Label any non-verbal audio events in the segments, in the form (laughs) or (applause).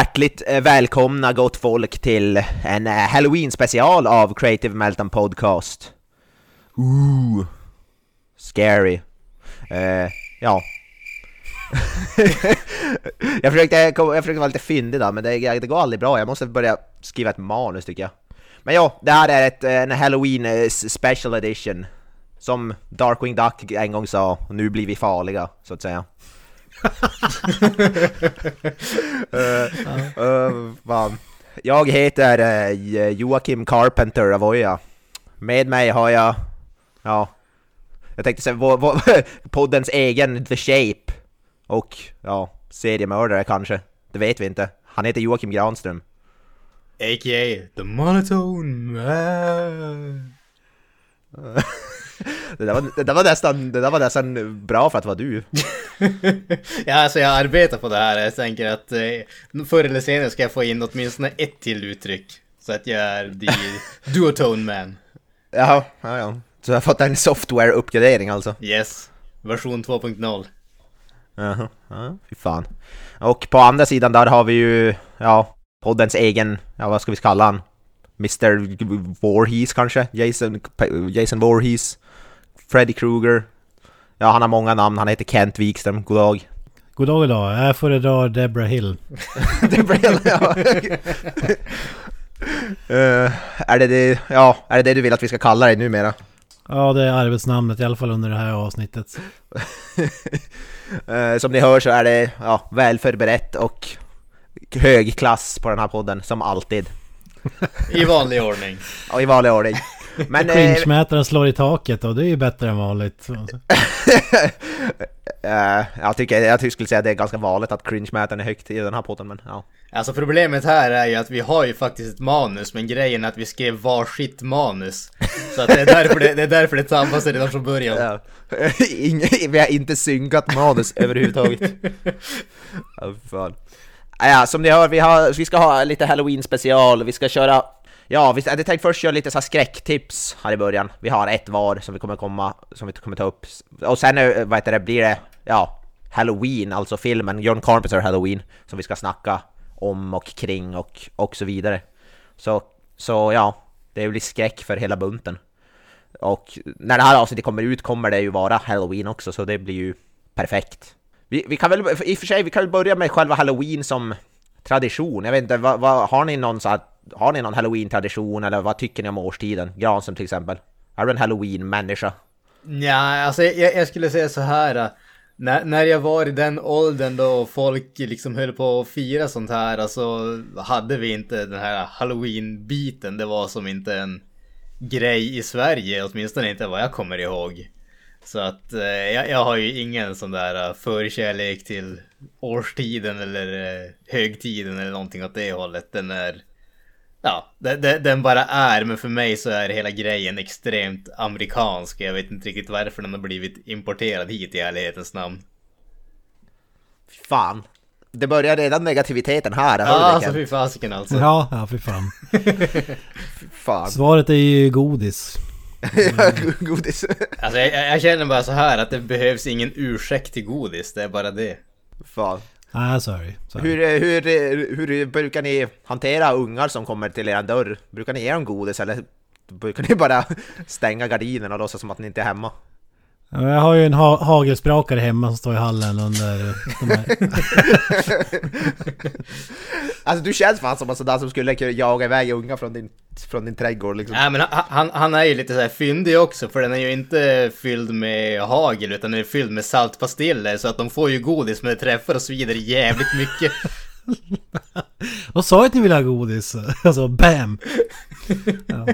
Hjärtligt eh, välkomna gott folk till en eh, Halloween special av Creative Meltdown Podcast. Ooh, scary. Uh, ja. (laughs) jag, försökte, jag försökte vara lite fyndig då, men det, det går aldrig bra. Jag måste börja skriva ett manus tycker jag. Men ja, det här är ett, en Halloween special edition. Som Darkwing Duck en gång sa, nu blir vi farliga, så att säga uh, uh, fan. Jag heter uh, Joakim Carpenter Avoya. Med mig har jag, ja, jag tänkte säga vår, vår, (laughs) poddens egen The Shape. Och, ja, seriemördare kanske. Det vet vi inte. Han heter Joakim Granström. A.k.a. The Monotone Man. (laughs) det, där var, det, där var nästan, det där var nästan bra för att vara du. (laughs) ja, alltså jag arbetar på det här. Jag tänker att eh, förr eller senare ska jag få in åtminstone ett till uttryck. Så att jag är the (laughs) duotone man. Ja, ja, ja. Så jag har fått en software-uppgradering alltså? Yes, version 2.0. Jaha, ja, fy fan. Och på andra sidan där har vi ju, ja, poddens egen, ja vad ska vi kalla han? Mr Voorhees kanske? Jason, Jason Voorhees? Freddy Krueger? Ja, han har många namn. Han heter Kent Wikström. God dag. God dag, god dag. Jag föredrar Debra Hill. (laughs) Debra Hill, ja. uh, (laughs) är, det det, ja, är det det du vill att vi ska kalla dig numera? Ja, det är arbetsnamnet i alla fall under det här avsnittet. uh, (laughs) som ni hör så är det ja, väl förberett och hög klass på den här podden, som alltid. I vanlig ordning. Ja, i vanlig ordning. (laughs) Men... Cringe-mätaren slår i taket och det är ju bättre än vanligt. (laughs) uh, jag, tycker, jag skulle säga att det är ganska vanligt att cringe-mätaren är högt i den här podden, men ja. Alltså problemet här är ju att vi har ju faktiskt ett manus, men grejen är att vi skrev varsitt manus. (laughs) Så att det är därför det, det, är därför det tappar sig redan från början. Ja. vi har inte synkat manus överhuvudtaget. Ja, fan. Ja, som ni hör, vi, har, vi ska ha lite Halloween special, vi ska köra Ja, vi hade tänkt först köra lite så skräcktips här i början. Vi har ett var som vi kommer komma, som vi kommer ta upp. Och sen eh, vad heter det, blir det, ja, Halloween, alltså filmen John Carpenter Halloween, som vi ska snacka om och kring och, och så vidare. Så, så ja, det blir skräck för hela bunten. Och när det här avsnittet kommer ut kommer det ju vara Halloween också, så det blir ju perfekt. Vi, vi kan väl, i och för sig, vi kan väl börja med själva Halloween som tradition. Jag vet inte, vad, vad, har ni någon så här har ni någon halloween-tradition eller vad tycker ni om årstiden? Granström till exempel. Är du en halloween-människa? Ja, alltså jag, jag, skulle säga så här. Äh, när, när jag var i den åldern då folk liksom höll på att fira sånt här, alltså hade vi inte den här halloween-biten. Det var som inte en grej i Sverige, åtminstone inte vad jag kommer ihåg. Så att eh, jag, jag, har ju ingen sån där förkärlek till årstiden eller eh, högtiden eller någonting åt det hållet. Den är Ja, det, det, den bara är, men för mig så är hela grejen extremt amerikansk. Jag vet inte riktigt varför den har blivit importerad hit i ärlighetens namn. Fan. Det börjar redan negativiteten här. Ja, alltså fy fasiken alltså. Ja, ja fy fan. (laughs) fan. Svaret är ju godis. (laughs) godis. alltså jag, jag, känner bara så här att det behövs ingen ursäkt till godis, det är bara det. Fan. Ah, sorry. sorry. Hur, eh, hur, eh, hur brukar ni hantera ungar som kommer till er dörr? Brukar ni ge dem godis eller brukar ni bara (laughs) stänga gardinerna och låtsas som att ni inte är hemma? Jag har ju en ha hagelsprakare hemma som står i hallen under de här. (laughs) alltså du känns fan som en sån där som skulle jaga iväg unga från din, från din trädgård liksom. Nej men han, han är ju lite så här fyndig också för den är ju inte fylld med hagel utan den är fylld med saltpastiller så att de får ju godis men det träffar och svider jävligt mycket. (laughs) Och sa att ni ville ha godis. (laughs) Alltså BAM! ja.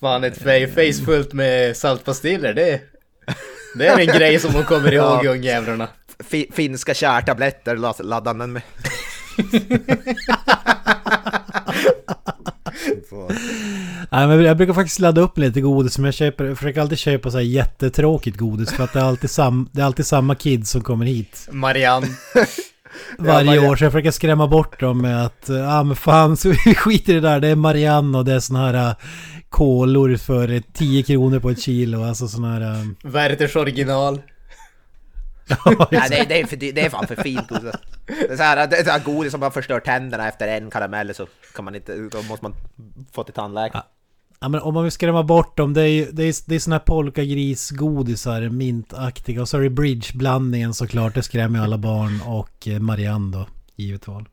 Fan ett face fullt med saltpastiller, det, det är en grej som de kommer ihåg ja. ungjävlarna. fi, finska kärtabletter ladd- laddade den med. (laughs) Nej, men jag brukar faktiskt ladda upp lite godis men jag köper, jag försöker alltid köpa så här jättetråkigt godis för att det är alltid, sam, det är alltid samma kids som kommer hit Marianne. (laughs) varje Marianne. år. Så jag försöker skrämma bort dem med att ja ah, men fan så (laughs) vi skiter i det där. Det är Marianne och det är såna här kolor för eh, 10 kronor på ett kilo. Alltså såna här... äh, Werthers original. Nej, (laughs) det, det, är för, det är fan för fint godis. Det är så här, det är så här godis som man förstör tänderna efter en karamell så kan man inte, då måste man få till tandläkaren. Ja men om man vill skrämma bort dem, det är ju det är, det är såna här polkagrisgodisar, mintaktiga. Och så är det bridgeblandningen såklart, det skrämmer ju alla barn. Och eh, Marianne då, givet val.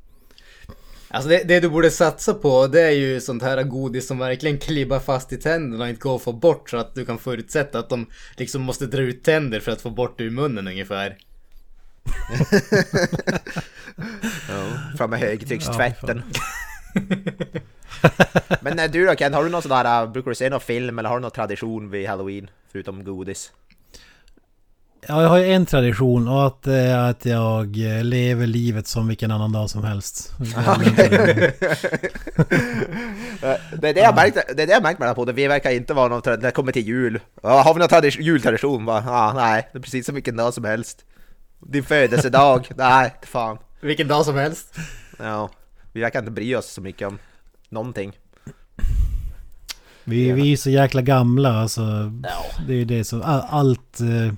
Alltså det, det du borde satsa på det är ju sånt här godis som verkligen klibbar fast i tänderna och inte går att få bort så att du kan förutsätta att de liksom måste dra ut tänder för att få bort det ur munnen ungefär. (laughs) Fram med högtryckstvätten. (laughs) Men eh, du då Ken, har du någon sån där, brukar du se någon film eller har du någon tradition vid halloween? Förutom godis? Ja, jag har ju en tradition och att, det är att jag eh, lever livet som vilken annan dag som helst. (laughs) Eh, (laughs) Det är det jag märkt, det är det jag märkt med den här podden, vi verkar inte vara någon, när det kommer till jul. Har vi någon tradi- jultradition? Bara, ah, nej, det är precis som vilken dag som helst. Din födelsedag? (laughs) nej, fan. Vilken dag som helst. Ja, vi verkar inte bry oss så mycket om någonting. Vi, vi är så jäkla gamla alltså. Det är ju det som... all- Allt... eh,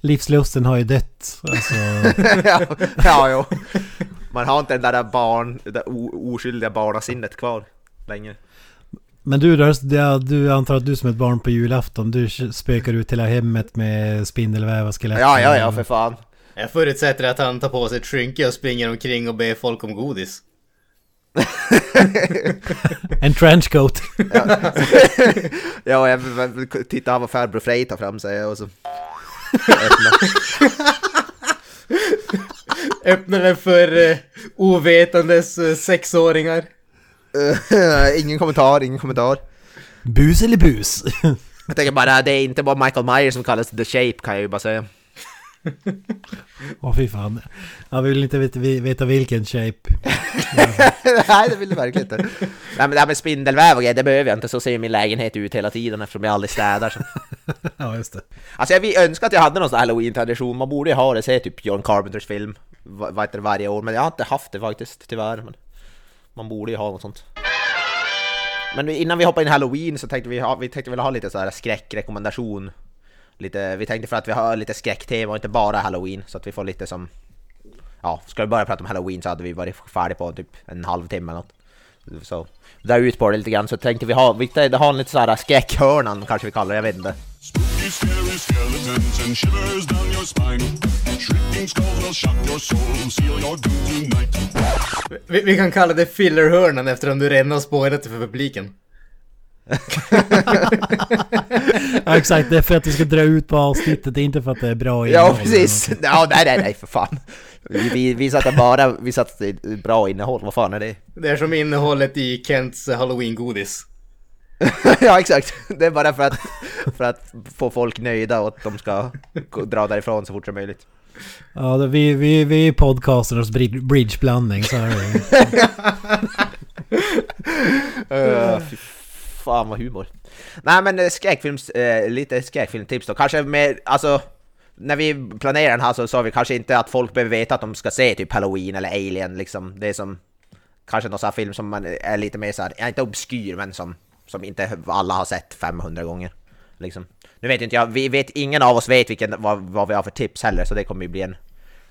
Livslusten har ju dött. Alltså, (laughs) ja, ja, jo. Man har inte den där barn, det där oskyldiga barnasinnet kvar längre. men du då? ja, Du antar att du som ett barn på julafton, du spökar ut hela hemmet med spindelväv och skelett. Ja, ja, ja, för fan. Jag förutsätter att han tar på sig ett skynke och springer omkring och ber folk om godis. (laughs) En trenchcoat. Ja, (laughs) jag tittar vad farbror Frej tar fram sig och så... öppnar. (laughs) Öppnar den för eh, ovetandes eh, sexåringar. Ingen kommentar, ingen kommentar. Bus eller bus? Jag tänker bara, det är inte bara Michael Myers som kallas The Shape kan jag ju bara säga. (laughs) Åh fy fan. Ja, vi vill inte veta, veta vilken shape. (laughs) Nej, det vill du verkligen inte. Nej, men det här med spindelväv och grejer, det behöver jag inte. Så ser ju min lägenhet ut hela tiden eftersom jag aldrig städar. Så. (laughs) Ja, just det. Alltså jag vill önska att jag hade någon sån halloween-tradition. Man borde ju ha det, se typ John Carpenters film va- vad heter det, varje år. Men jag har inte haft det faktiskt, tyvärr. Men man borde ju ha något sånt. Men innan vi hoppar in halloween så tänkte vi, ha, vi tänkte väl ha lite så här skräckrekommendation. Lite, vi tänkte för att vi har lite skräcktema och inte bara halloween så att vi får lite som... Ja, ska vi börja prata om halloween så hade vi varit färdiga på typ en halvtimme eller något. Så dra ut på det lite grann så tänkte vi ha, vi tänkte ha en lite så här skräckhörnan kanske vi kallar det, jag vet inte. Spooky, scary skeletons and shivers down your spine. Shrieking skulls will shock your soul, seal your doom tonight. Vi, vi kan kalla det fillerhörnan eftersom du redan har spårat det för publiken. Ja, exakt. Det är för att vi ska dra ut på avsnittet, det är inte för att det är bra Ja innehåll precis! eller Ja, nej nej nej för fan! Vi, vi, vi satte bara, vi satte bra innehåll, vad fan är det? Det är som innehållet i Kents halloween-godis. (laughs) ja exakt! Det är bara för att, för att få folk nöjda och att de ska dra därifrån så fort som möjligt. Ja, det, vi, vi, vi är podcasters brid- bridgeblandning, så är det. (laughs) Uh, fan vad humor. Nej men eh, skräckfilms, eh, lite skräckfilmtips då, kanske mer, alltså när vi planerar den här så sa vi kanske inte att folk behöver veta att de ska se typ Halloween eller Alien liksom. Det är som kanske någon sån här film som man är lite mer såhär, inte obskyr men som, som inte alla har sett 500 gånger. Liksom. Nu vet inte jag, vi vet, ingen av oss vet vilken, vad, vad vi har för tips heller så det kommer ju bli en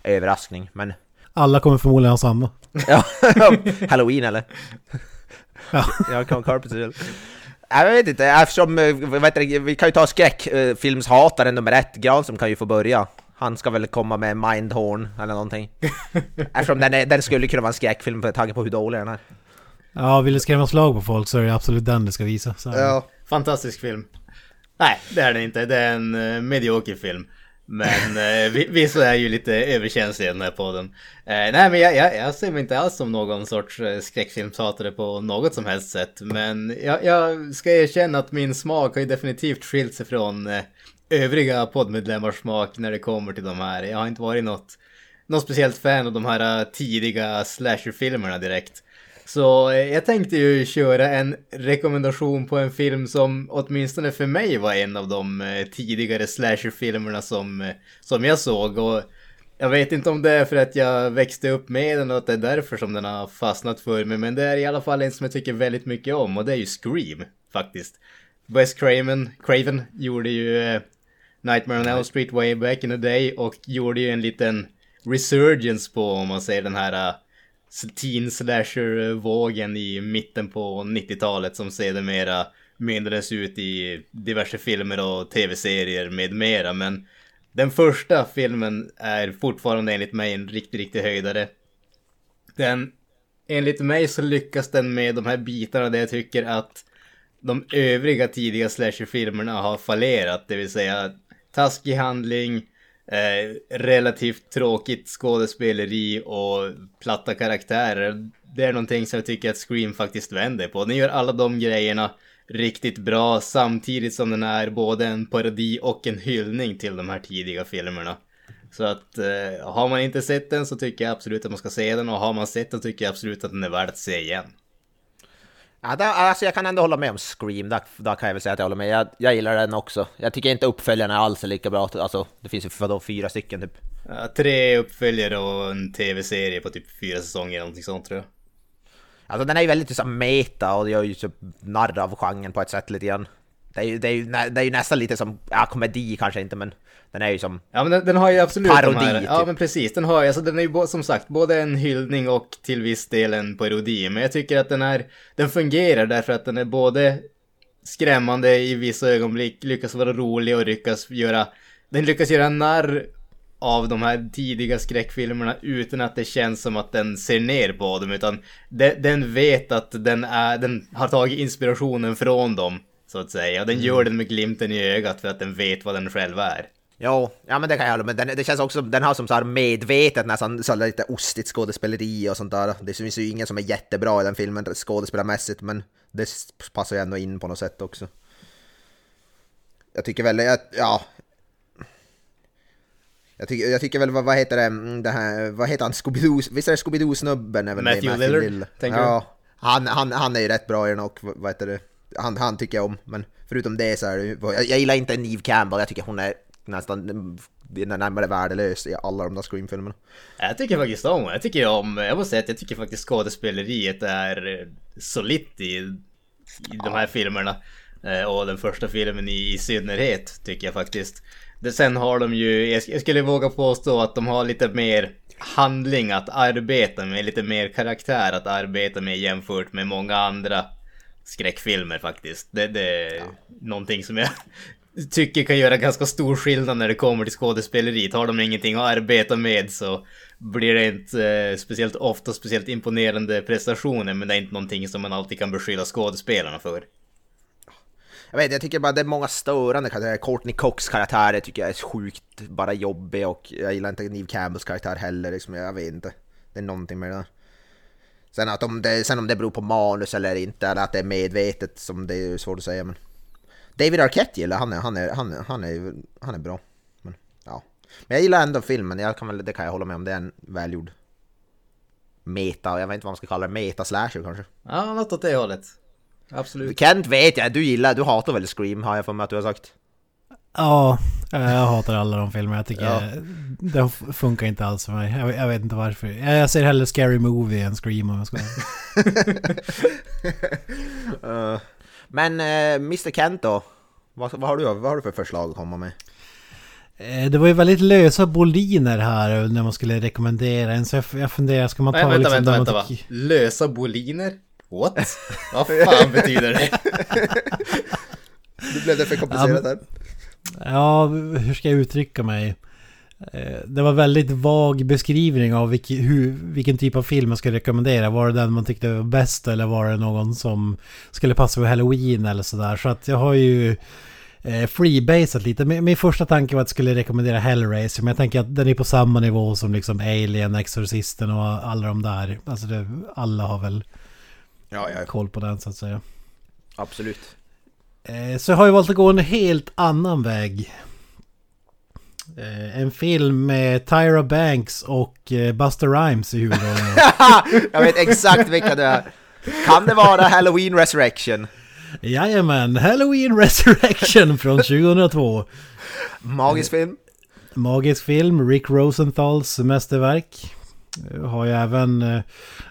överraskning men Alla kommer förmodligen ha samma. Ja, (laughs) Halloween eller? Ja. Carpenter. Jag vet inte, eftersom, eh, vad heter det, vi kan ju ta skräckfilmshataren nummer ett, Granström kan ju få börja. Han ska väl komma med Mindhorn eller någonting. (laughs) Eftersom den, är, den skulle kunna vara en skräckfilm med tanke på hur dålig den är. Ja, vill du skrämma slag på folk så är det absolut den du ska visa. Så. Ja. Fantastisk film. Nej, det är den inte. Det är en uh, medioker film. Men eh, vi, vissa är ju lite överkänsliga i den här podden. Eh, nej, men jag, jag, jag ser mig inte alls som någon sorts eh, skräckfilmshatare på något som helst sätt. Men jag, jag ska erkänna att min smak har ju definitivt skilt sig från eh, övriga poddmedlemmars smak när det kommer till de här. Jag har inte varit något något speciellt fan av de här eh, tidiga slasherfilmerna direkt. Så eh, jag tänkte ju köra en rekommendation på en film som åtminstone för mig var en av de eh, tidigare slasherfilmerna som, eh, som jag såg. Och jag vet inte om det är för att jag växte upp med den och att det är därför som den har fastnat för mig. Men det är i alla fall en som jag tycker väldigt mycket om och det är ju Scream faktiskt. Wes Craven, Craven gjorde ju Nightmare on Elm Street way back in the day och gjorde ju en liten resurgence på om man säger den här uh, teen slasher-vågen i mitten på 90-talet som sedermera mynnades ut i diverse filmer och tv-serier med mera. Men den första filmen är fortfarande enligt mig en riktig, riktig höjdare. Den, enligt mig så lyckas den med de här bitarna där jag tycker att de övriga tidiga slasher-filmerna har fallerat, det vill säga taskig handling, eh, relativt tråkigt skådespeleri och platta karaktärer. Det är någonting som jag tycker att Scream faktiskt vänder på. Den gör alla de grejerna riktigt bra samtidigt som den är både en parodi och en hyllning till de här tidiga filmerna. Så att eh, har man inte sett den så tycker jag absolut att man ska se den och har man sett den tycker jag absolut att den är värd att se igen. Ja, där, alltså jag kan ändå hålla med om Scream, där, där kan jag väl säga att jag håller med. Jag, jag gillar den också. Jag tycker inte uppföljarna alls är lika bra. Alltså, det finns ju vadå, fyra stycken typ. Ja, tre uppföljare och en tv-serie på typ fyra säsonger eller någonting sånt tror jag. Alltså den är ju väldigt liksom, meta och det gör ju så narr av genren på ett sätt lite grann. Det är ju, det är ju, det är ju nästan lite som, ja komedi kanske inte men den är ju som, Ja men den, den har ju absolut Parodi, här, Ja typ. men precis, den har ju, alltså den är ju som sagt både en hyllning och till viss del en parodi. Men jag tycker att den är, den fungerar därför att den är både skrämmande i vissa ögonblick, lyckas vara rolig och lyckas göra, den lyckas göra narr av de här tidiga skräckfilmerna utan att det känns som att den ser ner på dem utan de, den vet att den, är, den har tagit inspirationen från dem så att säga och den gör den med glimten i ögat för att den vet vad den själv är. jo, ja men det kan jag hålla med. Den, det känns också, den har som så här medvetet nästan så lite ostigt skådespeleri och sånt där. Det finns ju ingen som är jättebra i den filmen skådespelarmässigt men det passar ju ändå in på något sätt också. Jag tycker väl, jag, ja, jag tycker, jag tycker väl, vad, vad heter det, mm, det här, vad heter han, Scooby-Doo, visst är det Scooby-Doo-snubben? är väl med, Matthew Lillard, tänker ja, han, han, han är ju rätt bra i den och vad heter det, han, han tycker jag om, men förutom det så är det jag, jag gillar inte Neve Campbell, jag tycker hon är nästan närmare värdelös i alla de där Scream-filmerna. Jag tycker faktiskt om, jag tycker om, jag måste säga att jag tycker faktiskt skådespeleriet är eh, solitt i, i de här filmerna. Eh, Och den första filmen i, i synnerhet tycker jag faktiskt. Det, sen har de ju, jag skulle våga påstå att de har lite mer handling att arbeta med, lite mer karaktär att arbeta med jämfört med många andra skräckfilmer faktiskt. Det, det är någonting som jag (laughs) tycker kan göra ganska stor skillnad när det kommer till skådespeleriet. Har de ingenting att arbeta med så blir det inte eh, speciellt ofta speciellt imponerande prestationer men det är inte någonting som man alltid kan beskylla skådespelarna för. Jag vet, jag tycker bara det är många störande karaktärer. Courtney Cox karaktär tycker jag är sjukt bara jobbig och jag gillar inte Neve Campbells karaktär heller. Liksom, jag vet inte. Det är någonting med det där. Sen, att om det, sen om det beror på manus eller inte, eller att det är medvetet, som det är svårt att säga. Men David Arquette gillar han är, han är, han är, han är, han är bra. Men, ja. men jag gillar ändå filmen, jag kan väl, det kan jag hålla med om. Det är en välgjord meta, jag vet inte vad man ska kalla det, meta-slasher kanske. Ja, något åt det hållet. Absolut. Kent vet jag, du gillar, du hatar väl Scream har jag för mig att du har sagt. Ja, jag hatar alla de filmerna. Jag tycker Ja. det funkar inte alls för mig. Jag, jag vet inte varför. Jag ser hellre Scary Movie än Scream om jag ska (laughs) Eh, men uh, Mr Kent då? Vad, vad, har du, vad har du för förslag att komma med? Eh, Det var ju väldigt lösa boliner här när man skulle rekommendera en. Så jag, jag funderar, ska man ta Nej, vänta, liksom vänta, vänta tycker- Lösa boliner? What? (laughs) Vad fan betyder det? (laughs) Nu blev det för komplicerat här. Ja, hur ska jag uttrycka mig? Eh, Det var väldigt vag beskrivning av vilk, hur, vilken typ av film man skulle rekommendera. Var det den man tyckte var bäst eller var det någon som skulle passa på Halloween eller sådär. Så att jag har ju eh, freebasat lite. Min, min första tanke var att jag skulle rekommendera Hellraiser. Men jag tänker att den är på samma nivå som liksom Alien, Exorcisten och alla de där. Alltså det, alla har väl Ja, ja, koll på den så att säga. absolut. Eh, Så jag har ju valt att gå en helt annan väg. Eh, En film med Tyra Banks och eh, Buster Rhymes i huvudrollen. (laughs) Jag vet exakt vilka det är. Kan det vara Halloween Resurrection? Jajamän, Halloween Resurrection från 2002. Magisk film? Magisk film, Rick Rosenthals mästerverk. Har ju även...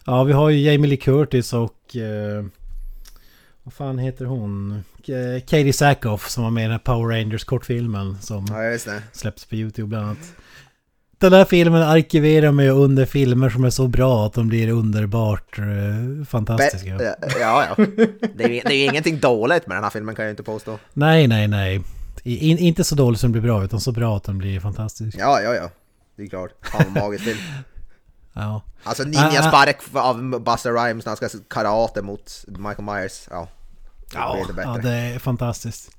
Ja, vi har ju Jamie Lee Curtis och... Vad fan heter hon? Eh, Katie Sackhoff som var med i den här Power Rangers kortfilmen som Ja, släpps på YouTube bland annat. Den här filmen arkiverar mig under filmer som är så bra att de blir underbart eh, fantastiska. Be- ja, ja. Det är, ju- det är ju ingenting dåligt med den här filmen kan jag ju inte påstå. Nej, nej, nej. In, inte så dåligt som det blir bra, utan så bra att den blir fantastisk. Ja, ja, ja. Det är klart. Fan vad magisk film. (laughs) Ja. Alltså Ah, ah. ninjaspark av Buster Rhymes när han ska karate mot Michael Myers. Ja. Ja, det ja, det är fantastiskt.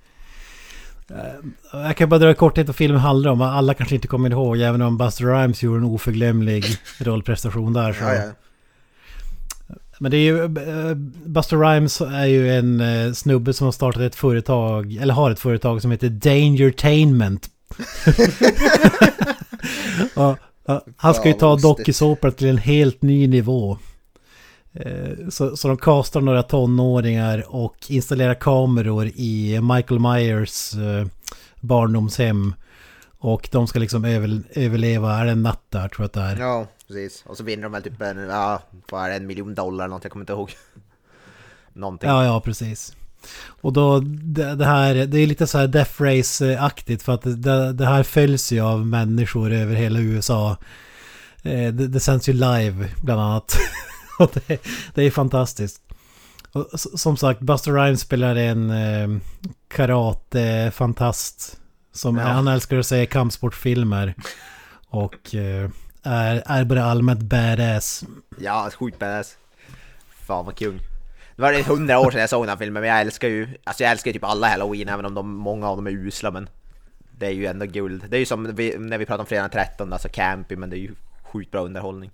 Eh, Jag kan bara dra i korthet vad filmen handlar om. Alla kanske inte kommer ihåg, även om Buster Rhymes gjorde en oförglömlig (laughs) rollprestation där. Så. Ja, ja. Men det är ju... eh, Buster Rhymes är ju en eh, snubbe som har startat ett företag, eller har ett företag som heter Dangertainment. (laughs) (laughs) och, ja, han ska ju ta dokusåpor till en helt ny nivå. Eh, Så, så de kastar några tonåringar och installerar kameror i Michael Myers eh, barndomshem. Och de ska liksom över, överleva, är det en natt där tror jag att det är. ja, precis. Och så vinner de väl typ en, ja, vad är det, en miljon dollar eller något, jag kommer inte ihåg. (laughs) Någonting. Ja, ja, precis. Och då, det, det här, det är lite så här Death Race-aktigt för att det, det här följs ju av människor över hela USA. Eh, Det, det sänds ju live bland annat. (laughs) (laughs) Det, det är fantastiskt. Och som sagt, Buster Rhymes spelar en eh, karate-fantast. Som Ja. Han älskar att säga kampsportfilmer. Och eh, är, är bara allmänt badass. Ja, sjukt badass. Fan vad kung. Det var hundra år sedan jag såg den här filmen, men jag älskar ju, alltså jag älskar ju typ alla halloween, även om de, många av dem är usla, men det är ju ändå guld. Det är ju som vi, när vi pratar om fredag den 13, alltså campy, men det är ju sjukt bra underhållning.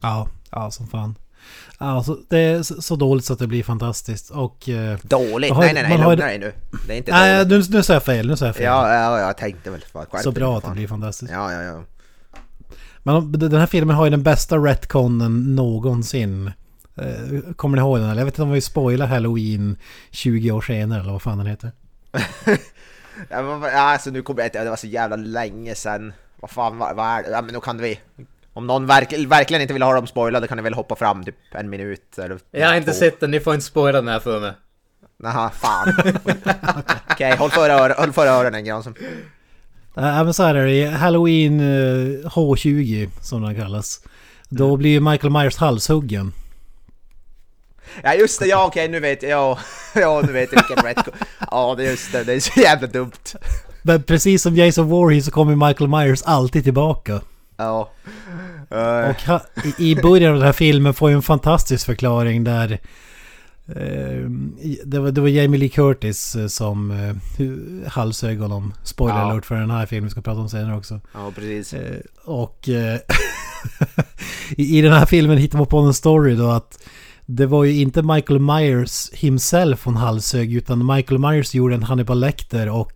Ja, ja som fan. Ja, så det är så dåligt så att det blir fantastiskt. Och... eh, Dåligt? Har- nej nej nej, man har- lugna dig nu. Det är inte Nej, nu, nu sa jag fel. Nu sa jag fel. Ja, ja, jag tänkte väl. Så bra att det blir fantastiskt. Ja, ja, ja. Men den här filmen har ju den bästa retconen någonsin. Eh, Kommer ni ihåg den? Eller jag vet inte om vi spoilar Halloween 20 år senare eller vad fan den heter. (laughs) Ja, alltså nu kommer jag inte, det var så jävla länge sedan. Vad fan, vad är det? Ja men då kan vi... Om någon verk, verkligen inte vill ha dem spoilade kan ni väl hoppa fram typ en minut eller Jag har inte två. sett den, ni får inte spoila den här för mig. Naha, fan. (laughs) Okej, håll för öronen, håll för öronen Granström. Äh, Även så här är det Halloween eh, H20 som den kallas. Då Mm. blir ju Michael Myers halshuggen. Ja just det, ja okej nu vet jag, ja, (laughs) ja nu vet jag vilken rätt. Ja det är just det, det är så jävla dumt. Men precis som Jason Voorhees så kommer Michael Myers alltid tillbaka. Ja. Eh, Och ha, i, början av den här filmen får ju en fantastisk förklaring där eh, det, var, det var Jamie Lee Curtis eh, som hu- halshögg honom. Spoiler Ja. alert för den här filmen vi ska prata om senare också. ja precis. Och (laughs) i, i den här filmen hittar man på en story då att det var ju inte Michael Myers himself hon halshögg utan Michael Myers gjorde en Hannibal Lecter och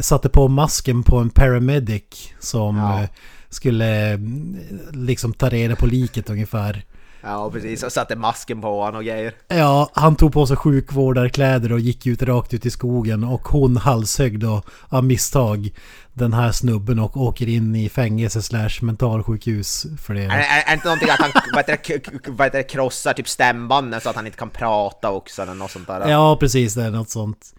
satte på masken på en paramedic som Ja. Skulle mm, liksom ta reda på liket ungefär. Ja precis, och satte masken på honom och grejer. Ja, han tog på sig sjukvårdarkläder och gick ut rakt ut i skogen och hon halshögg då av misstag den här snubben och åker in i fängelse slash mentalsjukhus för det. Är, är, är inte någonting att han (laughs) vad heter det, vad heter det, krossar typ stämbanden så att han inte kan prata också eller något sånt där? Ja, precis. Det är något sånt.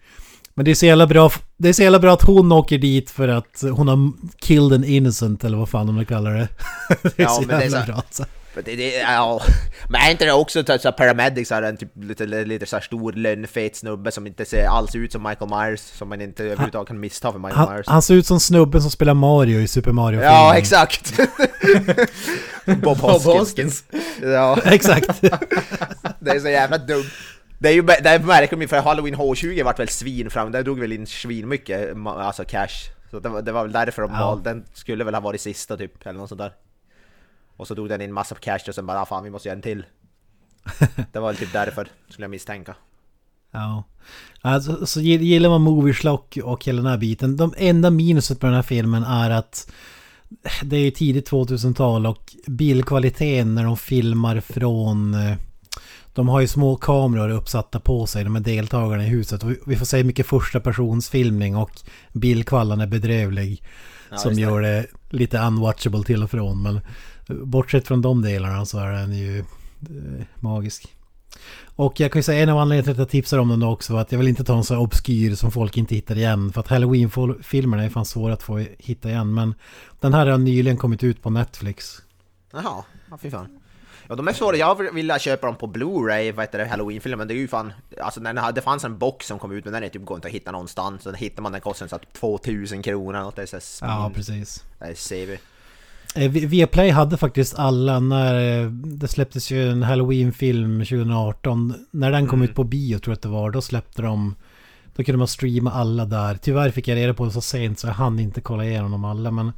Men det är så jävla bra, det är så jävla bra att hon åker dit för att hon har killed an innocent eller vad fan de kallar det. (laughs) det är Ja, så men det är jävla så- bra alltså. Det, det, ja. Men är inte det också så att paramedics är en typ lite, lite så här stor lönnfet snubbe som inte ser alls ut som Michael Myers som man inte överhuvudtaget kan missta för Michael Han, Myers? han ser ut som snubben som spelar Mario i Super mario Ja, exakt! (laughs) Bob Bob Hoskins. Hoskins. Ja, (laughs) Exakt. det är så jävla dumt. Det är ju det märker man för Halloween H20 vart väl svin fram, där drog väl in svin mycket alltså cash. Så det var, det var väl därför de Ja. valde, den skulle väl ha varit sista typ, eller något sånt där. Och så drog den in massa cash och sen bara ah, fan vi måste göra en till. (laughs) Det var väl typ därför, skulle jag misstänka. Ja. Alltså, så gill- gillar man Movieschlock och hela den här biten. De enda minuset på den här filmen är att det är ju tidigt 2000-tal och bildkvaliteten när de filmar från... De har ju små kameror uppsatta på sig, de är deltagarna i huset. Och vi- får se mycket första personsfilmning och bildkvallan är bedrövlig. som just det. gör det lite unwatchable till och från. Men bortsett från de delarna så är den ju eh, magisk. Och jag kan ju säga en av anledningarna till att jag tipsar om den också var att jag vill inte ta en så här obskyr som folk inte hittar igen. För att Halloween-filmerna är fan svåra att få hitta igen. Men den här har nyligen kommit ut på Netflix. Jaha, ja, fy fan. Ja, de är svåra. Jag ville köpa dem på Blu-ray, vad heter det, Halloween-filmen, men det är ju fan... Alltså den hade, det fanns en box som kom ut, men den är typ går inte att hitta någonstans. Så hittar man den kostar så att 2000 kronor något. Det är så spin. Ja, precis. Det är CV. Eh, Vi- Viaplay hade faktiskt alla när eh, det släpptes ju en Halloween-film 2018. När den kom ut på bio tror jag att det var, då släppte de... Då kunde man streama alla där. Tyvärr fick jag reda på det så sent så jag hann inte kolla igenom dem alla. Men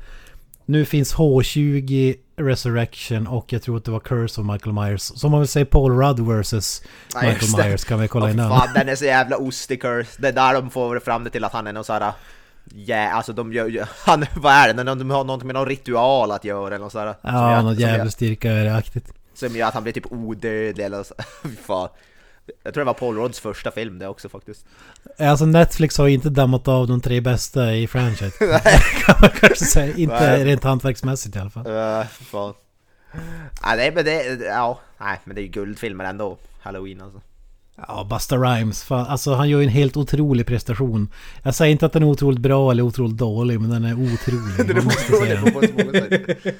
nu finns H20, Resurrection och jag tror att det var Curse of Michael Myers. Så om man vill säga Paul Rudd versus Ja, Michael det. Myers kan vi kolla Åh, in den. fan, den är så jävla ostig curse. Det är där de får fram det till att han är någon såhär... Ja, alltså de gör. (laughs) Han, vad är det? De, har något med någon ritual att göra eller något sådär. som Ja, gör- något som gör- jävligt styrka-aktigt. Som gör att han blir typ odödlig eller så. (laughs) Fan. Jag tror det var Paul Rodds första film det också faktiskt. Alltså Netflix har ju inte dammat av de tre bästa i franchise. (laughs) (laughs) kan man kanske säga. Inte Nej. rent hantverksmässigt i alla fall. Uh, fan. Ja, nej, men det, ja, nej, men det är ju guldfilmer ändå. Halloween alltså. Ja, Busta Rhymes. Fan, alltså han gör ju en helt otrolig prestation. Jag säger inte att den är otroligt bra eller otroligt dålig, men den är otrolig. (laughs) På så många sätt.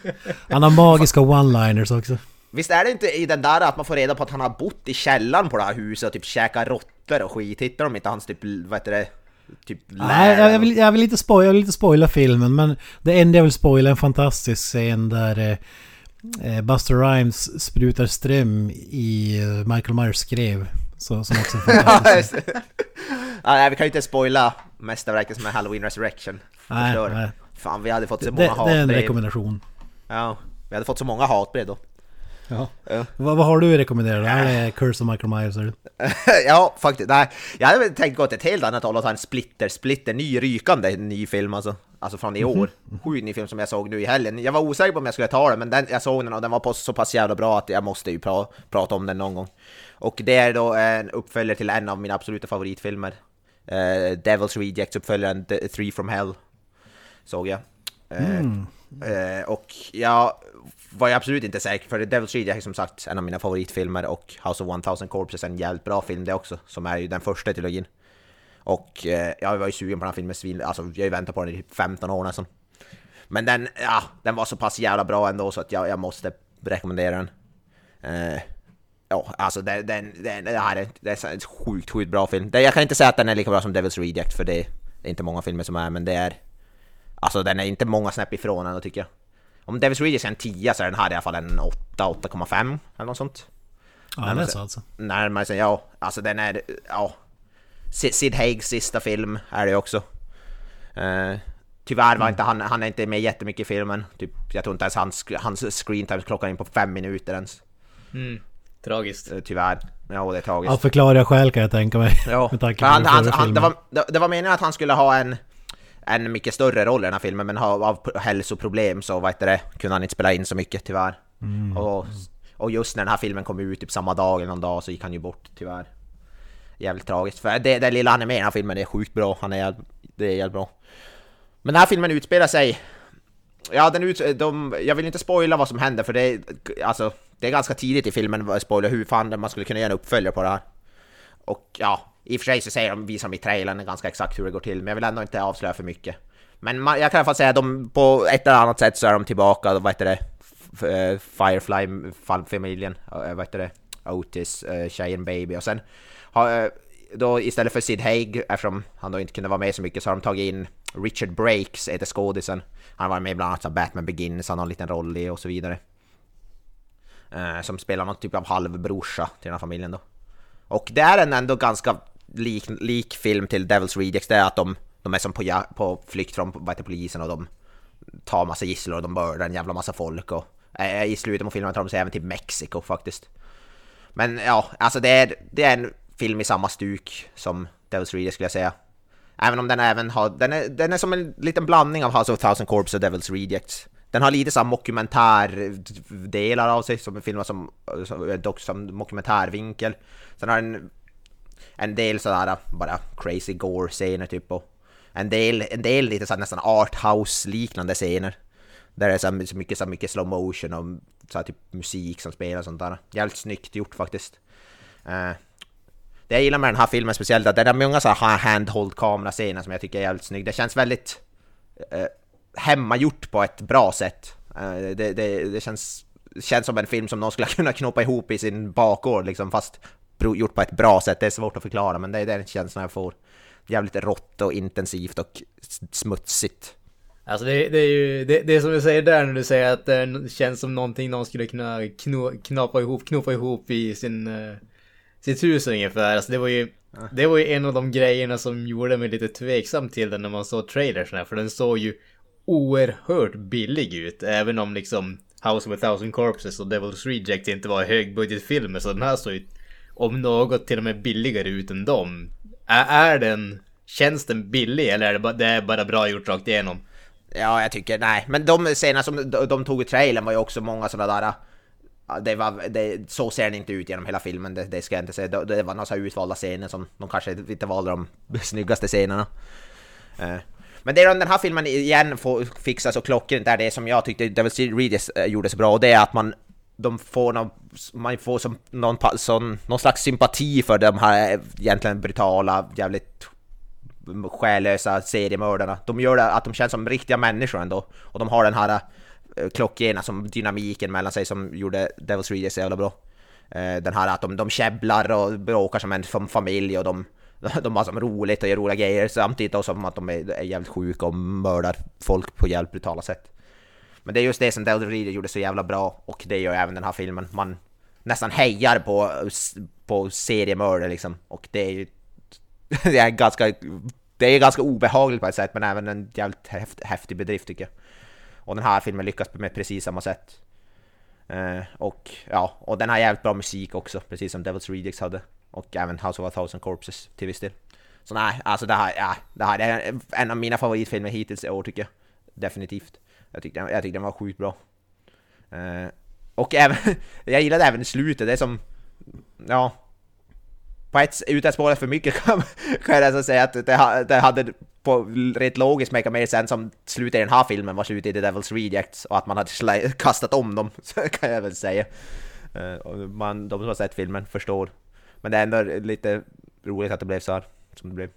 Han har magiska one-liners också. Visst är det inte i den där att man får reda på att han har bott i källaren på det här huset och typ käkat råttor och skit? Hittar de inte hans typ, vad heter det? Typ Nej, jag, jag, vill, jag, vill inte spoila, jag vill inte spoila filmen, men det enda jag vill spoila är en fantastisk scen där eh, eh, Buster Rhymes sprutar ström i eh, Michael Myers skrev. Så, som också är (laughs) Ja, fantastisk. (laughs) ja, nej, vi kan ju inte spoila mästerverket som är Halloween Resurrection. Nej, nej. Fan, vi hade fått så Det, många det är en hatbrev. rekommendation. Ja, vi hade fått så många hatbrev då. Ja. Ja. Vad, vad har du rekommenderat? Är det Curse of Michael Myers? Eller? (laughs) ja, faktiskt. Nej, jag hade tänkt gå till ett helt annat håll och ta en splitter, splitter, ny, rykande ny film alltså. Alltså från i år. Sjukt ny film som jag såg nu i helgen. Jag var osäker på om jag skulle ta den, men den, jag såg den och den var på så pass jävla bra att jag måste ju pra, prata om den någon gång. Och det är då en uppföljare till en av mina absoluta favoritfilmer. Uh, Devil's Rejects, uppföljaren The Three from Hell. Såg jag. Eh, eh, och jag var jag absolut inte säker, för Devil's Rejects är som sagt en av mina favoritfilmer och House of 1000 Corpses är en jävligt bra film det också, som är ju den första i trilogin. Och eh, jag var ju sugen på den här filmen, svin, alltså jag har ju väntat på den i typ 15 år nästan. Men den, ja, den var så pass jävla bra ändå så att jag, jag måste rekommendera den. Eh, ja, alltså den, den, den, det här är, det är en sjukt, sjukt bra film. Jag kan inte säga att den är lika bra som Devil's Reject, för det, det är inte många filmer som är, men det är... Alltså den är inte många snäpp ifrån ändå tycker jag. Om Devil's Reject är en 10 så är den här i alla fall en 8, 8,5 eller något sånt. Ja, är så- så alltså. Närmare sig, ja. Alltså den är, ja. Sid Haigs sista film är det också. Eh, tyvärr var inte han, han är inte med jättemycket i filmen. Typ, jag tror inte ens hans, hans screen time klockar in på fem minuter ens. Mm. Tragiskt. Eh, tyvärr. Ja, det är tragiskt. Av förklarliga skäl kan jag tänka mig. Ja, (laughs) Med tanke på han, han, han, det, var, det, det var meningen att han skulle ha en, en mycket större roll i den här filmen, men av, av hälsoproblem så vad det, kunde han inte spela in så mycket tyvärr. Mm. Och, och just när den här filmen kom ut, typ samma dag eller någon dag, så gick han ju bort tyvärr. Jävligt tragiskt, för det, det lilla han är med i den här filmen är sjukt bra, han är, det är jävligt bra. Men den här filmen utspelar sig Ja, den ut, de, jag vill inte spoila vad som händer för det är, alltså, det är ganska tidigt i filmen att spoila hur fan man skulle kunna göra en uppföljare på det här. Och ja, i och för sig så säger de, visar de i trailern ganska exakt hur det går till, men jag vill ändå inte avslöja för mycket. Men man, jag kan i alla fall säga att de, på ett eller annat sätt så är de tillbaka, vad heter det, eh, Firefly-familjen, eh, vad heter det, Otis, eh, tjejen Baby och sen har, då istället för Sid Haig, eftersom han då inte kunde vara med så mycket, så har de tagit in Richard Brakes, heter skådisen. Han var med bland annat i Batman Begins, han har en liten roll i och så vidare. Eh, som spelar någon typ av halvbrorsa till den här familjen då. Och det är en ändå ganska lik, lik film till Devil's Rejects, det är att de, de är som på, ja- på flykt från vad heter, polisen och de tar massa gisslor och de mördar en jävla massa folk och eh, i slutet på filmen tar de sig även till Mexiko faktiskt. Men ja, alltså det är, det är en film i samma stuk som Devil's Rejects skulle jag säga. Även om den även har, den är, den är som en liten blandning av House of Thousand Corps och Devil's Rejects. Den har lite såhär dokumentärdelar av sig, som filmas som, som, som dokumentärvinkel. Sen har den en del sådär bara crazy gore-scener typ och en del, en del lite såhär nästan arthouse-liknande scener. Där det är så, så mycket, så mycket slow motion och så här, typ musik som spelar och sånt där. Jävligt snyggt gjort faktiskt. Uh, det jag gillar med den här filmen speciellt är att det är många så här handhold kamerascener som jag tycker är jävligt snygg. Det känns väldigt uh, hemmagjort på ett bra sätt. Uh, det, det, det känns, känns som en film som någon skulle (laughs) kunna knoppa ihop i sin bakgård liksom, fast gjort på ett bra sätt. Det är svårt att förklara men det är den känslan jag får. Jävligt rått och intensivt och smutsigt. Alltså det, det är ju, det, det är som du säger där när du säger att det känns som någonting någon skulle kunna kno, knappa ihop, knoppa ihop i sin, uh, sitt hus ungefär. Alltså det var ju, det var ju en av de grejerna som gjorde mig lite tveksam till den när man såg trailersna. För den såg ju oerhört billig ut. Även om liksom House of a thousand corpses och Devil's Reject inte var högbudgetfilmer. Så den här såg ju om något till och med billigare ut än dem. Är, är den, känns den billig eller är det bara, det är bara bra gjort rakt igenom? Ja, jag tycker nej. Men de scener som de tog i trailern var ju också många sådana där... Det var, det, så ser den inte ut genom hela filmen, det, det ska jag inte säga. Det, det var några utvalda scener som de kanske inte valde de (laughs) snyggaste scenerna. Eh, men det den här filmen igen får fixa så klockrent är det som jag tyckte Devil Readers eh, gjorde så bra och det är att man de får någon, man får som någon, sån, någon slags sympati för de här egentligen brutala, jävligt själlösa seriemördarna. De gör det att de känns som riktiga människor ändå. Och de har den här eh, klockrena som dynamiken mellan sig som gjorde Devil's Readers så jävla bra. Eh, den här att de, de käbblar och bråkar som en som familj och de, (laughs) de har som roligt och gör roliga grejer samtidigt som att de är, är jävligt sjuka och mördar folk på jävligt brutala sätt. Men det är just det som Devil's Reader gjorde så jävla bra och det gör även den här filmen. Man nästan hejar på, på seriemördare liksom och det är ju (laughs) det är ganska det är ganska obehagligt på ett sätt men även en jävligt häftig bedrift tycker jag. Och den här filmen lyckas med precis samma sätt. Uh, och ja, och den har jävligt bra musik också, precis som Devil's Redux hade. Och även House of a Thousand Corpses till viss del. Så nej, alltså det här, ja, det här är en av mina favoritfilmer hittills i år tycker jag. Definitivt. Jag tyckte, jag tyckte den var sjukt bra. Eh, och även, (laughs) jag gillade även slutet, det är som, ja, på ett, utan att spåra för mycket (laughs) kan, kan jag nästan säga att det, det hade på rätt logiskt make mer sen som slutet i den här filmen var slutet i The Devil's Rejects och att man hade (laughs) kastat om dem, så kan jag väl säga. Uh, man, de som har sett filmen förstår. Men det är ändå lite roligt att det blev så här, som det blev.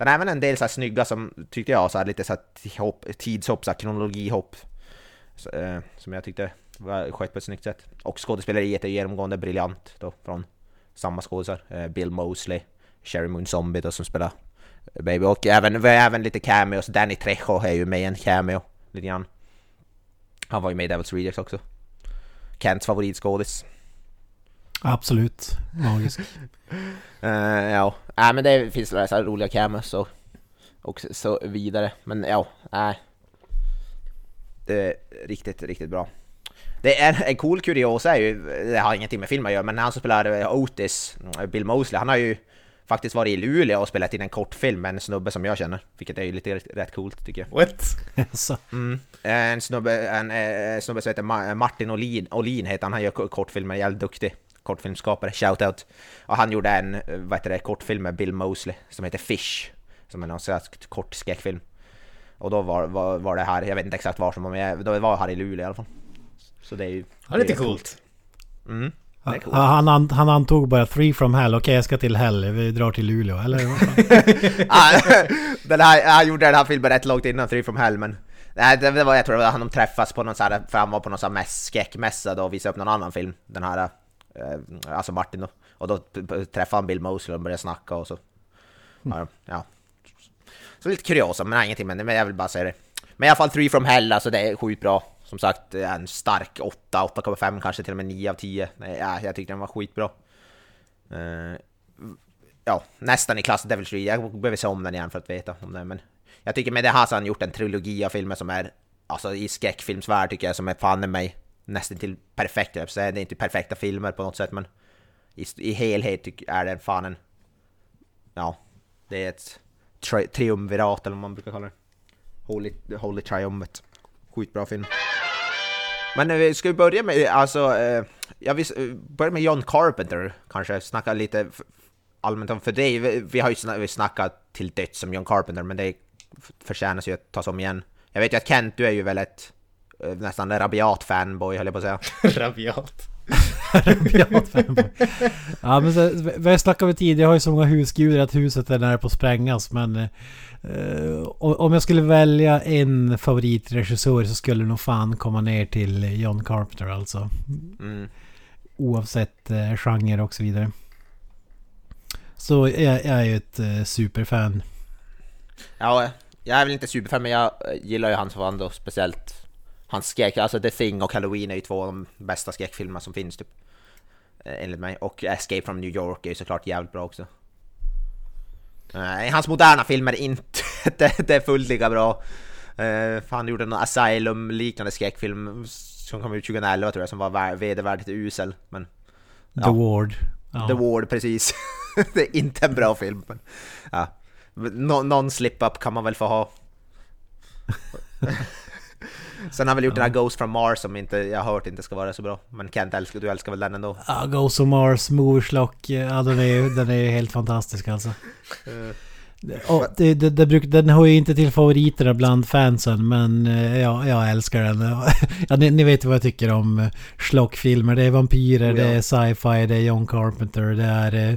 Den har även en del så här snygga som tyckte jag, så här, lite så här hopp, tidshopp, så här, kronologihopp. Så, uh, som jag tyckte var skött på ett snyggt sätt. Och skådespeleriet är genomgående briljant då från samma skådisar. Eh, Bill Mosley, Sherry Moon Zombie då som spelar Baby. Och även, även lite cameos. Danny Trejo är ju med i en cameo lite grann. Han var ju med i Devil's Rejects också. Kents favoritskådis. Absolut. Magisk. uh, (laughs) ja, äh, men det finns några så här roliga cameos och, och så vidare. Men ja, nej. Äh. Det är riktigt, riktigt bra. Det är en cool kuriosa är ju, det har ingenting med filmen att göra, men han som spelar Otis, Bill Mosley, han har ju faktiskt varit i Luleå och spelat in en kortfilm med en snubbe som jag känner. Vilket är ju lite rätt coolt tycker jag. What? (laughs) mm. En snubbe, en, en eh, snubbe som heter Martin Olin, Olin heter han, han gör kortfilmer, jävligt duktig kortfilmskapare, shoutout. Och han gjorde en, vad heter det, kortfilm med Bill Mosley som heter Fish. Som är någon slags kort skräckfilm. Och då var, var, var det här, jag vet inte exakt var som var med, då var här i Luleå i alla fall. Så det är ju... Ja, lite coolt. Mm. Cool. Han, han, han, antog bara 3 from hell, okej okay, jag ska till hell, vi drar till Luleå, eller? (laughs) den här, han gjorde den här filmen rätt långt innan 3 from hell men... Nej, det var, jag tror det var han de träffas på någon sån här, för han var på någon sån här skräckmässa då och visade upp någon annan film. Den här, alltså Martin då. Och då träffade han Bill Mosley och började snacka och så. Ja, ja. Så lite kuriosa, men ingenting men jag vill bara säga det. Men i alla fall 3 from hell, alltså det är sjukt bra. Som sagt, en stark 8, 8,5 kanske till och med 9 av 10. Ja, jag tyckte den var skitbra. Uh, ja, nästan i klass Devil's Tree. Jag behöver se om den igen för att veta om den. Men jag tycker med det här så har han gjort en trilogi av filmer som är, alltså i skräckfilmsvärld tycker jag, som är fan i mig nästan till perfekt. Det är inte perfekta filmer på något sätt, men i, i helhet är det fan en ja, det är ett tri triumvirat eller vad man brukar kalla det. Holy, Holy Triumvirate. Skitbra film. Men eh, ska vi börja med, eh, alltså, eh, jag vill eh, börja med John Carpenter kanske, snacka lite allmänt om, för det, vi, vi har ju snack, vi snackat till döds om John Carpenter, men det förtjänas ju att tas om igen. Jag vet ju att Kent, du är ju väldigt nästan rabiat fanboy höll jag på att säga. (laughs) Rabiat. (laughs) Rabiat fanboy. Ja men så, vi om det tidigare, jag har ju så många husgudar att huset är nära på att sprängas men eh, Om jag skulle välja en favoritregissör så skulle det nog fan komma ner till John Carpenter alltså. Mm. Oavsett eh, genre och så vidare. Så jag, jag är ju ett eh, superfan. Ja, jag är väl inte superfan, men jag eh, gillar ju hans då, speciellt hans skräck, alltså The Thing och Halloween är ju två av de bästa skräckfilmerna som finns typ. Eh, Enligt mig. Och Escape from New York är ju såklart jävligt bra också. Nej, hans moderna filmer är inte (laughs) det, det är fullt lika bra. Uh, han gjorde en Asylum-liknande skräckfilm som kom ut 2011 tror jag, som var vär- vedervärdigt usel. Men The Ja. Ward. Ja. The Ward, precis. (laughs) det är inte en bra film. Men, ja. Nå- någon slip-up kan man väl få ha. (laughs) Sen har han väl gjort den här Ghost from Mars som inte, jag har hört inte ska vara så bra. Men Kent, älskar, du älskar väl den ändå? Ja, Ghost of Mars, Moverslock, ja den är ju den är ju helt fantastisk alltså. Och det, det, det bruk, den har ju inte till favoriterna bland fansen men eh, ja, jag älskar den. (laughs) Ja, ni, ni vet vad jag tycker om eh, schlockfilmer. Det är vampyrer, Oh, ja. det är sci-fi, det är John Carpenter, det är... eh, eh,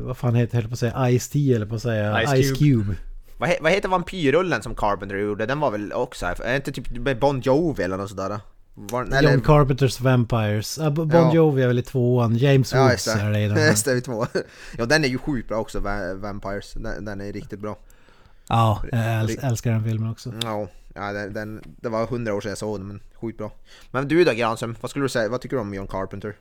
vad fan heter det, på att säga? Ice-T eller på att säga? Ice Ice Cube. Vad, he, vad heter vampyrrullen som Carpenter gjorde? Den var väl också, är det inte typ med Bon Jovi eller något sådär? Var, eller, John Carpenters Vampires. Bon Ja. Jovi är väl i tvåan. James Ja, Woods är det i den. (laughs) här. Just det, vi två. Ja, den är ju sjukt bra också, Va- Vampires. Den, den är riktigt bra. Ja, jag äls- älskar den filmen också. Ja, ja den, den, det var hundra år sedan jag såg den, men sjukt bra. Men du då Granström, vad skulle du säga, vad tycker du om John Carpenter?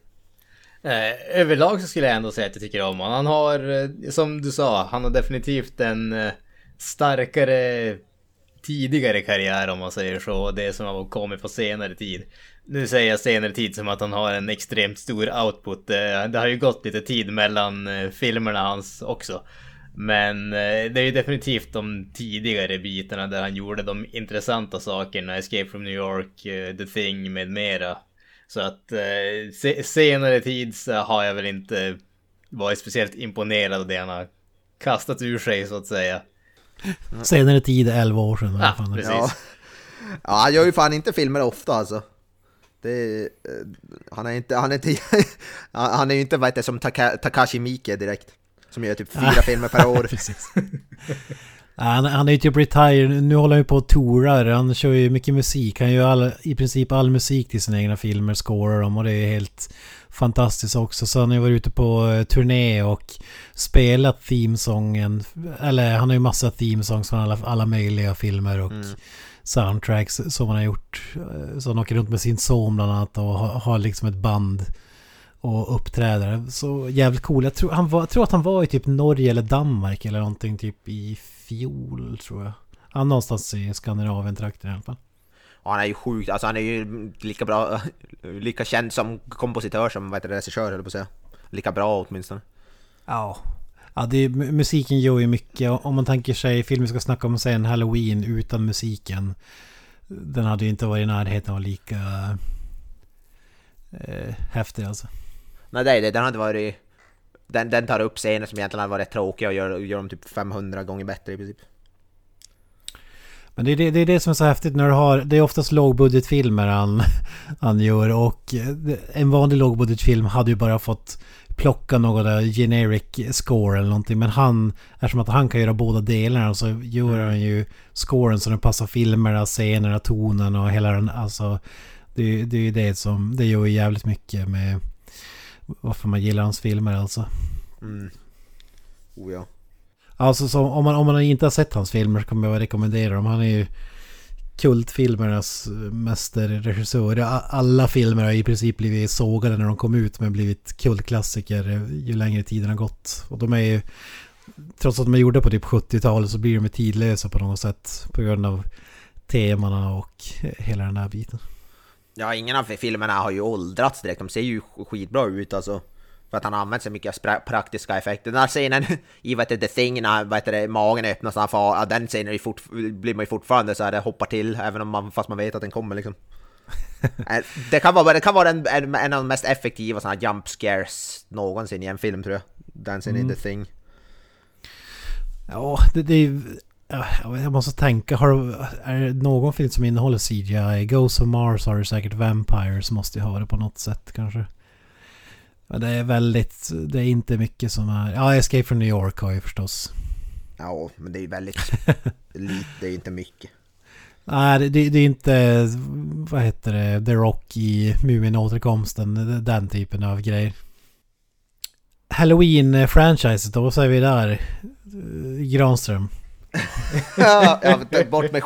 Eh, överlag så skulle jag ändå säga att jag tycker om honom. Han har, eh, som du sa, han har definitivt en eh, starkare tidigare karriär om man säger så. Det som har kommit på senare tid. Nu säger jag senare tid som att han har en extremt stor output. Eh, det har ju gått lite tid mellan eh, filmerna hans också. Men eh, det är ju definitivt de tidigare bitarna där han gjorde de intressanta sakerna. Escape from New York, The Thing med mera. Så att senare tid så har jag väl inte varit speciellt imponerad av det han har kastat ur sig så att säga. (laughs) Senare tid, 11 år sedan. Ja, fan är det? precis. Ja. ja, han gör ju fan inte filmer ofta alltså. Det eh, han är inte, han är inte, (laughs) han är ju inte vad heter, det, som Taka, Takashi Miike direkt. Som gör typ fyra filmer per år. (laughs) Han, han är ju typ retired. Nu håller han ju på och tourar. Han kör ju mycket musik. Han gör all, i princip all musik till sina egna filmer, scorar dem och det är helt fantastiskt också. Så han har ju varit ute på eh, turné och spelat themesången. Eller han har ju massa themesångs från alla, alla möjliga filmer och soundtracks som han har gjort. Eh, Så han åker runt med sin son bland annat och har, har liksom ett band och uppträder. Så jävligt cool. Jag tror, han var, jag tror att han var i typ Norge eller Danmark eller någonting typ i fjol tror jag. Han någonstans i Skandinavien-trakten i alla fall. Och han är ju sjukt, alltså han är ju lika bra, (laughs) lika känd som kompositör som vad heter det, regissör höll på att säga. Lika bra åtminstone. Ja. Ja, det är, musiken gör ju mycket. Om man tänker sig filmen vi ska snacka om sen, Halloween utan musiken. Den hade ju inte varit i närheten av lika eh, häftig alltså. Nej det är det, den hade varit... Den, den tar upp scener som egentligen hade varit tråkiga och gör, gör dem typ 500 gånger bättre i princip. Men det är det, det är det som är så häftigt när du har... Det är oftast lågbudgetfilmer han, (laughs) han gör och eh, en vanlig lågbudgetfilm hade ju bara fått plocka där generic score eller någonting. Men han, eftersom att han kan göra båda delarna så gör han ju scoren så den passar filmerna, scenerna, tonen och hela den. Alltså det, det är ju det som... Det gör ju jävligt mycket med varför man gillar hans filmer alltså. Mm. Oh ja. Alltså som, om, man, om man inte har sett hans filmer så kommer jag rekommendera dem. Han är ju kultfilmernas mästerregissör. Alla filmer har i princip blivit sågade när de kom ut men blivit kultklassiker ju längre tiden har gått. Och de är ju... Trots att de är gjorda på typ 70-talet så blir de tidlösa på något sätt på grund av temana och hela den här biten. Ja, ingen av filmerna har ju åldrats direkt, de ser ju skitbra ut alltså. För att han använt så mycket praktiska effekter. Den här scenen (laughs) i vad heter The Thing när vad det, magen öppnas, han får, ja, den scenen blir man ju fortfarande så här, det hoppar till även om man, fast man vet att den kommer liksom. (laughs) Eh, det kan vara, det kan vara en, en, en av de mest effektiva såna här jump scares någonsin i en film tror jag. Den scenen Mm. i The Thing. Ja, det, det är Jag måste tänka, har, är det någon film som innehåller CGI? Ghost of Mars har du säkert Vampires, måste ju ha det på något sätt kanske. Men det är väldigt, det är inte mycket som är... Ja, Escape from New York har ju förstås. Ja, men det är ju väldigt (laughs) lite, det är inte mycket. Nej, det, det, det är inte, vad heter det, The Rock i Mumin-återkomsten, den typen av grejer. Halloween-franchiset då, vad säger vi där? Eh, Granström. (laughs) ja, bort med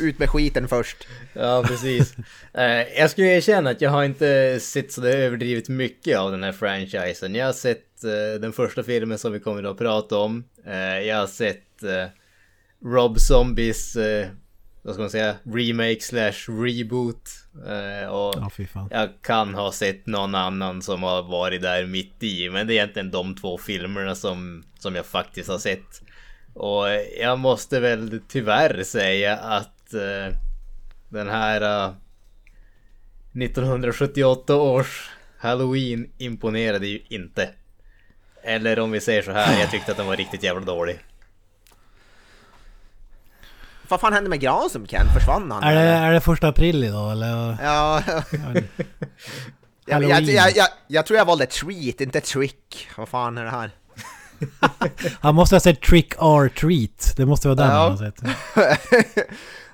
ut med skiten först. Ja, precis. (laughs) Eh, jag skulle erkänna att jag har inte sett så det överdrivet mycket av den här franchisen. Jag har sett eh, den första filmen som vi kommer att prata om. Eh, jag har sett eh, Rob Zombies, eh, vad ska man säga, remake slash reboot. Eh, och Ja, jag kan ha sett någon annan som har varit där mitt i, men det är egentligen de två filmerna som, som jag faktiskt har sett. Och jag måste väl tyvärr säga att eh, den här eh, 1978 års Halloween imponerade ju inte. Eller om vi säger så här, jag tyckte att den var riktigt jävla dålig. Vad fan hände med Granström Ken? Försvann han? Är det, är det första april idag eller? Ja, jag, (laughs) jag, jag, Halloween. jag, jag, jag tror jag valde treat, inte trick. Vad fan är det här? (laughs) Han måste ha sett Trick or Treat. Det måste vara den Ja. han har sett. (laughs)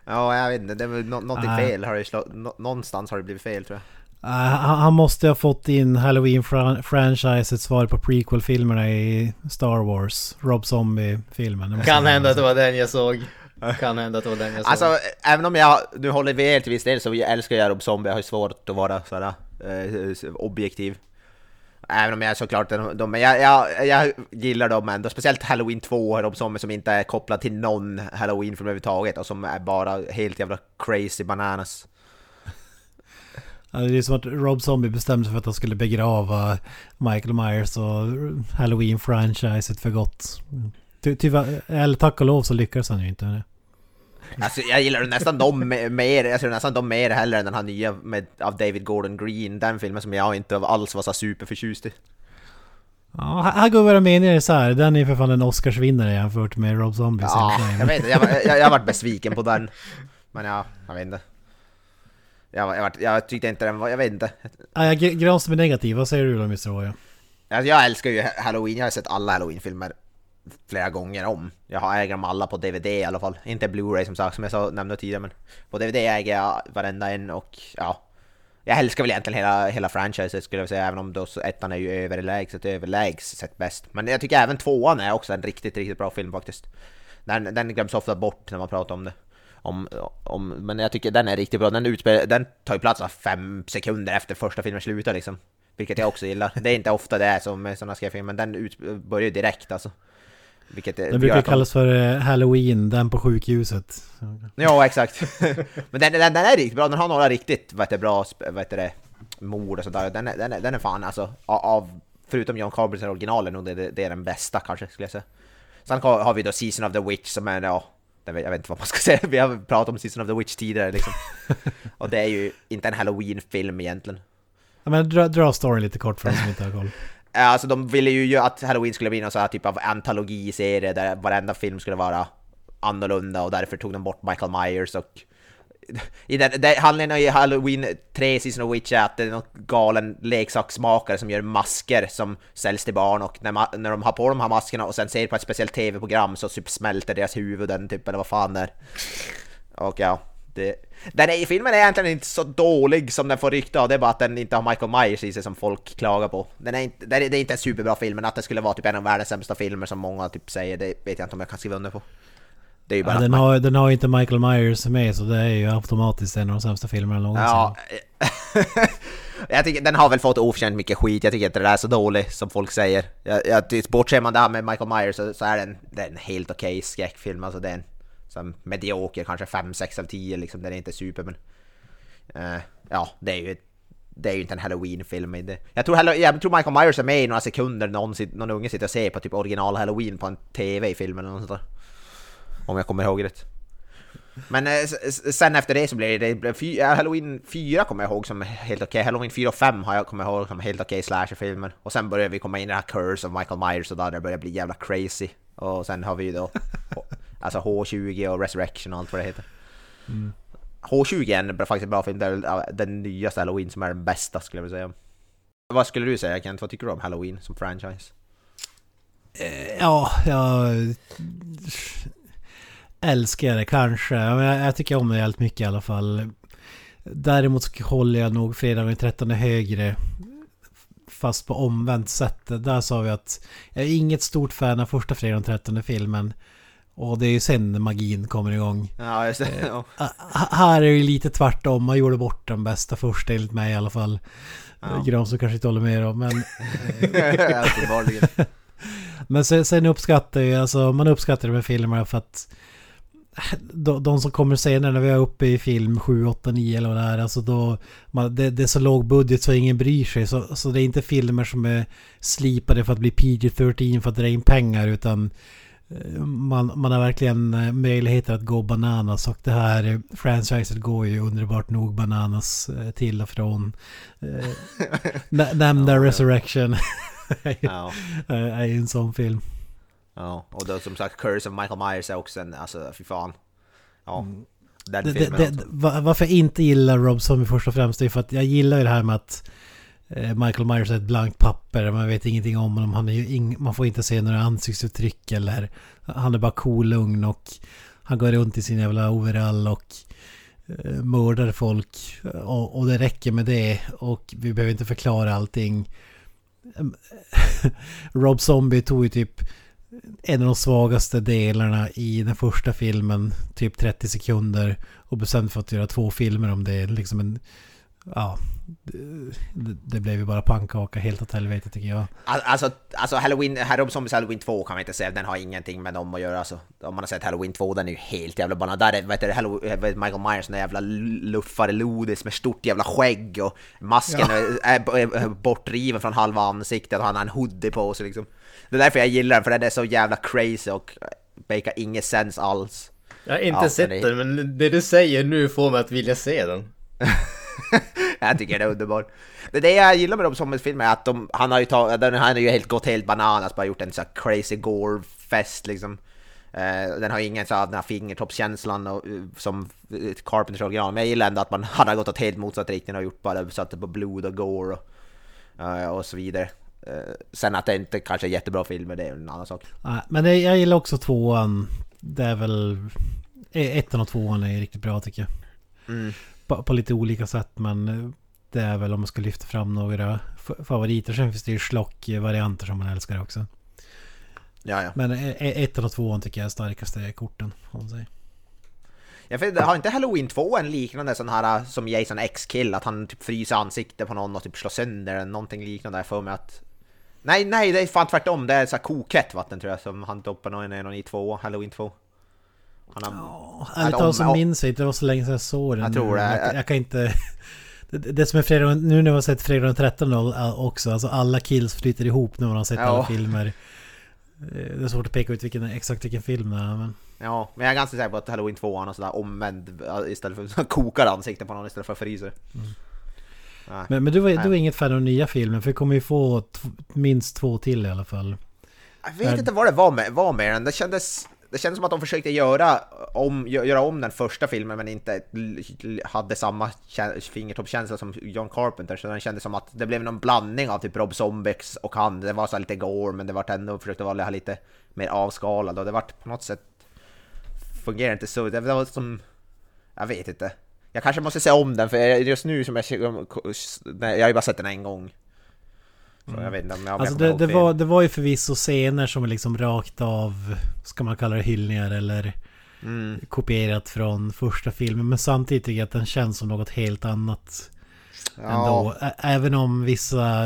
ja, jag vet inte. Det är väl nå- någonting Nej. fel. Har det slå, nå, någonstans har det blivit fel tror jag. Uh, han, måste ha fått in Halloween-franchisets svar på prequel-filmerna i Star Wars. Rob Zombie-filmen. Kan hända att det den. var den jag såg. (laughs) Kan hända att det var den jag såg. Alltså, även om jag nu håller med till viss del så jag älskar jag Rob Zombie. Jag har ju svårt att vara sådär eh, objektiv. Även om jag såklart, de, de, men jag, jag, jag gillar dem ändå. Speciellt Halloween 2, Rob Zombie som inte är kopplad till någon Halloween-film överhuvudtaget och som är bara helt jävla crazy bananas. (laughs) Ja, Det är som att Rob Zombie bestämde sig för att han skulle begrava Michael Myers och Halloween-franchiset för gott. Ty, tyvärr, eller tack och lov så lyckades han ju inte med det. Alltså jag gillar nästan dem me- mer, jag tror nästan dem mer heller än den här nya med, av David Gordon Green, den filmen som jag inte alls var så superförtjust i. Ja, här- går våra meningar isär. Den är för fan en Oscarsvinnare jämfört med Rob Zombie. Ja, jag vet jag, jag, jag har varit besviken på den. Men ja, jag vet inte. Jag, jag, jag tyckte inte den var, jag vet inte. Ja, jag Gr- Granström är negativ. Vad säger du då Mr. Oja? Alltså, jag älskar ju Halloween, jag har sett alla Halloween-filmer flera gånger om. Jag har äger dem alla på DVD i alla fall. Inte Blu-ray som sagt, som jag sa, nämnde tidigare, men på DVD äger jag varenda en och ja. Jag älskar väl egentligen hela, hela franchiset skulle jag säga, även om då ettan är ju överlägset överlägset bäst. Men jag tycker även tvåan är också en riktigt, riktigt bra film faktiskt. Den, den glöms ofta bort när man pratar om det. Om, om, men jag tycker den är riktigt bra. Den, utspel, den tar ju plats av fem sekunder efter första filmen slutar liksom. Vilket jag också gillar. Det är inte ofta det är som med sådana skräckfilmer, men den ut, börjar ju direkt alltså. Vilket Den brukar kallas för eh, Halloween, den på sjukhuset. Ja, exakt. (laughs) Men den, den, den är riktigt bra, den har några riktigt heter, det, bra heter det, mord och sådär. Den, är- den, är- den är fan alltså, av, förutom John Carpenter originalen, det, det, är den bästa kanske skulle jag säga. Sen har vi då Season of the Witch som är, ja, den vet- jag vet inte vad man ska (laughs) säga, vi har pratat om Season of the Witch tidigare liksom. (laughs) Och det är ju inte en Halloween-film egentligen. Ja, men dra, dra storyn lite kort för de som inte har koll. Eh, alltså de ville ju att Halloween skulle bli någon sån här typ av antologiserie där varenda film skulle vara annorlunda och därför tog de bort Michael Myers och (laughs) i den, det, handlingen i Halloween 3 Season of Witch är att det är någon galen leksaksmakare som gör masker som säljs till barn och när, ma- när de har på de här maskerna och sen ser på ett speciellt tv-program så typ smälter deras huvuden typ eller vad fan det är. Och ja, det, den är, filmen är egentligen inte så dålig som den får rykte av, det är bara att den inte har Michael Myers i sig som folk klagar på. Den är inte, det är, inte en superbra film, men att det skulle vara typ en av världens sämsta filmer som många typ säger, det vet jag inte om jag kan skriva under på. Det är ju bara Ja, den, har, den har inte Michael Myers med så det är ju automatiskt en av de sämsta filmerna någonsin. Ja. (laughs) jag tycker den har väl fått oförtjänt mycket skit, jag tycker inte det är så dålig som folk säger. Jag, jag, bortser man det här med Michael Myers så, så är den, en helt okej skräckfilm, alltså det är en som medioker, kanske 5, 6 av 10 liksom, den är inte super men... eh, ja, det är ju det är ju inte en halloween-film. Jag tror, jag tror Michael Myers är med i några sekunder, någon, någon unge sitter och ser på typ original halloween på en TV i filmen eller något sånt där. Om jag kommer ihåg rätt. Men eh, sen efter det så blev det, det blev fy, ja, Halloween 4 kommer jag ihåg som helt okej, Halloween 4 och 5 har jag kommer ihåg som helt okej slasherfilmer. Och sen började vi komma in i den här Curse of Michael Myers och där det började bli jävla crazy. Och sen har vi ju då (laughs) alltså H20 och Resurrection och allt vad det heter. H20 är en, faktiskt en bra film, det är den nyaste Halloween som är den bästa skulle jag vilja säga. Vad skulle du säga Kent, vad tycker du om Halloween som franchise? Ja, jag älskar det kanske. Jag tycker om det jävligt mycket i alla fall. Däremot så håller jag nog fredag den 13 högre. Fast på omvänt sätt. Där sa vi att jag är inget stort fan av första fredag den 13 filmen. Och det är ju sen magin kommer igång. Ja, just det. Ja. H- Här är det ju lite tvärtom. Man gjorde bort den bästa första enligt mig i alla fall. Ja. Ja. som kanske inte håller med om. Men (laughs) Uppenbarligen. (laughs) Men sen, sen uppskattar ju, alltså man uppskattar de här filmerna för att de, de som kommer senare när vi är uppe i film 7, 8, 9 eller vad det är, alltså då man, det, det är så låg budget så ingen bryr sig. Så, så det är inte filmer som är slipade för att bli PG-13 för att dra in pengar utan eh, man, man har verkligen eh, möjligheter att gå bananas och det här eh, franchiset går ju underbart nog bananas eh, till och från. Eh, nä- (laughs) Nämnda Resurrection (laughs) Ja. är ju en sån film. Ja, och då som sagt Curse of Michael Myers är också en, alltså fy fan. Ja, den Det, det, filmen det, va- varför jag inte gillar Rob Zombie först och främst är för att jag gillar ju det här med att eh, Eh, Michael Myers är ett blankt papper. Man vet ingenting om honom. Han är ju ing, man får inte se några ansiktsuttryck eller han är bara cool, lugn och han går runt i sin jävla overall och eh, mördar folk. Eh, och, och det räcker med det och vi behöver inte förklara allting. (laughs) Rob Zombie tog ju typ en av de svagaste delarna i den första filmen, typ 30 sekunder. Och bestämde för att göra två filmer om det. Liksom en... Ja, det, det blev ju bara pannkaka helt åt helvete tycker jag. Al- Alltså, alltså Halloween, här Rob Zombies Halloween 2 kan man inte säga, den har ingenting med dem att göra alltså. Om man har sett Halloween 2, den är ju helt jävla banan. Där är, vad heter det, Hallow- eh, Michael Myers, den jävla luffare lodis med stort jävla skägg och masken (laughs) är, är, är bortriven från halva ansiktet och han har en hoodie på sig liksom. Det är därför jag gillar den, för den är så jävla crazy och makar inget sens alls. Jag har inte Ja, sett men det- den, men det du säger nu får mig att vilja se den. (laughs) (laughs) jag tycker det är underbart. Det, det jag gillar med de som filmer är att de, han har ju tagit, han har ju helt gått helt bananas, bara gjort en sån crazy gore-fest liksom. Eh, den har ingen sån här fingertoppskänslan och, eh, som eh, Carpenters original, men jag gillar ändå att man (laughs) har gått åt helt motsatt riktning och gjort bara satt på blod och gore och, eh, och så vidare. Sen att det inte kanske är jättebra filmer, det är en annan sak. Nej, Men det, jag gillar också tvåan. Det är väl... eh, Ettan och tvåan är riktigt bra tycker jag. Mm. På, på lite olika sätt men eh, det är väl om man ska lyfta fram några favoriter. Sen finns det ju schlock-varianter som man älskar också. Ja, ja. Men eh, eh, ettan och tvåan tycker jag är starkaste korten. Om säger. Jag vet, har inte Halloween 2 en liknande sån här äh, som Jason X-kill? Att han typ fryser ansiktet på någon och typ slår sönder eller någonting liknande där för mig att... Nej, nej, det är fan tvärtom. Det är så här kokhett vatten tror jag som han doppar någon i någon i 2, Halloween 2. Han har... Ärligt om- talat så minns jag inte. Det var så länge sedan jag såg den. Jag tror det. Jag, jag kan inte... (laughs) Det, det som är fredag, nu när har sett fredag den 13 då, också, alltså alla kills flyter ihop när man har sett Ja. alla filmer. Eh, Det är svårt att peka ut vilken, exakt vilken film det är men... Ja, men jag är ganska säker på att Halloween 2 har någon sån där omvänd ja, istället för så (laughs) kokar ansiktet på någon istället för fryser. Nej. Men, men du, var, du är inget fan av nya filmen för vi kommer ju få minst två till i alla fall. Jag vet inte vad det var med, var med den. Det kändes, det kändes som att de försökte göra om, göra om den första filmen men inte hade samma fingertoppskänsla som John Carpenter. Så den kändes som att det blev någon blandning av typ Rob Zombies och han. Det var så lite gore men det var ändå försökte vara lite mer avskalad och det var på något sätt fungerar inte så. Det var som... Jag vet inte. Jag kanske måste se om den för just nu som jag... Jag har ju bara sett den en gång. Så jag vet inte om jag, Alltså det, det, var, det var ju förvisso scener som är liksom rakt av, ska man kalla det hyllningar eller Mm. kopierat från första filmen. Men samtidigt tycker jag att den känns som något helt annat ändå. Ä- Även om vissa...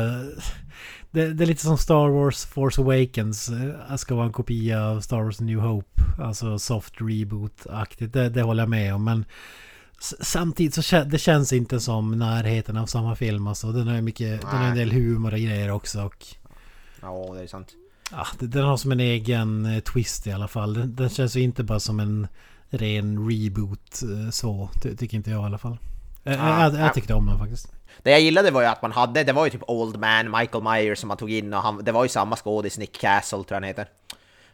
Det, det är lite som Star Wars Force Awakens. eh, Ska vara en kopia av Star Wars New Hope. Alltså soft reboot-aktigt. Det, det håller jag med om. Men Samtidigt så kä- det känns inte som närheten av samma film alltså. Den har mycket, den har en del humor och grejer också och... Ja, det är sant. Ja, det- den har som en egen eh, twist i alla fall. Den, den känns ju inte bara som en ren reboot eh, så. Ty, tycker inte jag i alla fall. Eh, Ah, jag, ja. jag tyckte om den faktiskt. Det jag gillade var ju att man hade, det var ju typ Old Man, Michael Myers som man tog in och han, det var ju samma skådis, Nick Castle tror jag han heter.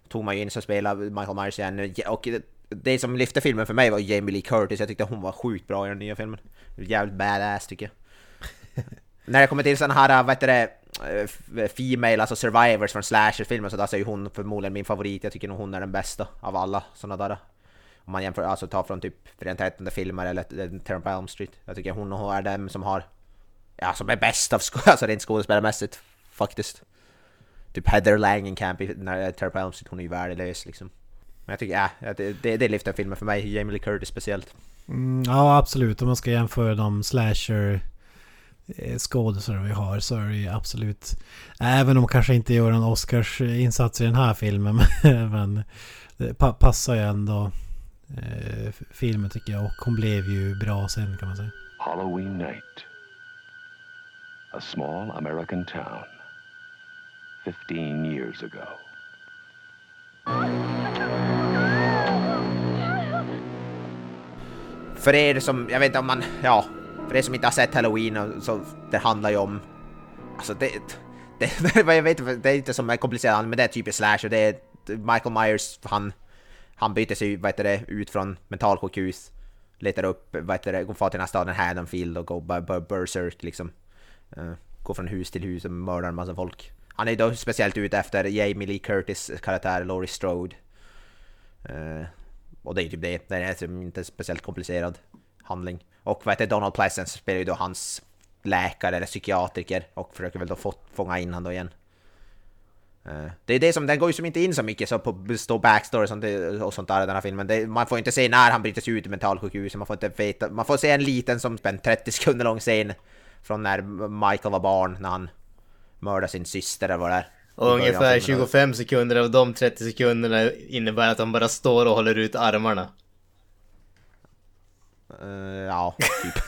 Tog man ju in som spelade Michael Myers igen. Och det, som lyfte filmen för mig var Jamie Lee Curtis, jag tyckte hon var sjukt bra i den nya filmen. Jävligt badass tycker jag. (laughs) När det kommer till sådana här, vad heter det, f- Female, alltså survivors från slasher-filmer så där så är ju hon förmodligen min favorit. Jag tycker nog hon är den bästa av alla sådana där. Om man jämför, alltså tar från typ Fredag 13 filmer eller Terror på Elm Street. Jag tycker hon och är den som har, ja som är bäst av sko- (laughs) alltså rent skådespelarmässigt faktiskt. Typ Heather Langenkamp i Terror på Elm Street, hon är ju värdelös liksom. Men jag tycker, ja, det, det, det lyfter filmen för mig, Jamie Lee Curtis speciellt. Mm, ja, absolut. Om man ska jämföra de slasher eh, skådisar vi har så är det ju absolut... Även om kanske inte gör en Oscars-insats i den här filmen. (laughs) Men det pa- passar ju ändå eh, filmen tycker jag. Och hon blev ju bra sen kan man säga. Halloween night. A small American town. 15 years ago. För er som, jag vet inte om man, ja, för er som inte har sett Halloween och så, det handlar ju om, alltså det, det, (laughs) jag vet det är inte som komplicerat, men det är typiskt slasher, det är Michael Myers, han, han byter sig vad heter det, ut från mentalsjukhus, letar upp, vad heter det, går far till den här staden Haddonfield och går ber- ber- berserk liksom. Uh, går från hus till hus och mördar en massa folk. Han är då speciellt ute efter Jamie Lee Curtis karaktär Laurie Strode. Uh, och det är typ det, det är inte speciellt komplicerad handling. Och vad heter Donald Pleasence spelar ju då hans läkare eller psykiatriker och försöker väl då få, fånga in han då igen. Eh, det är det som, den går ju som inte in så mycket så på stå backstory och sånt, och sånt där i den här filmen. Det, man får inte se när han bryter sig ut ur mentalsjukhuset, man får inte veta, man får se en liten som en 30 sekunder lång scen från när Michael var barn, när han mördade sin syster eller vad det är. Och ungefär filmen. 25 sekunder av de 30 sekunderna innebär att han bara står och håller ut armarna. Eh, ja, typ.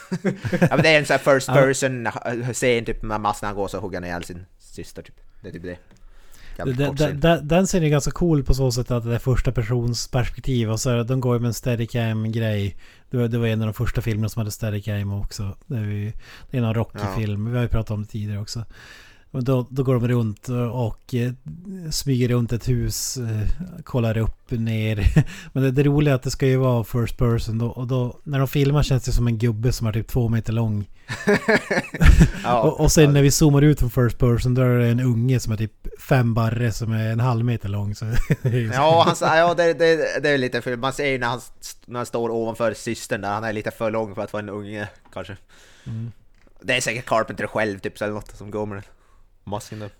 (laughs) ja, men det är en sån här first person uh, scen typ med massan går så hugger han ihjäl sin syster typ. Det är typ det. Den, den, den, den scenen är ganska cool på så sätt att det är första persons perspektiv och så är det, de går ju med en steadicam grej. Det var, det var en av de första filmerna som hade steadicam också. Det är, ju, det är en Rocky-film, vi har ju pratat om det tidigare också. Och då, då går de runt och eh, smyger runt ett hus, eh, kollar upp, ner. (laughs) Men det, det roliga är att det ska ju vara first person då, och då när de filmar känns det som en gubbe som är typ två meter lång. (laughs) Ja, Och, och sen när vi zoomar ut från first person då är det en unge som är typ fem barre som är en halv meter lång. Så (laughs) Ja, han, ja det, det, det är lite för man ser ju när han, när han står ovanför systern där, han är lite för lång för att vara en unge kanske. Mm. Det är säkert Carpenter själv typ eller något som går med den masken där.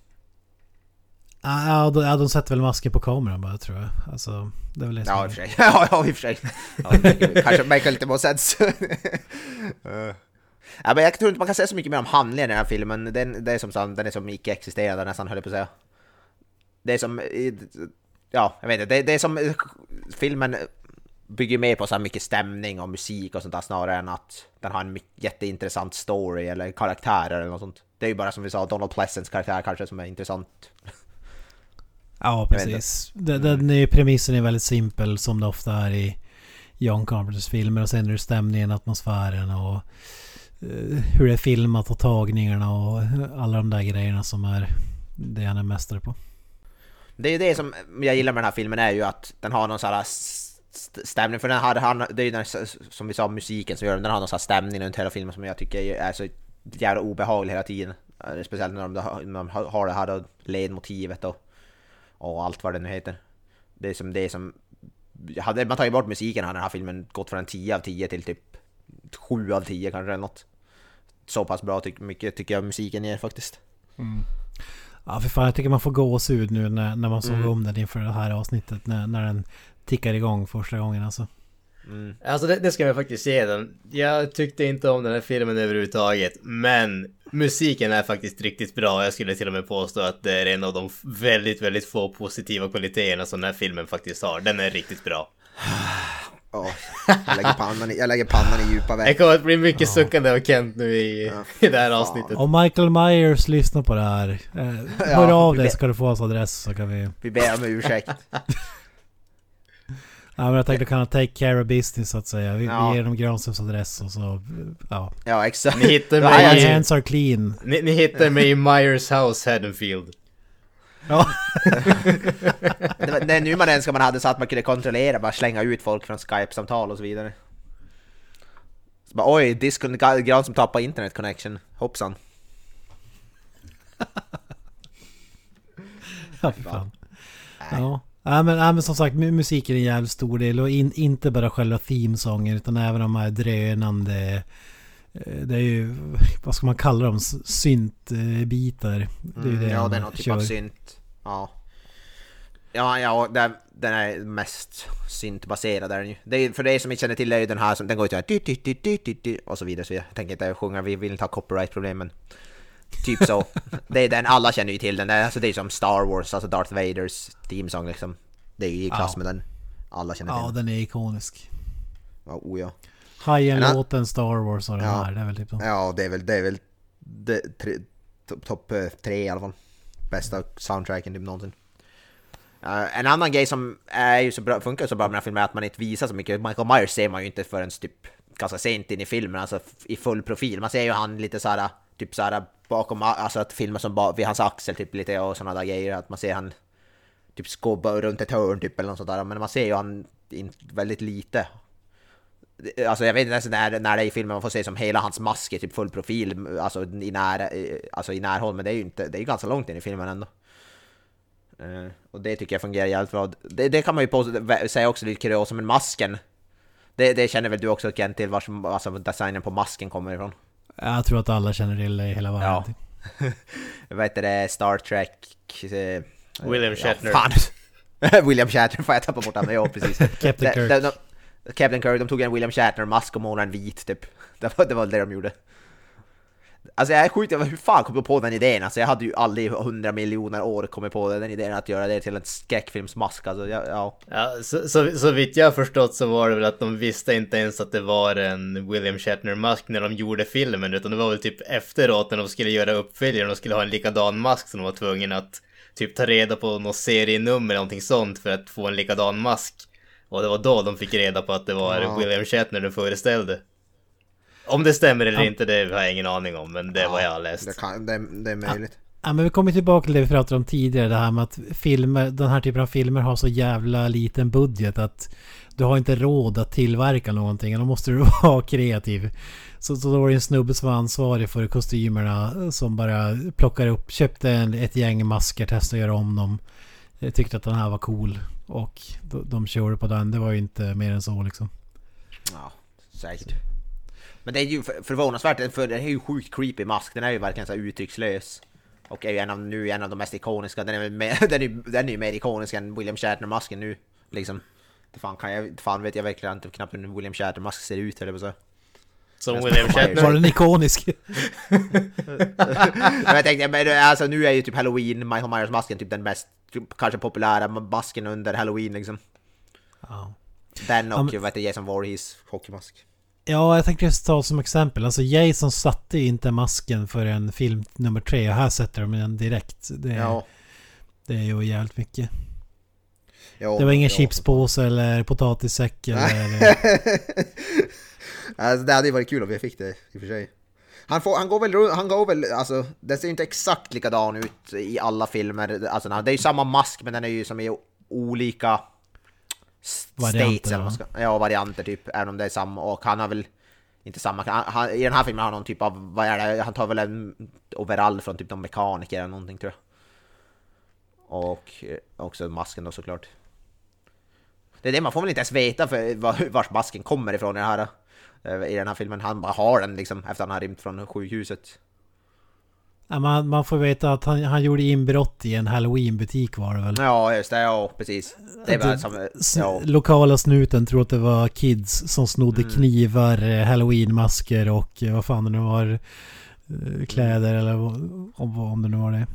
Ja, de, ja, de sätter väl masken på kameran bara tror jag. Alltså, det är väl det som Ja, i och för sig. (laughs) Ja, ja i och för sig. Ja, make- kanske make lite more sense. Eh. (laughs) ja, men jag tror inte man kan säga så mycket mer om handlingen i den här filmen. Den, det är som, den är som icke-existerande nästan, höll jag på att säga. Det är som... Ja, jag vet inte. Det, det är som... Filmen bygger mer på så här mycket stämning och musik och sånt där snarare än att den har en jätteintressant story eller karaktärer eller något sånt. Det är ju bara som vi sa, Donald Pleasence karaktär kanske som är intressant. Ja, precis. Den, den är, premissen är väldigt simpel som det ofta är i John Carpenters filmer. Och sen är det stämningen, atmosfären och eh, hur det är filmat och tagningarna och alla de där grejerna som är det han är mästare på. Det är ju det som jag gillar med den här filmen är ju att den har någon sån här st- stämning, för den har, det är ju den, som vi sa, musiken som gör den, den har någon sån här stämning runt hela filmen som jag tycker är så jävla obehaglig hela tiden. Eh, Speciellt när de, när de har det här då, ledmotivet och, och allt vad det nu heter. Det är som det är som... Hade man tagit bort musiken hade den här filmen gått från en 10 av 10 till typ 7 av 10 kanske eller något. Så pass bra tyck, mycket tycker jag musiken ger faktiskt. Ja, för fan jag tycker man får gåshud nu när, när man såg Mm. om den inför det här avsnittet. När, när den tickar igång första gången alltså. Mm. Alltså det, det ska jag faktiskt ge den. Jag tyckte inte om den här filmen överhuvudtaget. Men musiken är faktiskt riktigt bra. Jag skulle till och med påstå att det är en av de väldigt, väldigt få positiva kvaliteterna som den här filmen faktiskt har. Den är riktigt bra. Åh, jag, lägger pannan i, jag lägger pannan i djupa Det veck. kommer att bli mycket suckande av Kent nu i, i det här fan. avsnittet. Om Michael Myers lyssnar på det här, eh, hör Ja, av det- dig ska du få hans adress så kan vi... Vi ber om ursäkt. (laughs) Ja, men jag tänkte kunna take care of business så att säga. Vi, Ja. vi ger dem Granströms adress och så... Ja. Ja, exakt. Ni hittar mig, My hands are clean. ni, ni hittar mig i Myers House, Haddonfield. Ja. Det, var- det är nu man önskar man hade så att man kunde kontrollera, bara slänga ut folk från Skype-samtal och så vidare. Så bara, oj, diskon gran som tappar internet connection. Hoppsan. Ja, fan. Ja. Ja men, ja men som sagt mu- musiken är en jävligt stor del och in, inte bara själva themesången utan även de här drönande eh, det är ju, vad ska man kalla dem, syntbitar. Det är Mm, det ja, det är någon typ av synt. Ja. Ja, ja den, den är mest syntbaserad är den ju. Det är, för det som inte känner till är ju den här som, den går ju till och så vidare. Så jag tänker inte sjunga, vi vill inte ha copyright-problem men Typ så. Det är den, alla känner ju till den. Det är, alltså, det är som Star Wars, alltså Darth Vaders themesång liksom. Det är ju i klass Ja. med den. Alla känner till Ja, den. den är ikonisk. Ja, oh, ja. Hajen Men han- låten Star Wars och den Ja. här, det är väl typ så. Ja, det är väl, det är väl topp top, eh, tre i alla fall. Bästa soundtracken typ någonsin. Eh, en annan grej som är ju så bra, funkar så bra med den här filmen är att man inte visar så mycket. Michael Myers ser man ju inte förrän typ ganska sent in i filmen, alltså i full profil. Man ser ju han lite såhär, typ såhär bakom, alltså att filma som vid hans axel typ lite och sådana där grejer. Att man ser han typ skobba runt ett hörn typ eller något sånt där. Men man ser ju han in, väldigt lite. Alltså jag vet inte ens när, när det är i filmen man får se som hela hans mask är typ full profil, alltså i, när, eh, alltså i närhåll, men det är ju inte, det är ju ganska långt in i filmen ändå. Uh, och det tycker jag fungerar jävligt bra. Det, det kan man ju på, säga också lite kuriosa, men masken, det, det känner väl du också Kent till, vars, alltså designen på masken kommer ifrån? Jag tror att alla känner till det i hela världen. Ja. (laughs) Vad heter det, Star Trek... Eh, William Shatner. Ja, fan. (laughs) William Shatner, får jag tappa bort namnet? Ja, (laughs) precis. Captain De- Kirk. de- de- Captain Kirk, de tog en William Shatner-mask och målade en vit typ. Det var, det var det de gjorde. Alltså jag är sjukt hur fan kom jag på den idén? Alltså jag hade ju aldrig i hundra miljoner år kommit på den idén att göra det till en skräckfilmsmask. Alltså ja, ja. Ja, så, så, så vitt jag har förstått så var det väl att de visste inte ens att det var en William Shatner-mask när de gjorde filmen, utan det var väl typ efteråt när de skulle göra uppföljaren och skulle ha en likadan mask som de var tvungna att typ ta reda på något serienummer eller någonting sånt för att få en likadan mask. Och det var då de fick reda på att det var Ja. William Shatner den föreställde. Om det stämmer eller Ja. inte, det har jag ingen aning om, men det är vad jag har läst. Det, kan, det, det är möjligt. Ja men vi kommer tillbaka till det vi pratade om tidigare. Det här med att filmer, den här typen av filmer har så jävla liten budget att du har inte råd att tillverka någonting. Då måste du (laughs) vara kreativ. Så, så då var det en snubbe som var ansvarig för kostymerna som bara plockade upp, köpte en, ett gäng masker, testade att göra om dem. Jag tyckte att den här var cool. Och de, de körde på den. Det var ju inte mer än så liksom. Ja, säkert. Men det är ju för- förvånansvärt, för den är ju sjukt creepy mask, den är ju verkligen så uttryckslös. Och är ju en av, nu en av de mest ikoniska, den är, mer, (laughs) den är, den är ju mer ikonisk än William Shatner-masken nu. Liksom. Det fan, kan jag, fan vet jag verkligen inte knappt hur William Shatner-mask ser ut eller så. Som William (laughs) Myers. Var Shatner. den ikonisk? (laughs) Men jag tänkte, men alltså nu är ju typ Halloween, Michael Myers-masken typ den mest, typ, kanske populära masken under Halloween liksom. Ja. Den och Ja, men- vad heter Jason Voorhees hockeymask. Ja, jag tänkte just ta som exempel. Alltså Jason satte ju inte masken för en film nummer tre. Och här sätter de den direkt. Det, Ja. det är ju jävligt mycket. ja, Det var ingen ja. chipspåse eller potatissäck eller... (laughs) alltså, det hade ju varit kul om vi fick det i och för sig. Han, får, han går väl han går väl, alltså det ser ju inte exakt likadan ut i alla filmer. Alltså det är ju samma mask men den är ju som i olika states eller vad ska, Ja, varianter typ, även om det är samma. Och han har väl inte samma, han, i den här filmen har han någon typ av, vad är det, han tar väl en overall från typ någon mekaniker eller någonting tror jag. Och eh, också masken då såklart. Det är det, man får väl inte ens veta för var, vars masken kommer ifrån i, det här, eh, i den här filmen. Han bara har den liksom efter att han har rymt från sjukhuset. Man, man får veta att han, han gjorde inbrott i en halloween-butik var det väl. Ja, just det, ja precis. Det Det- som, ja, Lokala snuten tror att det var kids som snodde Mm. knivar, eh, halloween-masker och eh, vad fan det nu var. eh, Kläder eller vad- om, om det nu var det.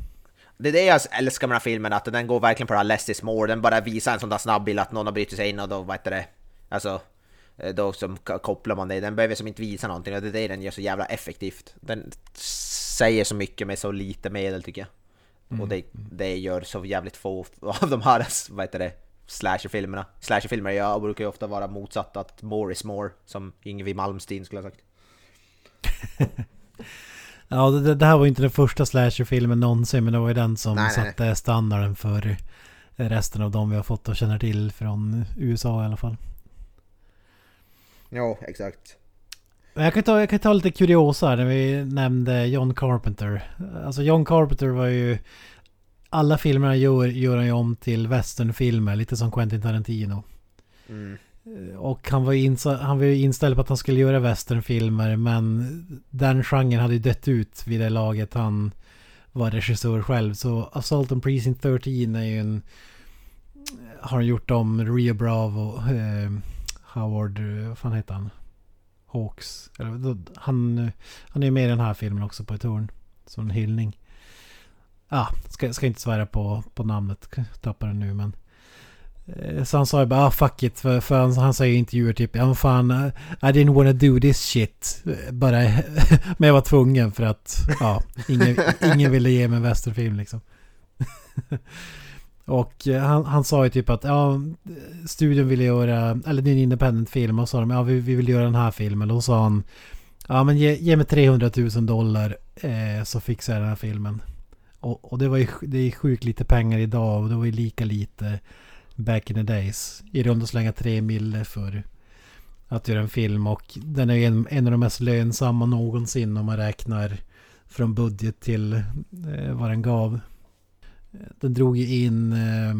Det är det jag älskar med den här filmen, att den går verkligen på det här less is more. Den bara visar en sån där snabb bild att någon har brutit sig in och då, vad heter det, alltså Då som kopplar man det, den behöver som inte visa någonting och det är det den gör så jävla effektivt. Den säger så mycket med så lite medel tycker jag. Och det, det gör så jävligt få av de här, (laughs) vad heter det, slasherfilmerna. Slasherfilmer jag brukar ju ofta vara motsatt, att more is more, som Yngwie Malmsteen skulle ha sagt. (laughs) Ja, det, det här var inte den första slasherfilmen någonsin, men det var ju den som Nej, nej, satte standarden för resten av de vi har fått och känner till från USA i alla fall. Ja, exakt. Jag kan ta, jag kan ta lite kuriosa här när vi nämnde John Carpenter. Alltså John Carpenter var ju... Alla filmerna gör, gör han ju om till westernfilmer, lite som Quentin Tarantino. Mm. Och han var, insa, han var ju inställd på att han skulle göra westernfilmer men den genren hade ju dött ut vid det laget han var regissör själv. Så Assault on Precinct 13 är ju en... Har han gjort om Rio Bravo, eh, Howard, eh, vad fan heter han? Hawks. Eller, då- han, han är ju med i den här filmen också på ett hörn. Som en hyllning. Ah, ska, ska inte svära på, på namnet. Tappar det nu men. Eh, så han sa ju bara ah, fuck it. För, för han, han säger i intervjuer typ ja fan eh, I didn't wanna do this shit. Eh, bara, (laughs) men jag var tvungen för att ja, ingen, ingen ville ge mig en västerfilm liksom. (laughs) Och eh, han, han sa ju typ att ja, studion ville göra, eller det är en independent film och sa de ja vi, vi vill göra den här filmen. Och då sa han ja men ge, ge mig 300 000 dollar eh, så fixar jag den här filmen. Och, och det var ju det är sjukt lite pengar idag och det var ju lika lite back in the days. I runda slänga tre mille för att göra en film och den är ju en, en av de mest lönsamma någonsin om man räknar från budget till eh, vad den gav. Den drog ju in eh,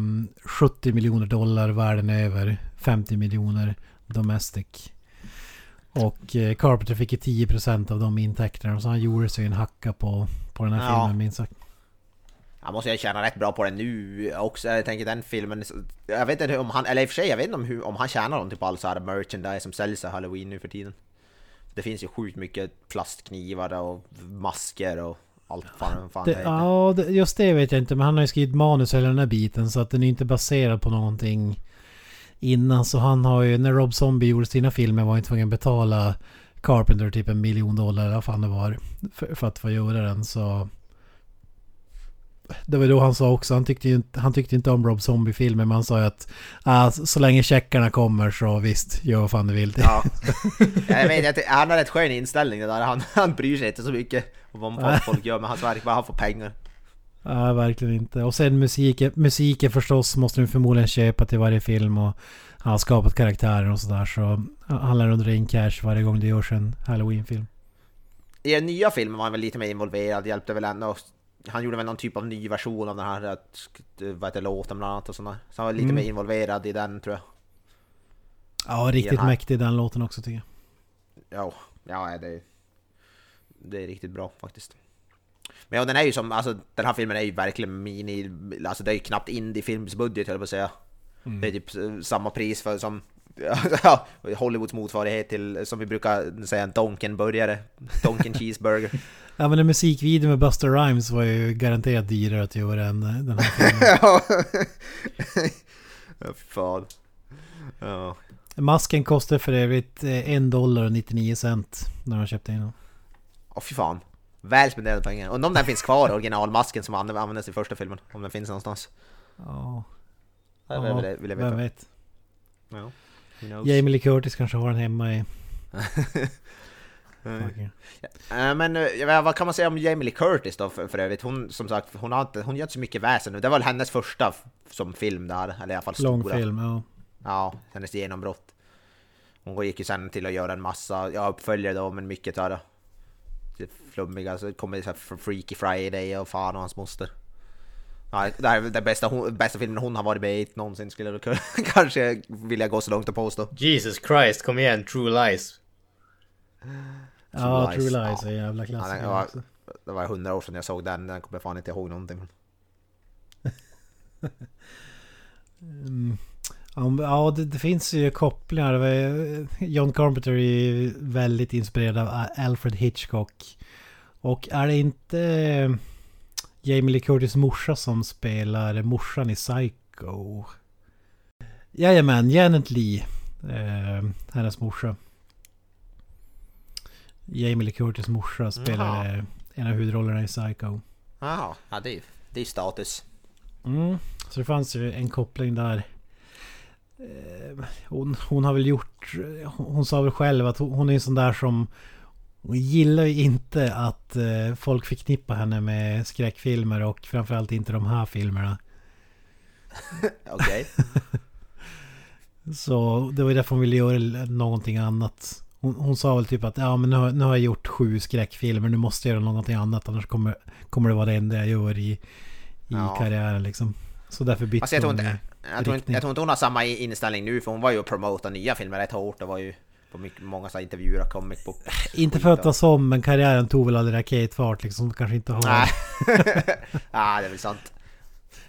70 miljoner dollar världen över, 50 miljoner domestic. Och eh, Carpenter fick ju 10% av de intäkterna så han gjorde sig en hacka på, på den här Ja. filmen minst sagt. Han måste ju tjäna rätt bra på den nu också. Jag tänker den filmen... Jag vet inte om han... Eller i och för sig, jag vet inte om, hur, om han tjänar någonting på all så här merchandise som säljs av Halloween nu för tiden. Det finns ju sjukt mycket plastknivar och masker och allt fan, fan Det, ja, just det vet jag inte. Men han har ju skrivit manus eller den här biten. Så att den är inte baserad på någonting innan. Så han har ju, när Rob Zombie gjorde sina filmer var han tvungen att betala Carpenter typ en miljon dollar eller vad fan det var. För, för att få göra den. Så... Det var då han sa också, han tyckte ju inte, han tyckte inte om Rob Zombie-filmer men han sa ju att ah, så länge checkarna kommer så visst, gör vad fan du vill. Ja. (laughs) jag vet, jag, han har rätt skön inställning det där. Han, han bryr sig inte så mycket om vad folk gör, men hans verk bara han får pengar. Nej, verkligen inte. Och sen musiken, musiken förstås måste du förmodligen köpa till varje film och han har skapat karaktärer och sådär så han lär nog dra in cash varje gång det görs en Halloween-film. I den nya filmen var han väl lite mer involverad, hjälpte väl ändå. Han gjorde väl någon typ av ny version av den här, att- vad heter låten bland annat och sådär. Så han var lite Mm. mer involverad i den tror jag. Ja, riktigt här. mäktig den låten också tycker jag. Ja, ja det, det är riktigt bra faktiskt. Men ja, den är ju som, alltså den här filmen är ju verkligen mini, alltså det är ju knappt indie-filmsbudget höll jag på att säga. Det är typ eh, samma pris för som (laughs) Hollywoods motsvarighet till, som vi brukar säga, en Donken-burgare. Donken cheeseburger. (laughs) Ja men en musikvideo med Buster Rhymes var ju garanterat dyrare att göra än eh, den här (laughs) filmen. ja, Ja, fan. Ja. Masken kostar för övrigt eh, en dollar och 99 cent när de köpte in den. Åh fy fan. Väl spenderade pengar. Undrar om den finns kvar, originalmasken som anv- användes i första filmen. Om den finns någonstans. Ja, Det ja vill, jag- vill jag veta. vem vet. Ja. Jamie Lee Curtis kanske har den hemma i... (laughs) Nej. Eh, Men eh, vad kan man säga om Jamie Lee Curtis då för, för övrigt? Hon som sagt, hon har inte, hon gör inte så mycket väsen nu. Det var väl hennes första som film där, eller i alla fall stora. Långfilm, ja. Ja, hennes genombrott. Hon gick ju sen till att göra en massa, ja uppföljare då, men mycket där det flummiga, så kommer det så här Freaky Friday och fan och hans moster. Ja, det här är den bästa, hon, bästa filmen hon har varit med i någonsin skulle jag (laughs) kanske vilja gå så långt och påstå. Jesus Christ, kom igen, True Lies. Ja, Lies. True Lies Ja. är en jävla Ja, klassiker det, var, också. det var hundra år sedan jag såg den, den kommer jag fan inte ihåg någonting. (laughs) Mm. Ja, Ja, det, det finns ju kopplingar. Det var ju- John Carpenter är ju väldigt inspirerad av Alfred Hitchcock. Och är det inte Jamie Lee Curtis morsa som spelar morsan i Psycho? Jajamän, Janet Lee. Eh, hennes morsa. Jamie Lee Curtis morsa spelar eh, en av huvudrollerna i Psycho. Jaha, ja det är, det är status. Mm. Så det fanns ju en koppling där. Eh, Hon, hon har väl gjort... Hon sa väl själv att hon hon är en sån där som... Hon gillar ju inte att eh, folk förknippar henne med skräckfilmer och framförallt inte de här filmerna. (laughs) Okej. Så det var ju därför hon ville göra någonting annat. Hon, hon sa väl typ att ja men nu har, nu har jag gjort sju skräckfilmer, nu måste jag göra någonting annat annars kommer, kommer det vara det enda jag gör i, i Ja. karriären liksom. Så därför bytte Fast jag hon inte, jag, tror inte, jag tror inte hon har samma inställning nu för hon var ju och promotade nya filmer rätt hårt. Det var ju på mycket, många så intervjuer och comic book. Inte för att vara som, men karriären tog väl aldrig raketfart liksom. Kanske inte har... Nej. ja, (laughs) det är väl sant.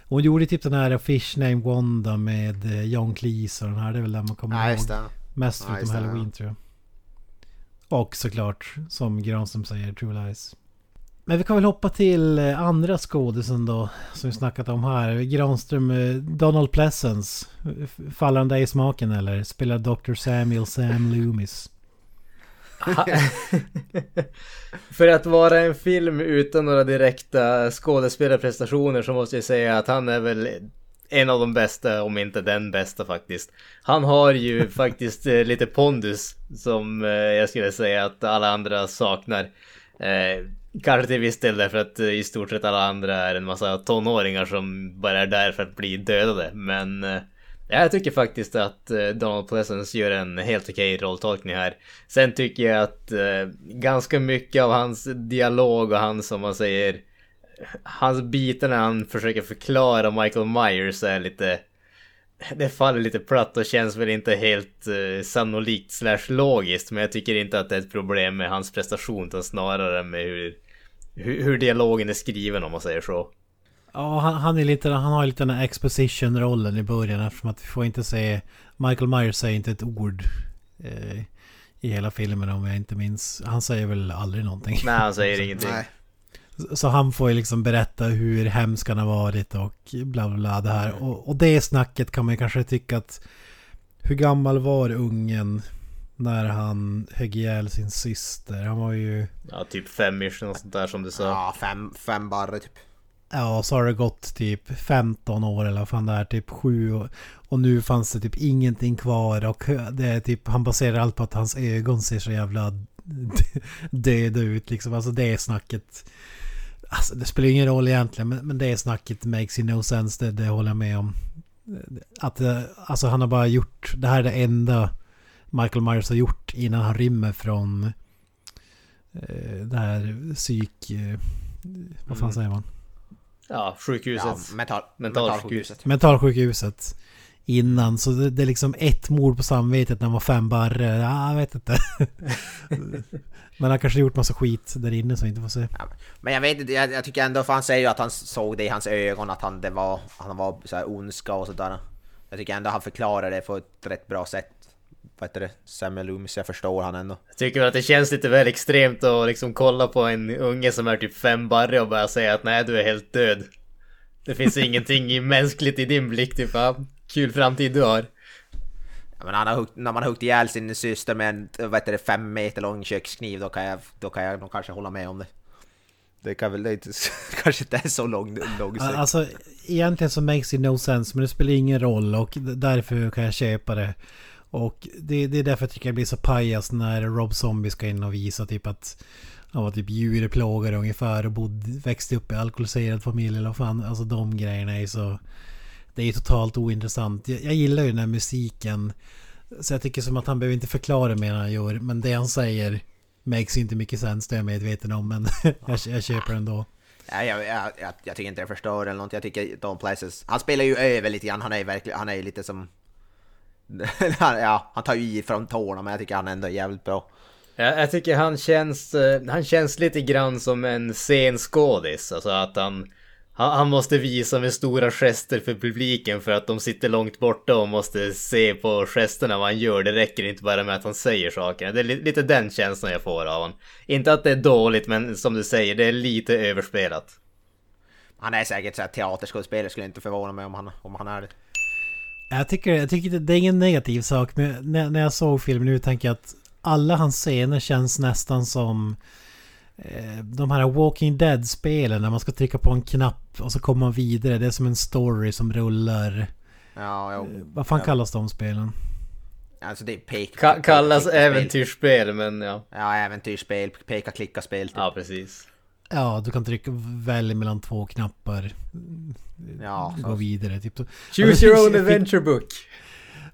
Hon gjorde typ den här Fish Named Wanda med eh, John Cleese och den här. Det är väl den man kommer Nej, ihåg. Mest förutom det, Halloween ja. tror jag. Och såklart, som Granström säger, True Lies. Men vi kan väl hoppa till eh, andra skådisen då, som vi snackat om här. Granström, eh, Donald Pleasence. Faller han dig i smaken eller? Spelar Dr. Samuel Sam Loomis. För att vara en film utan några direkta skådespelarprestationer så måste jag säga att han är väl en av de bästa, om inte den bästa faktiskt. Han har ju (laughs) faktiskt eh, lite pondus som jag skulle säga att alla andra saknar. Kanske till viss del därför att eh, i stort sett alla andra är en massa tonåringar som bara är där för att bli dödade. Men Ja, jag tycker faktiskt att eh, Donald Pleasence gör en helt okej rolltolkning här. Sen tycker jag att ganska mycket av hans dialog och hans, som man säger, hans bitar när han försöker förklara Michael Myers är lite... Det faller lite platt och känns väl inte helt sannolikt slash logiskt. Men jag tycker inte att det är ett problem med hans prestation utan snarare med hur, hur, hur dialogen är skriven om man säger så. Ja, han, han, är lite, han har lite den här exposition-rollen i början eftersom att vi får inte se... Michael Myers säger inte ett ord eh, i hela filmen om jag inte minns. Han säger väl aldrig någonting. Nej, han säger (laughs) ingenting. Nej. Så han får ju liksom berätta hur hemskt han har varit och bla bla bla det här. Och, och det snacket kan man kanske tycka att... Hur gammal var ungen när han högg ihjäl sin syster? Han var ju... Ja, typ fem-ish och sånt där som du sa. Ja, fem, fem barre typ. Ja, så har det gått typ 15 år eller vad fan det är, typ 7 år. Och nu fanns det typ ingenting kvar och det är typ, han baserar allt på att hans ögon ser så jävla (laughs) döda ut liksom. Alltså det är snacket. Alltså det spelar ingen roll egentligen, men, men det är snacket makes you no sense, det, det håller jag med om. Att, eh, alltså han har bara gjort, det här är det enda Michael Myers har gjort innan han rymmer från eh, det här psyk... Eh, vad fan säger man? Ja, sjukhuset. Ja, mental, Mentalsjukhuset. mentalsjukhuset innan. Så det, det är liksom ett mord på samvetet när man var fem barre. Ja, jag vet inte. (laughs) Men han kanske gjort massa skit där inne som vi inte får se. Ja, men jag vet inte, jag, jag tycker ändå, för han säger ju att han såg det i hans ögon, att han, det var, han var så här ondska och sådär. Jag tycker ändå han förklarar det på ett rätt bra sätt. Vad heter det? Samuel Loomis, jag förstår han ändå. Jag tycker att det känns lite väl extremt att liksom kolla på en unge som är typ fem barre och bara säga att nej du är helt död. Det finns (laughs) ingenting i mänskligt i din blick typ. Ja, kul framtid du har. Ja, men han har huggt, när man har huggit ihjäl sin syster med en vad heter det, fem meter lång kökskniv, då kan jag, då kan jag nog kanske hålla med om det. Det kan väl det inte, (laughs) kanske inte är så lång, lång sträck. Alltså egentligen så makes it no sense men det spelar ingen roll och därför kan jag köpa det. Och det, det är därför jag tycker jag blir så pajas när Rob Zombie ska in och visa typ att han var typ djurplågare ungefär och bodde, växte upp i alkoholiserad familj eller vad fan. Alltså de grejerna är så... Det är ju totalt ointressant. Jag, jag gillar ju den här musiken. Så jag tycker som att han behöver inte förklara mer än han gör. Men det han säger makes inte mycket sens, det är jag medveten om. Men (laughs) jag, jag köper ändå. Ja, jag, jag, jag, tycker inte det förstör eller något. Jag tycker Don Places, han spelar ju över lite grann. Han är ju verkligen, han är ju lite som... (laughs) ja, han tar ju i från tårna men jag tycker han ändå är jävligt bra. Jag, jag tycker han känns, eh, han känns lite grann som en scenskådis. Alltså att han, han, måste visa med stora gester för publiken för att de sitter långt borta och måste se på gesterna vad han gör. Det räcker inte bara med att han säger saker. Det är li, lite den känslan jag får av honom. Inte att det är dåligt men som du säger, det är lite överspelat. Han är säkert så teaterskådespelare, skulle inte förvåna mig om han, om han är det. Jag tycker, jag tycker det- är ingen negativ sak, men när, när jag såg filmen nu tänker jag att alla hans scener känns nästan som eh, de här Walking Dead-spelen när man ska trycka på en knapp och så kommer man vidare. Det är som en story som rullar. Ja, jo. Vad fan Ja. kallas de spelen? Alltså det är pek... Ka- kallas äventyrsspel, men ja. Ja, äventyrsspel, peka-klicka-spel. Typ. Ja, precis. Ja, du kan trycka välja mellan två knappar. Ja, Gå vidare. Typ. Choose your own adventure book.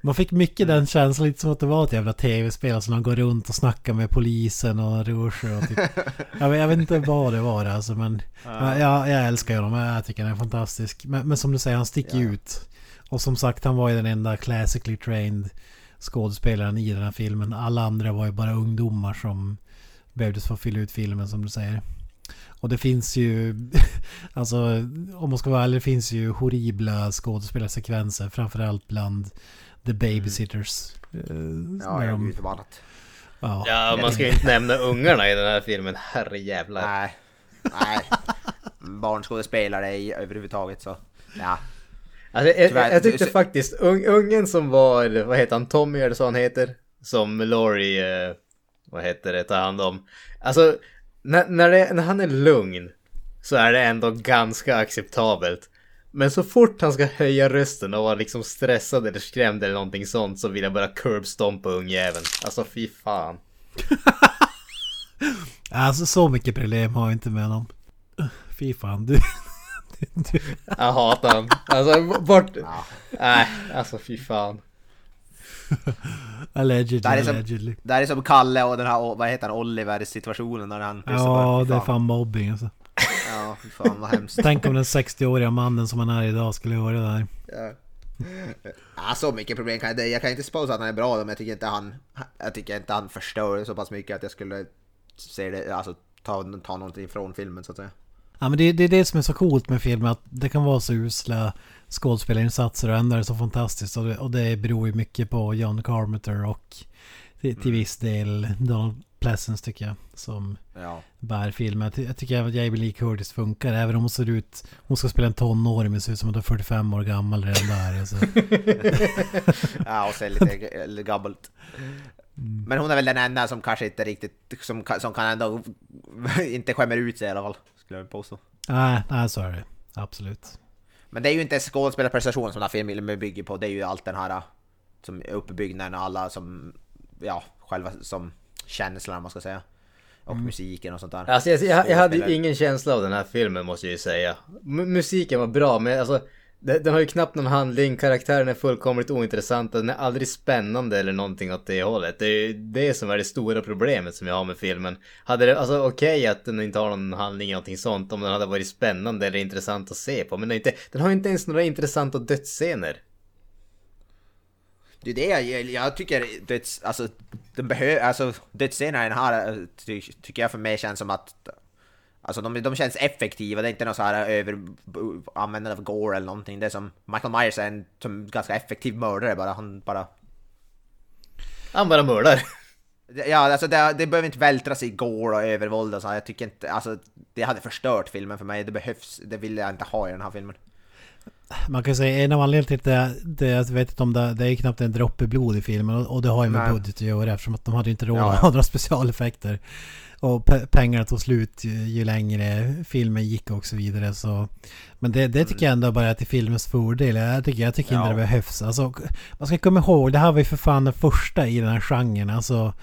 Man fick mycket den känslan, lite som att det var ett jävla tv-spel. Alltså man går runt och snackar med polisen och sig och typ. (laughs) jag, vet, jag vet inte vad det var alltså men... men jag, jag älskar honom, jag tycker han är fantastisk. Men, men som du säger, han sticker ju ut. Och som sagt, han var ju den enda classically trained skådespelaren i den här filmen. Alla andra var ju bara ungdomar som behövdes för att fylla ut filmen som du säger. Och det finns ju, (laughs) alltså om man ska vara ärlig, det finns ju horribla skådespelarsekvenser. Framförallt bland The Babysitters. eh, Ja, när ja, de- förbannat. ja. Ja, man ska ju inte nämna ungarna i den här filmen. Herrejävlar. Nej. Nej. Barnskådespelare i överhuvudtaget så. Ja. Alltså, jag, jag, jag tyckte faktiskt un, ungen som var, vad heter han, Tommy eller så han heter? Som Laurie, eh, vad heter det, tar hand om. Alltså, när, när, det, när han är lugn så är det ändå ganska acceptabelt. Men så fort han ska höja rösten och vara liksom stressad eller skrämd eller någonting sånt så vill jag bara curbstompa ungjäveln. Alltså fy fan. (laughs) Alltså så mycket problem har jag inte med honom. Fy fan, (laughs) du... du Jag hatar han. Alltså bort. Nej, alltså fy fan. (laughs) allegedly, Det här är som- allegedly. Det här är som Kalle och den här, vad heter han, Oliver situationen när han... Ja, det är fan mobbing alltså. (laughs) Ja, fan vad hemskt. Tänk om den 60-åriga mannen som han är idag skulle göra det där. Ja. Ja, så mycket problem kan jag. Jag kan inte spåsa att han är bra men jag tycker inte han... Jag tycker inte han förstör så pass mycket att jag skulle se det, alltså ta, ta någonting från filmen så att säga. Ja men det, det är det som är så coolt med filmen att det kan vara så usla skådespelarinsatser och ändå är det så fantastiskt och det, och det beror ju mycket på John Carpenter och till, till viss del Donald Pleasence tycker jag som Ja. bär filmen. Jag, jag tycker även att Jamie Lee Curtis funkar även om hon ser ut hon ska spela en tonåring men ser ut som att hon är 45 år gammal redan där. Alltså. (laughs) Ja, och så lite lite gabbalt. Men hon är väl den enda som kanske inte riktigt, som, kan- som kan ändå (laughs) inte skämmer ut sig i alla fall, skulle jag påstå. Nej, nej så är det. Absolut. Men det är ju inte skådespelarprestation som den här filmen bygger på, det är ju allt den här som är uppbyggnaden och alla som, ja, själva som känslan man ska säga. Och musiken och sånt där. Alltså jag, jag, jag hade ingen känsla av den här filmen måste jag ju säga. M- musiken var bra men alltså den, den har ju knappt någon handling, karaktären är fullkomligt ointressant, den är aldrig spännande eller någonting åt det hållet. Det är ju det som är det stora problemet som jag har med filmen. Hade det, alltså okej att den inte har någon handling eller någonting sånt om den hade varit spännande eller intressant att se på. Men den, inte, den har inte ens några intressanta dödsscener. Det är det jag, jag tycker, döds, alltså, den behöver, alltså dödsscenerna i den här ty, tycker jag för mig känns som att Alltså de, de känns effektiva, det är inte något så här över användande av gore eller någonting. Det är som Michael Myers är en som ganska effektiv mördare bara, han bara... Han bara mördar. Ja, alltså det, det behöver inte vältras i gore och övervåld och så. Jag tycker inte, alltså det hade förstört filmen för mig. Det behövs, det vill jag inte ha i den här filmen. Man kan säga en av anledningarna till det, det jag vet inte om det, det är knappt en droppe blod i filmen och, och det har ju med Nej. budget att göra eftersom att de hade inte råd Ja, att ja. ha några specialeffekter. Och pe pengarna tog slut ju, ju längre filmen gick och så vidare så. Men det, det tycker jag ändå bara är till filmens fördel. Jag tycker, jag tycker inte Ja. det behövs. Alltså, man ska komma ihåg, det här var ju för fan den första i den här genren. Alltså,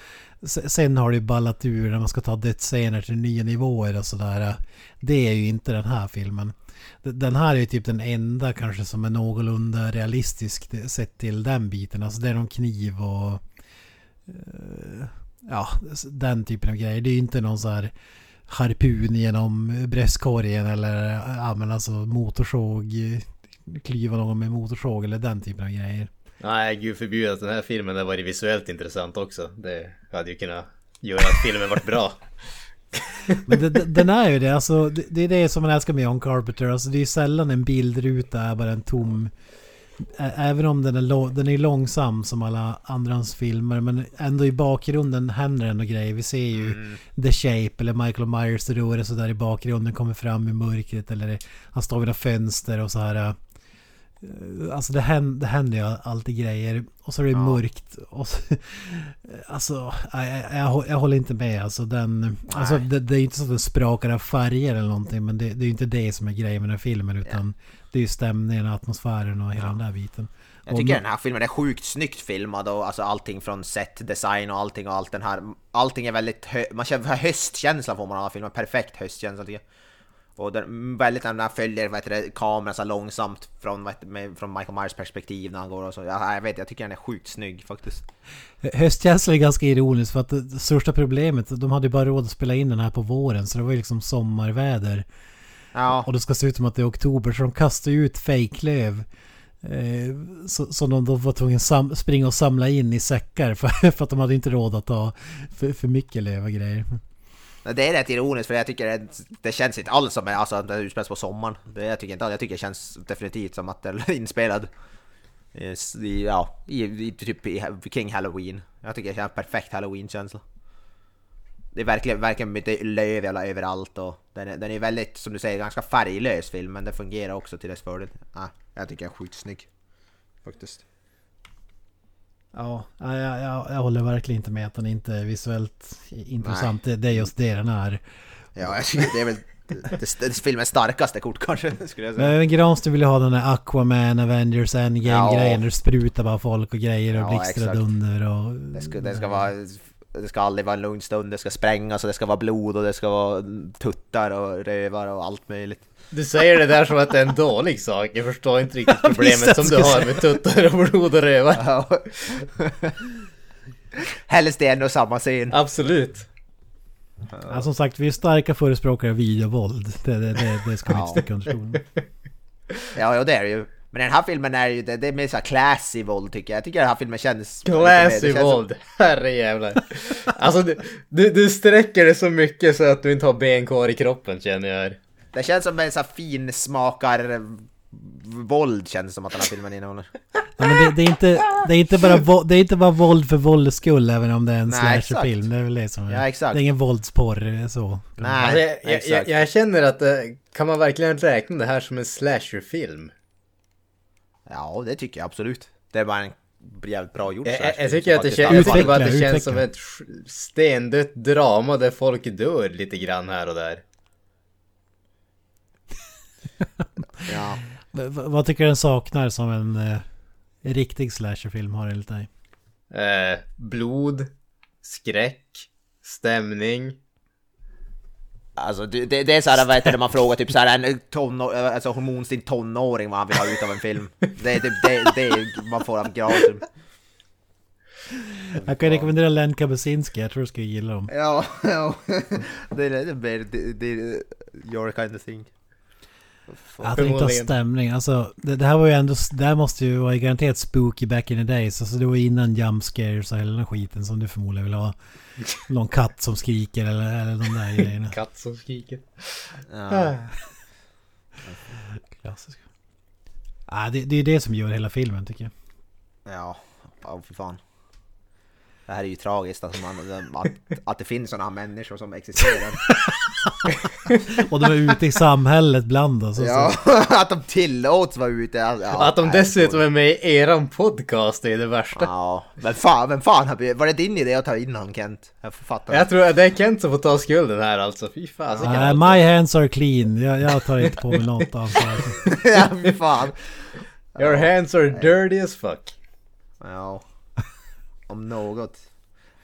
se- sen har det ju ballat ur när man ska ta dödsscener till nya nivåer och sådär. Det är ju inte den här filmen. Den här är ju typ den enda kanske som är någorlunda realistisk sett till den biten. Alltså det är någon kniv och... Ja, den typen av grejer. Det är ju inte någon så här harpun genom bröstkorgen eller ja men alltså motorsåg. Klyva någon med motorsåg eller den typen av grejer. Nej, gud förbjude att den här filmen hade varit visuellt intressant också. Det hade ju kunnat göra att filmen varit bra. (laughs) Men det, den är ju det, alltså det, det är det som man älskar med John Carpenter. Alltså det är ju sällan en bildruta är bara en tom... Även om den är, den är långsam som alla andra hans filmer. Men ändå i bakgrunden händer ändå grejer. Vi ser ju The Shape eller Michael Myers rör sig där i bakgrunden. Kommer fram i mörkret eller han står vid några fönster och så här. Alltså det händer, det händer ju alltid grejer. Och så är det Ja. mörkt. Och så, (laughs) alltså, jag, jag, jag, håller inte med. Alltså, den, alltså det, det är inte så att den sprakar av färger eller någonting. Men det, det är ju inte det som är grejen med den här filmen. Utan det är ju stämningen, atmosfären och hela den där biten. Jag tycker den här filmen är sjukt snyggt filmad och alltså allting från set design och allting och allt den här Allting är väldigt hö man känner höstkänsla får man av filmen, perfekt höstkänsla tycker jag Och den, väldigt när den följer vad heter det, kameran så långsamt från, vad heter, med, från Michael Myers perspektiv när han går och så ja, Jag vet, jag tycker den är sjukt snygg faktiskt Höstkänsla är ganska ironiskt för att det, största problemet, de hade ju bara råd att spela in den här på våren så det var ju liksom sommarväder. Ja, Och det ska se ut som att det är oktober så de kastar ju ut fejklöv. Eh, så de då var tvungna att springa och samla in i säckar för, (laughs) för att de hade inte råd att ta för, för mycket löv och grejer det är rätt ironiskt för jag tycker det, det känns inte alls som alltså, att det utspelas på sommaren. Det, Jag tycker inte jag tycker det känns definitivt som att det är (laughs) inspelad i, ja, i, i, typ i, kring halloween. Jag tycker det känns perfekt halloween-känsla. Det är verkligen, verkligen mycket löv jävla överallt och den är, den är väldigt, som du säger, ganska färglös film men det fungerar också till dess fördel. Ja, Jag tycker den är sjukt snygg Faktiskt. Ja, jag, jag, jag, håller verkligen inte med att den inte är visuellt intressant. Det, det är just det den är. Ja, det är väl det, det, filmens starkaste kort kanske, skulle jag säga Men Granström vill ju ha den där Aquaman, Avengers, Endgame-grejen. Ja. där det sprutar bara folk och grejer och Ja, blixtrar dunder och... Det ska, det ska vara... Det ska aldrig vara en lugn stund, det ska sprängas och det ska vara blod och det ska vara tuttar och rövar och allt möjligt. Du säger det där som att det är en dålig sak. Jag förstår inte riktigt (laughs) problemet som du har med tuttar och blod och rövar. Ja. Helst i en och samma scen. Absolut. Ja, som sagt, vi är starka förespråkare av videovåld. Det, det, det, det ska vi inte Ja. sticka under stol med. Ja, ja, det är det ju. Men den här filmen är ju, det, det är mer såhär classy våld tycker jag. Jag tycker den här filmen känns... Classy känns som- våld. Herrejävlar. Alltså du, du, du sträcker det så mycket så att du inte har ben kvar i kroppen känner jag. Det känns som en sån här fin smakar våld känns det som att den här filmen innehåller. Ja, men det, det, är inte, det, är inte bara, vo- det är inte bara våld för våldets skull även om det är en slasherfilm. Det är väl det som är. Ja, exakt. Det är ingen våldsporr så. Nej, Alltså, jag, jag, jag känner att eh, kan man verkligen räkna det här som en slasherfilm? Ja, det tycker jag absolut. Det är bara en jävligt bra gjord Jag, jag, tycker att det, kän, tycker bara att det Utveckla, känns som utveckla. ett stendött drama där folk dör lite grann här och där. (laughs) Ja. V- v- vad tycker du den saknar som en eh, riktig slasherfilm har enligt dig? Eh, blod, skräck, stämning. Alltså det, det, är såhär, vad heter det, man frågar typ såhär en tonår, alltså hormonstinn tonåring vad han vill ha ut av en film. Det är typ det, det är man får av gratis. Jag kan rekommendera Len Kabasinski, jag tror du skulle gilla dem. Ja, (laughs) ja. Det är är your kind of thing. Inte har Förmodligen. stämning. Alltså, det, det här var ju ändå... Det här måste ju vara garanterat spooky back in the days. Alltså det var innan jump scares och hela den skiten som du förmodligen vill ha. Någon katt som skriker eller, eller de där grejerna. Katt som skriker. Ja. (laughs) Klassisk. Ah, det, det är det som gör hela filmen tycker jag. Ja, ja fy fan. Det här är ju tragiskt att, man, att, att det finns sådana här människor som existerar. (laughs) Och de är ute i samhället bland oss. och så. Ja, (laughs) att de tillåts vara ute. Ja, att de dessutom är med i eran podcast är det värsta. Ja, men fan, vem fan var det din idé att ta in honom Kent? Jag fattar Jag tror att det är Kent som får ta skulden här alltså. Fy fan. så Ah, my hands are clean. Jag, jag tar inte på mig något ansvar. (laughs) ja, fy fan. Your hands are dirty as fuck. Ja, om något.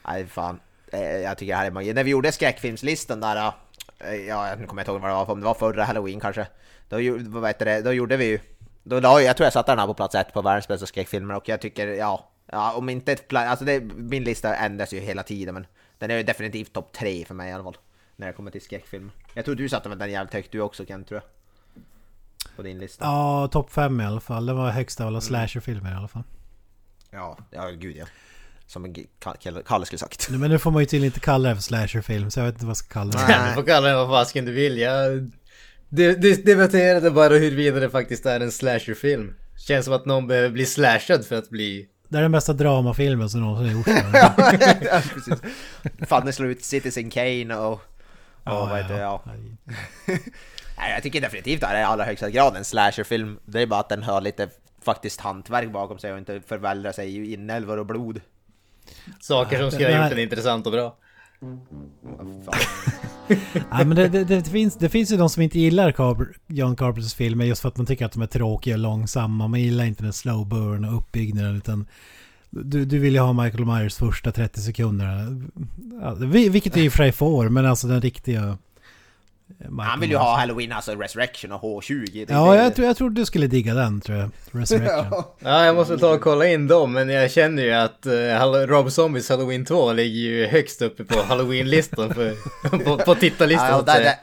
Nej fan, Eh, jag tycker det här är magi. När vi gjorde skräckfilmslistan där, eh, ja nu kommer jag inte ihåg vad det var, om det var förra halloween kanske. Då, vad heter det, då gjorde vi ju, då la, jag tror jag satte den här på plats ett på världens bästa skräckfilmer och jag tycker, ja, ja om inte ett alltså det, min lista ändras ju hela tiden men den är ju definitivt topp tre för mig i alla fall. När det kommer till skräckfilmer. Jag tror du satte den jävligt högt du också Ken, tror jag. På din lista. Ja, topp fem i alla fall. Det var högsta av alla slasherfilmer i alla fall. Ja, ja gud ja. Som Kalle skulle sagt. Men nu får man ju tydligen inte kalla det för slasherfilm. Så jag vet inte vad jag ska kalla det. Nej. Du får kalla den vad fasken du vill. Jag de- de- debatterade bara huruvida det faktiskt är en slasherfilm. Känns som att någon behöver bli slashad för att bli... Det är den bästa dramafilmen som någonsin gjorts. (laughs) ja, precis. Fanny slår ut Citizen Kane och, Och vad heter det? Ja. (laughs) Nej, jag tycker definitivt att det är i allra högsta grad en slasherfilm. Det är bara att den har lite faktiskt hantverk bakom sig och inte förvällar sig i inälvor och blod. Saker som skulle ha gjort den intressant och bra. (laughs) Nej, men det, det, det, finns, det finns ju de som inte gillar Carp- John Carpenters filmer just för att man tycker att de är tråkiga och långsamma. Man gillar inte den slow burn och uppbyggnaden utan du, du vill ju ha Michael Myers första 30 sekunderna. Ja, vi- vilket vi i och för sig får, men alltså den riktiga... Michael Han vill ju Myers. ha Halloween, alltså Resurrection och H20. Det- Ja, det- jag tror, jag tror du skulle digga den tror jag. Resurrection. (laughs) Ja, jag måste ta och kolla in dem, men jag känner ju att uh, Rob Zombies Halloween 2 ligger ju högst uppe på Halloween-listan för, (laughs) på, på tittarlistan. Ja, där, där,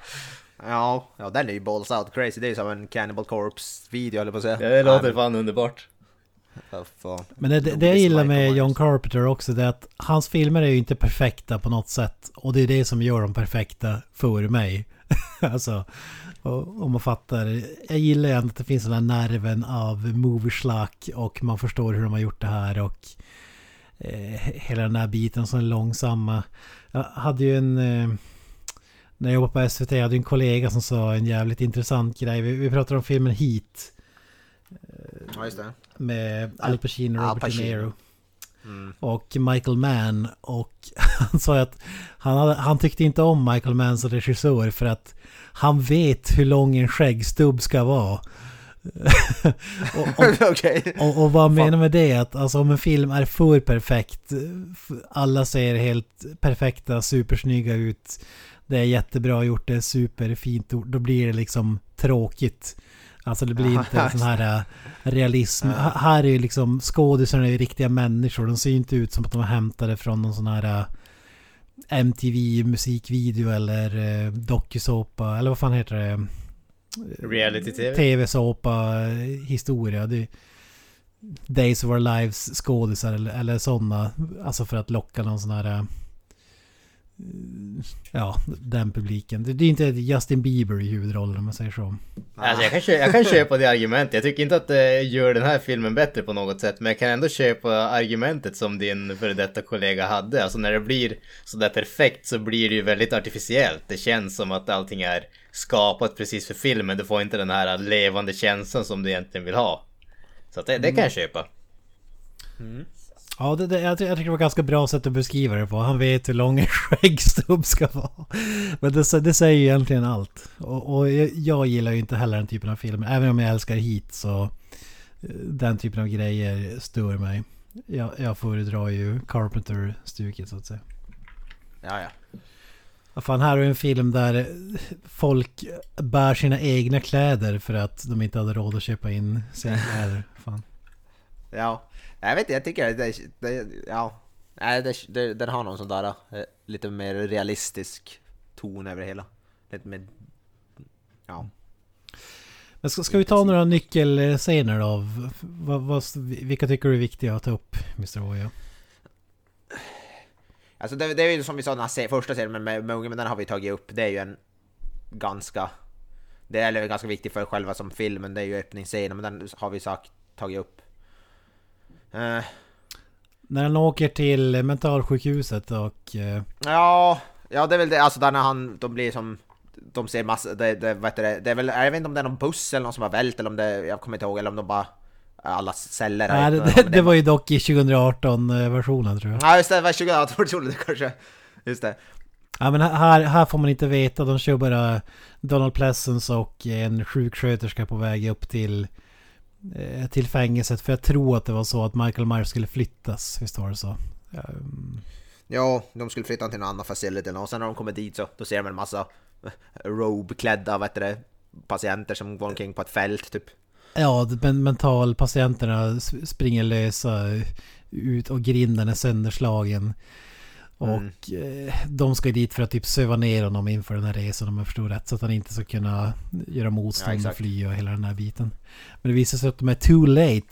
ja, ja, den är ju balls out crazy. Det är som en Cannibal Corpse-video, eller på att säga. Ja, det låter fan underbart. men- det, det, det jag gillar med John Carpenter också det är att hans filmer är ju inte perfekta på något sätt. Och det är det som gör dem perfekta för mig. (laughs) alltså, om man fattar. Jag gillar ju ändå att det finns den här nerven av movieslack och man förstår hur de har gjort det här och eh, hela den här biten som är långsamma. Jag hade ju en... Eh, när jag jobbade på SVT jag hade en kollega som sa en jävligt intressant grej. Vi, vi pratade om filmen Heat. Ja, just det. Med Al Pacino och Robert. De Niro. Mm. Och Michael Mann. Och (laughs) han sa ju att han, hade, han tyckte inte om Michael Mann som regissör för att han vet hur lång en skäggstubb ska vara. (laughs) och, och, (laughs) och, och vad menar med det att alltså, om en film är för perfekt, alla ser helt perfekta, supersnygga ut, det är jättebra gjort, det är superfint gjort, då blir det liksom tråkigt. Alltså det blir inte en sån här äh, realism. Här är ju liksom skådisarna är riktiga människor. De ser ju inte ut som att de är hämtade från någon sån här äh, MTV musikvideo eller äh, dokusåpa eller vad fan heter det? Reality-tv. TV-såpa eh, historia. Det, Days of Our Lives skådisar eller, eller sådana. Alltså för att locka någon sån här... eh, Ja, den publiken. Det, det är inte Justin Bieber i huvudrollen om man säger så. Alltså jag kan, köpa, jag kan köpa det argumentet. Jag tycker inte att det gör den här filmen bättre på något sätt. Men jag kan ändå köpa argumentet som din före detta kollega hade. Alltså när det blir sådär perfekt så blir det ju väldigt artificiellt. Det känns som att allting är skapat precis för filmen. Du får inte den här levande känslan som du egentligen vill ha. Så att det, det kan jag köpa. Ja, det, det, jag, ty- jag tycker det var ett ganska bra sätt att beskriva det på. Han vet hur lång (laughs) en skäggstubb ska vara. Men det, det säger ju egentligen allt. Och, och jag, gillar ju inte heller den typen av filmer. Även om jag älskar hit så... eh, Den typen av grejer stör mig. Jag, jag föredrar ju Carpenter-stuket så att säga. Ja, ja. Vad fan, här är en film där folk bär sina egna kläder för att de inte hade råd att köpa in sina (laughs) kläder. Fan. Ja. Jag vet inte, jag tycker det, det ja. Nej, det, det, den har någon sån där eh, lite mer realistisk ton över det hela. Lite mer... Ja. Men ska, ska vi ta några nyckelscener då? Vad, vad, vilka tycker du är viktiga att ta upp, Mr. Oja? Alltså det, det är ju som vi sa den här första serien med, med, med ungen, men den har vi tagit upp. Det är ju en ganska... Det är ganska viktigt för själva som filmen, det är ju öppningsscenen, men den har vi sagt, tagit upp. Eh, När han åker till mentalsjukhuset och... eh, Ja, ja det är väl det, alltså där när han, de blir som, de ser massa, det, det, vad heter det, det är väl, jag vet inte om det är någon buss eller någon som har vält eller om det, jag kommer inte ihåg, eller om de bara, alla celler Nej, det, det, det var ju dock i 2018-versionen tror jag. Ja just det, det var 2018 det kanske, just det. Ja men här, här får man inte veta. De kör bara Donald Pleasence och en sjuksköterska på väg upp till, till fängelset. För jag tror att det var så att Michael Myers skulle flyttas. Visst var det så? Um, Ja, de skulle flytta till en annan facility och sen när de kommer dit så, då ser de en massa robe-klädda, vad heter det, patienter som går omkring på ett fält typ. Ja, men mentalpatienterna springer lösa ut och grinden är sönderslagen. Och eh, de ska dit för att typ söva ner honom inför den här resan om jag förstår rätt. Så att han inte ska kunna göra motstånd Ja, och fly och hela den här biten. Men det visar sig att de är too late.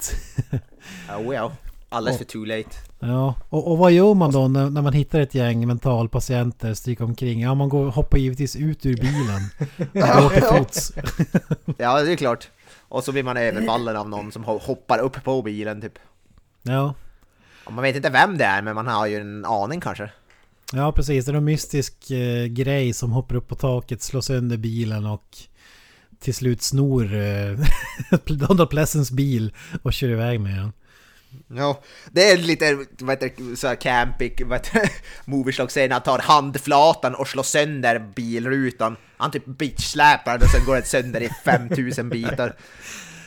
(laughs) Oh, ja, alldeles för too late. Ja, och, och vad gör man då när, när man hittar ett gäng mentalpatienter stryka omkring? Ja, man går, hoppar givetvis ut ur bilen. Och går till fots. (laughs) Ja, det är klart. Och så blir man överfallen av någon som ho- hoppar upp på bilen typ. Ja, Och man vet inte vem det är, men man har ju en aning kanske. Ja precis, det är en mystisk eh, grej som hoppar upp på taket, slår sönder bilen och till slut snor eh, (laughs) Donald Pleasants bil och kör iväg med den. Ja, det är lite vad heter, så här campig vad heter (laughs) movieslag-scen. Han tar handflatan och slår sönder bilrutan. Han typ bitchsläpar den och sen går den sönder i 5000 bitar. (laughs)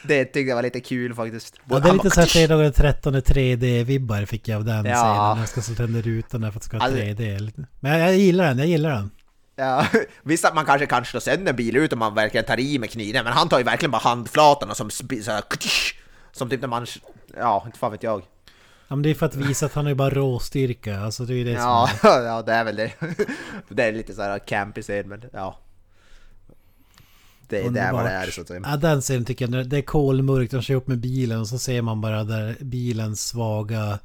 Det tyckte jag var lite kul faktiskt. Ja, det är lite såhär fredagen den 13 3D-vibbar fick jag av den Ja. scenen. Jag ska slå rutan där för att det ska Alltså- 3D. Lite- Men jag, gillar den, jag gillar den. Ja, (laughs) visst att man kanske kan slå sönder en bil ut om man verkligen tar i med kniven, men han tar ju verkligen bara handflatan och som sp- så här, som typ när man, ja, inte fan vet jag. Ja men det är för att visa att han är bara råstyrka. Alltså det är ju det Ja, som... (laughs) ja, det är väl det. (laughs) Det är lite så här campy scen, men ja. Det, är vad det är så att säga. Ja den scenen tycker jag, det är kolmörkt, de kör upp med bilen och så ser man bara där bilens svaga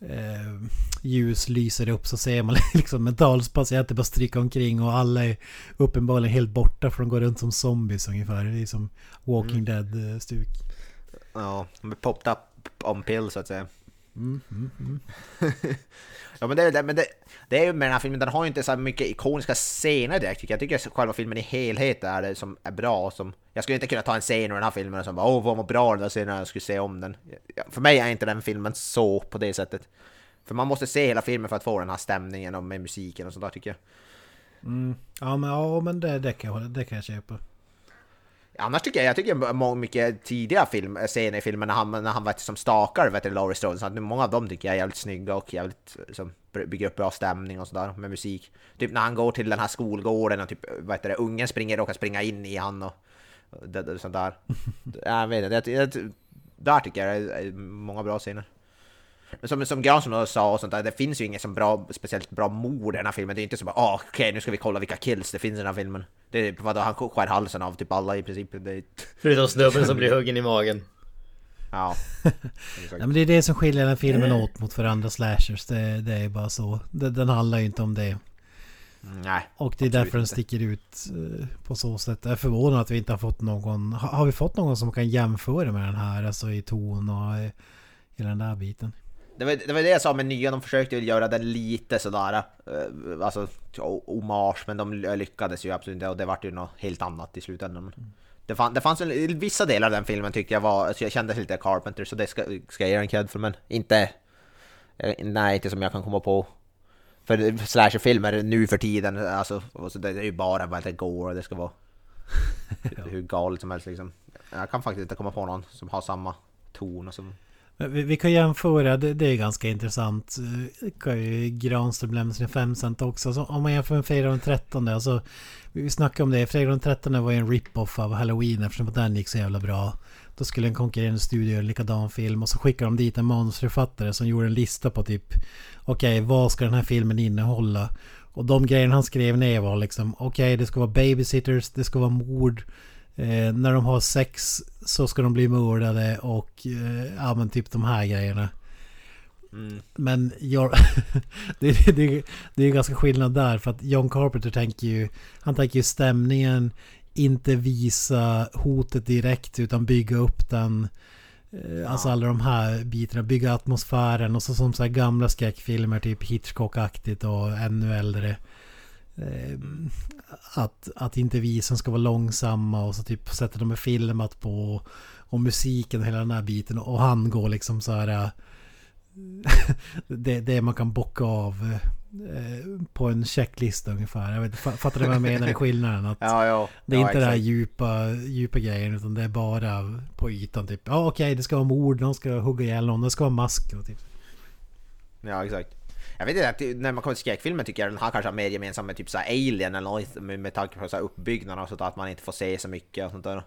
eh, ljus lyser upp så ser man (laughs) liksom mentalspatienter bara stryka omkring och alla är uppenbarligen helt borta för de går runt som zombies ungefär. Det är som Walking Mm. Dead-stuk. Ja, med popped up on pill så att säga. Mm, mm, mm. (laughs) Ja men, det, det, men det, det är ju med den här filmen, den har ju inte så mycket ikoniska scener direkt tycker jag. Jag tycker själva filmen i helhet är det som är bra. Som, jag skulle inte kunna ta en scen ur den här filmen och som bara åh vad bra den där scenen jag skulle se om den. För mig är inte den filmen så på det sättet. För man måste se hela filmen för att få den här stämningen och med musiken och sånt där tycker jag. Mm. Ja men, ja, men det, det, kan jag, det kan jag köpa. Annars tycker jag, jag tycker mycket tidiga film, scener i filmen när han, när han vet, som stakar vet Laurie Strode, så att många av dem tycker jag är jävligt snygga och jävligt som bygger upp bra stämning och sådär med musik. Typ när han går till den här skolgården och typ, vad heter det, ungen springer och kan springa in i han och, och det, sånt där. (laughs) jag vet inte, där tycker jag det är många bra scener. Men som, som Granström sa och sånt där, det finns ju inget som bra, speciellt bra mord i den här filmen. Det är inte så bara ah, okej nu ska vi kolla vilka kills det finns i den här filmen. Det är vadå, han skär halsen av typ alla i princip. Det är, Förutom snubben som blir huggen i magen. (laughs) Ja. (laughs) Ja, men det är det som skiljer den filmen åt mot för andra slashers. Det, det är bara så. Den, den handlar ju inte om det. Mm, Nej. Och det är därför den sticker ut eh, på så sätt. Jag är förvånad att vi inte har fått någon... Har, vi fått någon som kan jämföra med den här? Alltså i ton och i, i den där biten. Det var, det var det jag sa med nya, de försökte väl göra den lite sådär, eh, alltså hommage, men de lyckades ju absolut inte och det vart ju något helt annat i slutändan. Men Det, fann, det fanns väl, vissa delar av den filmen tyckte jag var, så jag kände lite Carpenter, så det ska, ska jag ge en cred för, men inte, eh, nej inte som jag kan komma på. För slasherfilmer nu för tiden, alltså, och så det är ju bara vad det går och det ska vara (laughs) hur galet som helst liksom. Jag kan faktiskt inte komma på någon som har samma ton och som vi, vi kan jämföra, det, det är ganska intressant. Eh, kan ju Granström lämna sin 5 cent också. Så om man jämför med fredag den 13. Alltså, vi snackade om det, fredag den 13 var ju en rip-off av Halloween eftersom den gick så jävla bra. Då skulle en konkurrerande studio göra en likadan film och så skickade de dit en manusförfattare som gjorde en lista på typ Okej, vad ska den här filmen innehålla? Och de grejerna han skrev ner var liksom Okej, det ska vara babysitters, det ska vara mord eh, När de har sex så ska de bli mördade och eh, ja men typ de här grejerna. Men jag, (laughs) det, det, det är ganska skillnad där för att John Carpenter tänker ju Han tänker ju stämningen Inte visa hotet direkt utan bygga upp den Eh, Alltså alla de här bitarna, bygga atmosfären och så som så här gamla skräckfilmer typ Hitchcock-aktigt och ännu äldre. Eh, Att, att intervjusen ska vara långsamma och så typ sättet de är filmat på och musiken och hela den här biten och han går liksom så här eh, (laughs) det, det man kan bocka av eh, på en checklista ungefär. Jag vet, fa- fattar du vad jag menar i skillnaden? Att (laughs) Ja, ja. det är ja, inte det här exakt. djupa, djupa grejen utan det är bara på ytan typ. Ja okej det ska vara mord, någon ska hugga ihjäl någon, det ska vara mask typ. Ja, exakt. Jag vet inte, att när man kommer till skräckfilmer tycker jag den har kanske har mer gemensamt med typ så här Alien eller något med, tanke på så här uppbyggnaden och sånt att man inte får se så mycket och sånt där.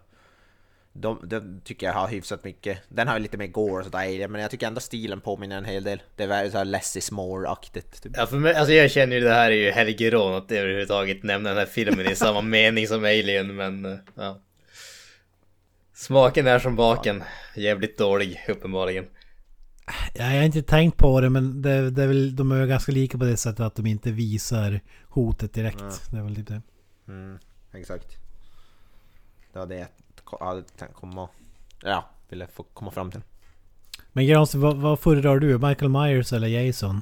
De, de tycker jag har hyfsat mycket. Den har ju lite mer gore och sånt där Alien, men jag tycker ändå stilen påminner en hel del. Det är väldigt så här less is more-aktigt. Typ. Ja för mig, alltså jag känner ju det här är ju helgerån att överhuvudtaget nämna den här filmen i (laughs) samma mening som Alien men eh, ja. Smaken är som baken. Jävligt dålig uppenbarligen. Ja, jag har inte tänkt på det men det, det är väl, de är ganska lika på det sättet att de inte visar hotet direkt. Det är väl typ det. Mm, exakt. Det var det jag hade tänkt komma... Ja, ville få komma fram till. Men Granström, vad, vad föredrar du? Michael Myers eller Jason?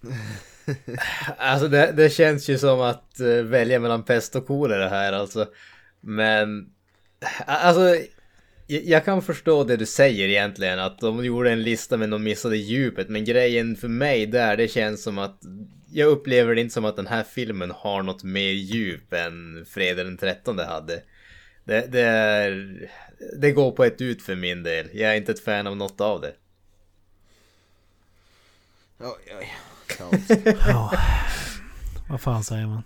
(laughs) Alltså det, det känns ju som att eh, välja mellan pest och kolera här alltså. Men alltså jag, kan förstå det du säger egentligen att de gjorde en lista men de missade djupet. Men grejen för mig där det känns som att jag upplever det inte som att den här filmen har något mer djup än Fredag den 13 hade. Det, det, är, det går på ett ut för min del. Jag är inte ett fan av något av det. Oj, oj. (laughs) Ja. Vad fan säger man?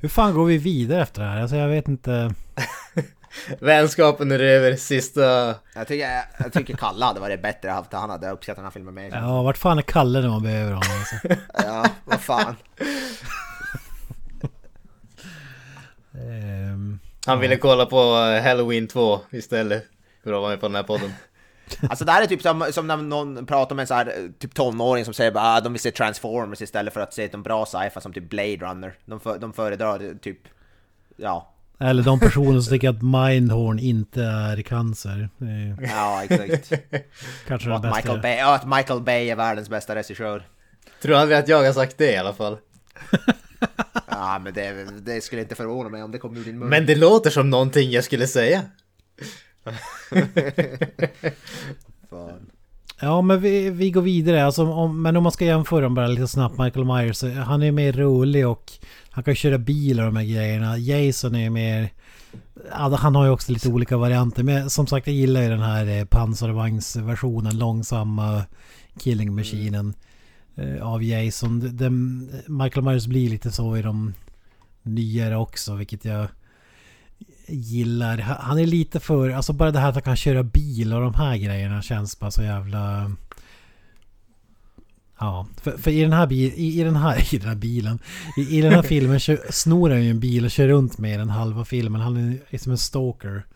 Hur fan går vi vidare efter det här? Alltså jag vet inte. (laughs) Vänskapen är över, sista... Jag tycker, jag tycker Kalle hade varit bättre haft han hade uppskattat den här filmen mer. Ja, vart fan är Kalle när man behöver honom alltså? (laughs) Ja, vad fan. Ehm, Han ville kolla på eh, Halloween 2 istället. För att vara med på den här podden. (laughs) Alltså det här är typ som, som när någon pratar med en så här, typ tonåring som säger bara ah, de vill se Transformers istället för att se de bra sci-fi som typ Blade Runner. De, för, de föredrar typ, ja, eller de personer som tycker att Mindhorn inte är cancer. Är (laughs) ja exakt. kanske Och bästa. Michael Bay, att Michael Bay är världens bästa regissör. Tror aldrig att jag har sagt det i alla fall. (laughs) Ja men det, det skulle inte förvåna mig om det kom ur din mun. Men det låter som någonting jag skulle säga. (laughs) Fan. Ja men vi, vi går vidare. Alltså, om, men om man ska jämföra dem bara lite snabbt. Michael Myers. Han är mer rolig och han kan köra bil och de här grejerna. Jason är mer... Han har ju också lite olika varianter. Men som sagt jag gillar ju den här eh, pansarvagnsversionen. Långsamma killing maskinen. Eh, av Jason. Den- Michael Myers blir lite så i de nyare också. Vilket jag gillar. Han är lite för... Alltså bara det här att han kan köra bil och de här grejerna känns bara så jävla... Ja, för, för i den här bil, i, i den här, (laughs) i den här bilen, i, i den här (laughs) filmen kör, snor han ju en bil och kör runt med den halva filmen. Han är, är som en stalker.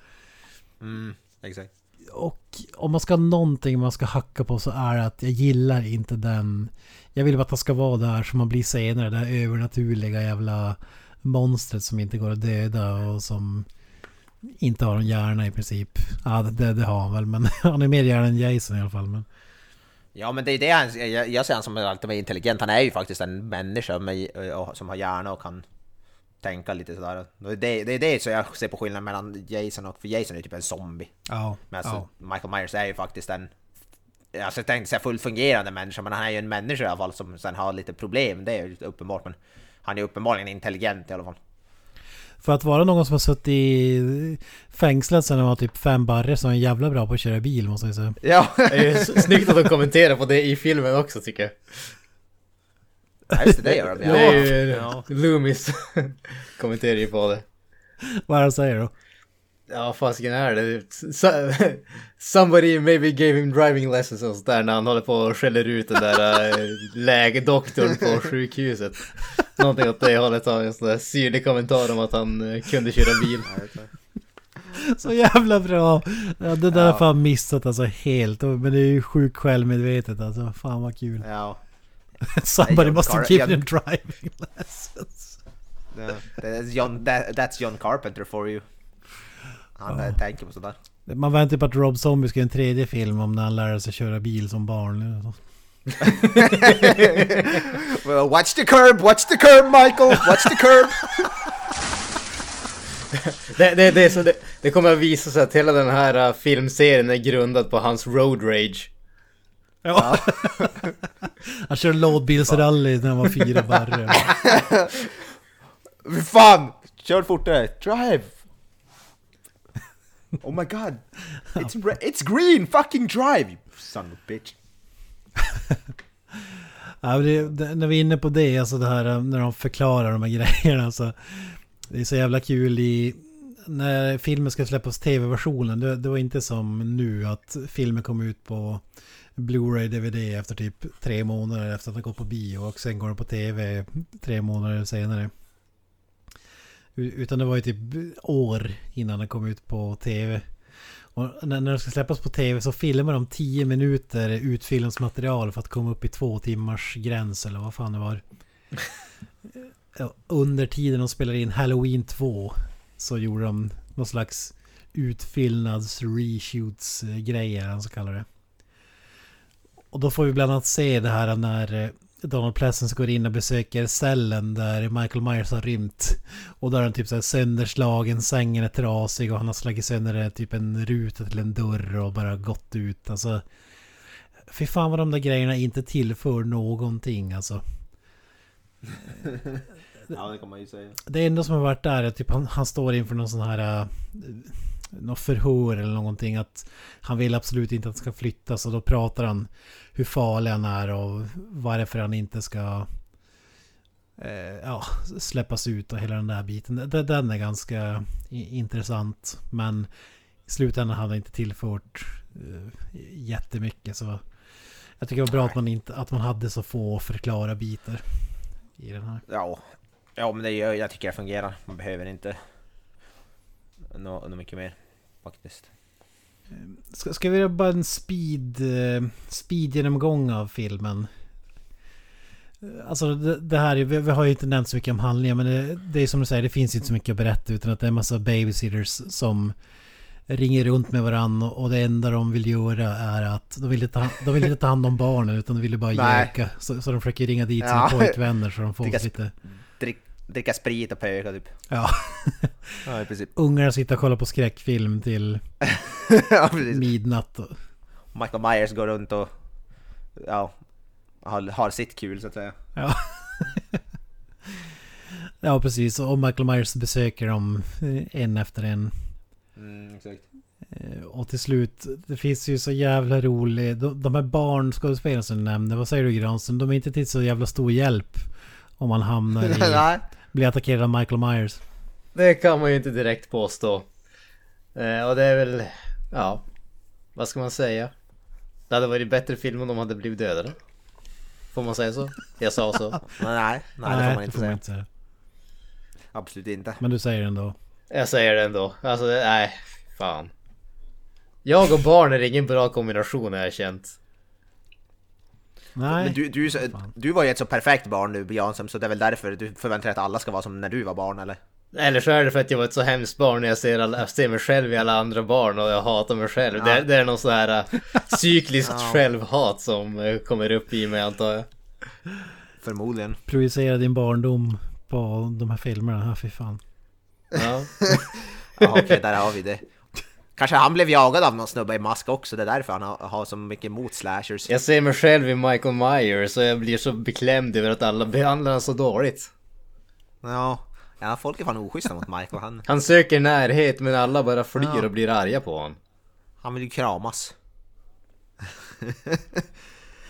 Mm, exakt. Och om man ska ha någonting man ska hacka på så är det att jag gillar inte den... Jag vill bara att han ska vara där som man blir senare. Det här övernaturliga jävla monstret som inte går att döda och som inte har en hjärna i princip. Ja, det, det har han väl, men (laughs) han är mer hjärna än Jason i alla fall. Men... Ja men det är det han, jag, jag ser han som alltid intelligent. Han är ju faktiskt en människa med, och, som har hjärna och kan tänka lite sådär. Det, det, är det så jag ser på skillnaden mellan Jason och... För Jason är ju typ en zombie. Ja, Men alltså, ja. Michael Myers är ju faktiskt en... Alltså jag tänkte säga fullt fungerande människa, men han är ju en människa i alla fall som sen har lite problem. Det är ju uppenbart, men han är uppenbarligen intelligent i alla fall. För att vara någon som har suttit i fängslet sedan han var typ fem barre så är han jävla bra på att köra bil måste jag säga. Ja, Det är snyggt att de kommenterar på det i filmen också tycker jag. Ja, just det, det gör de. Det är Ja. ju Ja. Loomis (laughs) kommenterar ju på det. Vad är det han säger då? Ja, fasiken är det. So- Somebody maybe gave him driving lessons och sådär när han håller på och skäller ut den där äh, lägedoktorn på sjukhuset. Någonting åt det hållet har en sån där syrlig kommentar om att han eh, kunde köra bil. Så jävla bra! Ja, det där Ja. har fan missat alltså helt. Men det är ju sjukt självmedvetet alltså. Fan vad kul. Ja. (laughs) Somebody must have given him driving lessons. Ja, det är John, that, that's John Carpenter for you. Han eh, tänker på sådär. Man väntar på att Rob Zombie ska göra en tredje film om när han lär sig köra bil som barn. (laughs) well, watch the curb, watch the curb Michael, watch the curb! (laughs) Det, det, det, så det, det kommer att visa sig att hela den här äh, filmserien är grundad på hans road rage. Ja. (laughs) han körde lådbilsrally när han var fyra barre. Fan! Kör fortare! Drive! Oh my god! It's, re- it's green! Fucking drive! You son of a bitch! (laughs) Ja, det, det, när vi är inne på det, alltså det här um, när de förklarar de här (laughs) grejerna. Alltså, det är så jävla kul i... När filmen ska släppas tv-versionen, det, det var inte som nu att filmen kom ut på Blu-ray DVD efter typ tre månader efter att den gått på bio och sen går den på tv tre månader senare. Utan det var ju typ år innan den kom ut på tv. Och när, när det ska släppas på tv så filmar de 10 minuter utfyllnadsmaterial för att komma upp i två timmars gräns eller vad fan det var. (laughs) Under tiden de spelade in Halloween 2 så gjorde de någon slags utfyllnads reshoots grejer, han så kallar det. Och då får vi bland annat se det här när eh, Donald Pleasence går in och besöker cellen där Michael Myers har rymt. Och där är han typ så här sönderslagen, sängen är trasig och han har slagit sönder typ en ruta till en dörr och bara gått ut. Alltså, fy fan vad de där grejerna inte tillför någonting alltså. (laughs) Ja, det kan man ju säga. Det enda som har varit där är typ han, han står inför någon sån här... Uh, något förhör eller någonting att han vill absolut inte att det ska flyttas och då pratar han hur farlig han är och varför han inte ska eh, ja, släppas ut och hela den där biten. Den, är ganska intressant men i slutändan hade han inte tillfört eh, jättemycket så jag tycker det var bra att man, inte, att man hade så få förklara bitar i den här. Ja, ja men det gör, jag tycker det fungerar. Man behöver inte nå nå mycket mer faktiskt. Ska, ska vi göra bara en speed, eh, speed-genomgång av filmen? Alltså det, det här, vi, vi har ju inte nämnt så mycket om handlingen men det, det är som du säger, det finns inte så mycket att berätta utan att det är en massa babysitters som ringer runt med varandra och det enda de vill göra är att de vill inte ta, de vill inte ta hand om barnen utan de vill bara göka. Så, så de försöker ringa dit sina Ja. pojkvänner så de får Dricka lite... Drick, dricka sprit och pöka typ. Ja, Ja, (laughs) i princip. ungarna sitter och kollar på skräckfilm till (laughs) ja, midnatt. Och, Michael Myers går runt och ja, har, har sitt kul så att säga. Ja. (laughs) ja, precis. Och Michael Myers besöker dem eh, en efter en. Mm, exakt. Eh, Och till slut, det finns ju så jävla roligt. De, de här barnskådespelarna som du nämnde, vad säger du Granström? De är inte till så jävla stor hjälp. Om man hamnar i, Blir attackerad av Michael Myers. Det kan man ju inte direkt påstå. Eh, och det är väl, ja, vad ska man säga? Det hade varit bättre film om de hade blivit dödade. Får man säga så? Jag sa så. Nej, (laughs) nej, nej, det får man inte säga. säga. Absolut inte. Men du säger det ändå. Jag säger det ändå. Alltså, det- nej, fan. Jag och barn är ingen bra kombination har jag känt. Nej. Men du, du, du var ju ett så perfekt barn nu Jansson, så det är väl därför du förväntar dig att alla ska vara som när du var barn eller? Eller så är det för att jag var ett så hemskt barn när jag ser, alla, jag ser mig själv i alla andra barn och jag hatar mig själv. Det, det är någon sån här äh, cykliskt (laughs) självhat som äh, kommer upp i mig antar jag. Förmodligen. Projicera din barndom på de här filmerna. Ja, fy fan. Ja. (laughs) Ja, okej, där har vi det. Kanske han blev jagad av någon snubbe i mask också, det är därför han har, har så mycket emot slashers. Jag ser mig själv i Michael Myers och jag blir så beklämd över att alla behandlar honom så dåligt. Ja, ja folk är fan oschyssta mot Michael. Han, Han söker närhet men alla bara flyr Ja. och blir arga på honom. han vill ju kramas. (laughs)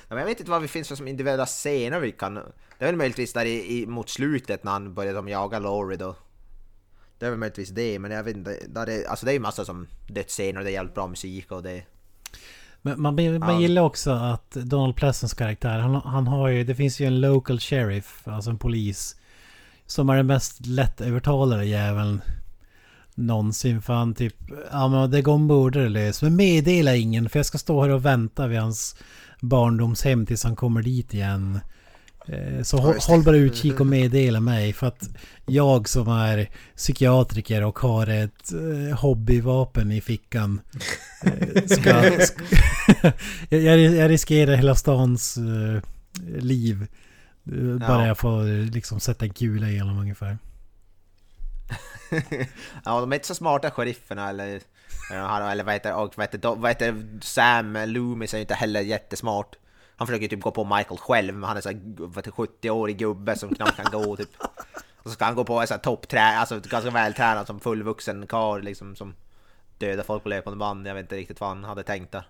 Ja, jag vet inte vad det finns för som individuella scener vi kan... Det är väl möjligtvis där i, i, mot slutet när han börjar de jaga Laurie då. Det är väl möjligtvis det, men jag vet inte. Där det, alltså det är ju massa som dödsscener och det är jävligt bra musik och det... Men man, man Ja. gillar också att Donald Pleasants karaktär, han, han har ju, det finns ju en local sheriff, alltså en polis. Som är den mest lättövertalade jäveln någonsin. För han typ, ja men det går en mördare lös. Men meddela ingen för jag ska stå här och vänta vid hans barndomshem tills han kommer dit igen. Eh, Så håll, bara utkik och meddela mig för att jag som är psykiatriker och har ett eh, hobbyvapen i fickan eh, ska... (laughs) (laughs) sk- jag, riskerar hela stans liv. Bara Ja. jag får liksom sätta en kula igenom ungefär. (laughs) ja, de är inte så smarta sherifferna eller... Eller, vad heter, och vad heter, vad heter Sam Loomis är ju inte heller jättesmart. Han försöker typ gå på Michael själv, men han är så här, vad heter, 70-årig gubbe som knappt kan gå typ. Och så ska han gå på en sån här toppträ, alltså ganska vältränad som fullvuxen karl liksom som dödar folk på löpande band. Jag vet inte riktigt vad han hade tänkt där.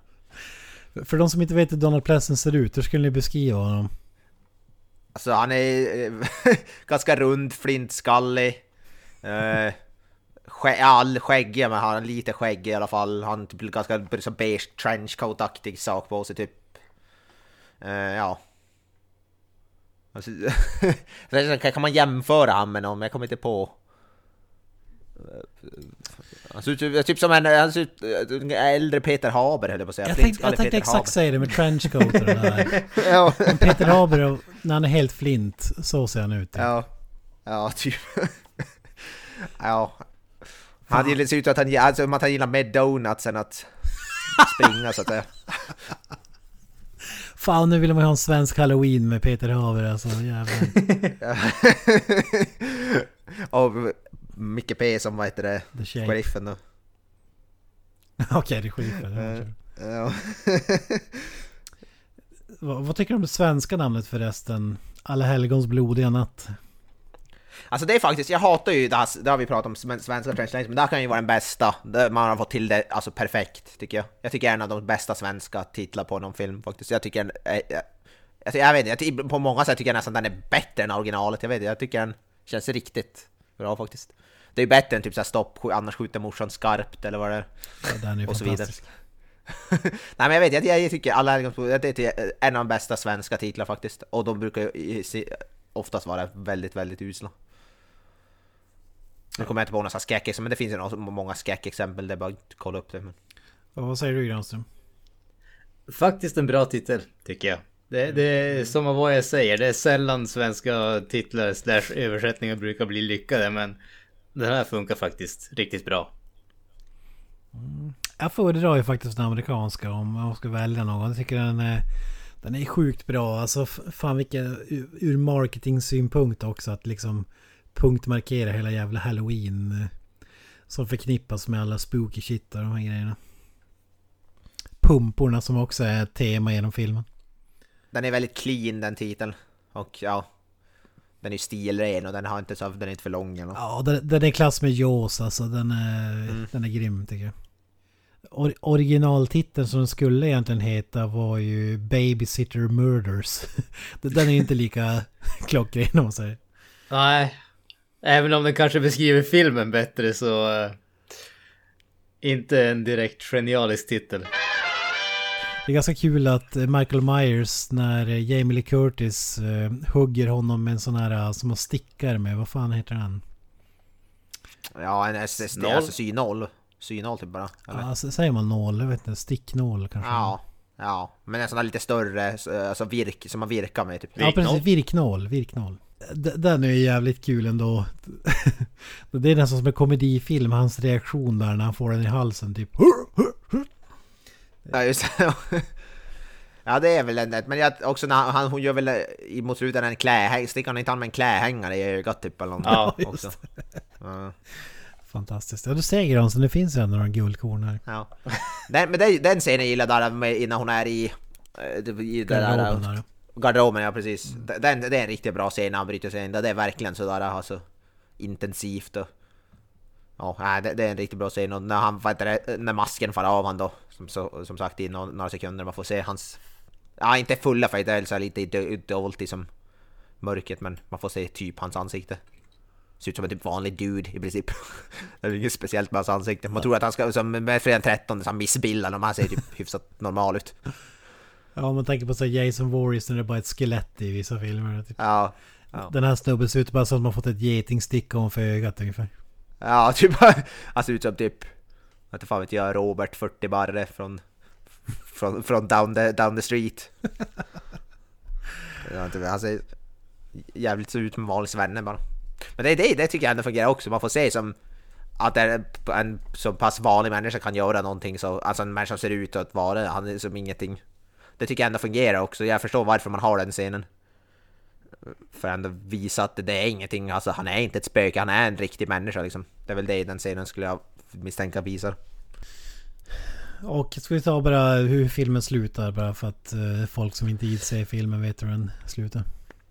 För de som inte vet hur Donald Pleasence ser ut, hur skulle ni beskriva honom? Alltså han är eh, (laughs) ganska rund, flintskallig. Eh, skä, all skäggig, men han har lite skägg i alla fall. Han har typ ganska beige trenchcoat-aktig sak på sig typ. Eh, ja. Alltså, (laughs) kan man jämföra han med någon, jag kommer inte på. Han ser ut typ- som en, han ser ut, en äldre Peter Haber höll jag på att säga. Jag tänkte, jag tänkte exakt säga det med trenchcoat och det där. (laughs) Haber. ja. Peter Haber, när han är helt flint, så ser han ut. Ja, ja typ. (laughs) ja. Han gillar, ser ut att han, alltså, att han gillar mer donuts än att springa så att säga. Fan, nu vill man ha en svensk halloween med Peter Haver alltså. Jävlar. (laughs) Och Micke P som vad heter det? The Shape. Sheriffen då. (laughs) Okej, det är kör. Ja. (laughs) vad, vad tycker du om det svenska namnet förresten? Alla helgons blodiga natt. Alltså det är faktiskt, jag hatar ju det här, det har vi pratat om, sven- svenska translations, men det här kan ju vara den bästa. Man har fått till det alltså perfekt, tycker jag. Jag tycker det är en av de bästa svenska titlar på någon film faktiskt. Jag tycker, eh, jag, jag, jag vet inte, jag på många sätt tycker jag nästan den är bättre än originalet. Jag vet jag tycker den känns riktigt bra faktiskt. Det är bättre än typ såhär stopp, annars skjuter morsan skarpt eller vad det är. Ja, den är ju Och så vidare. (laughs) Nej men jag vet, jag, jag tycker alla det är en av de bästa svenska titlar faktiskt. Och de brukar ju oftast vara väldigt, väldigt usla. Nu kommer jag inte på några skräckexempel, men det finns ju många skräckexempel, det är bara att kolla upp det. Men... Vad säger du Granström? Faktiskt en bra titel, tycker jag. Det, det är som av vad jag säger, det är sällan svenska titlar slash översättningar brukar bli lyckade, men den här funkar faktiskt riktigt bra. Jag föredrar ju faktiskt den amerikanska om jag ska välja någon. Jag tycker den är, den är sjukt bra. Alltså fan vilken ur- ur marketing-synpunkt också att liksom punktmarkera hela jävla halloween. eh, Som förknippas med alla spooky shit och de här grejerna. Pumporna som också är ett tema genom filmen. Den är väldigt clean den titeln. Och ja, den är stilren och den, har inte så, den är inte för lång eller. Ja, den, den är klass med Jaws alltså. Den är, den är grym tycker jag. Or, originaltiteln som den skulle egentligen heta var ju Babysitter Murders. (laughs) den är ju inte lika (laughs) klockren om man säger. Nej, även om den kanske beskriver filmen bättre så... eh, inte en direkt genialisk titel. Det är ganska kul att eh, Michael Myers när eh, Jamie Lee Curtis eh, hugger honom med en sån här som man stickar med. Vad fan heter den? Ja, en SSD, Noll. alltså synål. Synål typ bara. Eller? Ja, säger man nål? Jag vet inte. Sticknål kanske? Ja, ja. Men en sån där lite större, så- alltså virk, som man virkar med typ. Ja precis, virknål, virknål. Den är ju jävligt kul ändå. (laughs) Det är nästan som en komedifilm, hans reaktion där när han får den i halsen typ. Ja, just det. (laughs) Ja det är väl en, men jag, också när han, hon gör väl i mot slutet en klähängare, sticker han inte han med en klähängare i ögat typ eller något? Ja, (laughs) just också. Ja, Fantastiskt. Ja du ser Granström, det finns ju ändå några guldkorn här. ja. Den, men den, den scenen gillar jag där med, innan hon är i... eh, i det där, Garderoben där. Garderoben, ja precis. Den, det är en riktigt bra scen när han bryter sig in. Det är verkligen sådär alltså, intensivt och... Ja, det, det är en riktigt bra scen och när han, det, när masken faller av han då, som, så, som sagt i några, några sekunder, man får se hans... Ja, inte fulla för det är så lite dolt i som mörkret, men man får se typ hans ansikte. Ser ut som en typ vanlig dude i princip. (laughs) det är inget speciellt med hans ansikte. Man tror att han ska, som med Fredag den 13, så han missbildad, men han ser typ hyfsat normal ut. Ja om man tänker på så Jason Voorhees när det är bara ett skelett i vissa filmer. Typ. Ja, ja. Den här snubben ser ut bara som att man fått ett getingstick ovanför ögat ungefär. Ja, (laughs) typ han ser ut som typ, inte fan vet jag, Robert 40 Barre från, från, från down, the, down the street. (laughs) Han ser jävligt ut som en vanlig svenne bara. Men det, det, det tycker jag ändå fungerar också, man får se som att en så pass vanlig människa kan göra någonting så, alltså en människa ser ut att vara, han är som ingenting. Det tycker jag ändå fungerar också, jag förstår varför man har den scenen. För att ändå visa att det är ingenting, alltså han är inte ett spöke, han är en riktig människa liksom. Det är väl det den scenen skulle jag misstänka visar. Och ska vi ta bara hur filmen slutar bara för att eh, folk som inte ser filmen vet hur den slutar.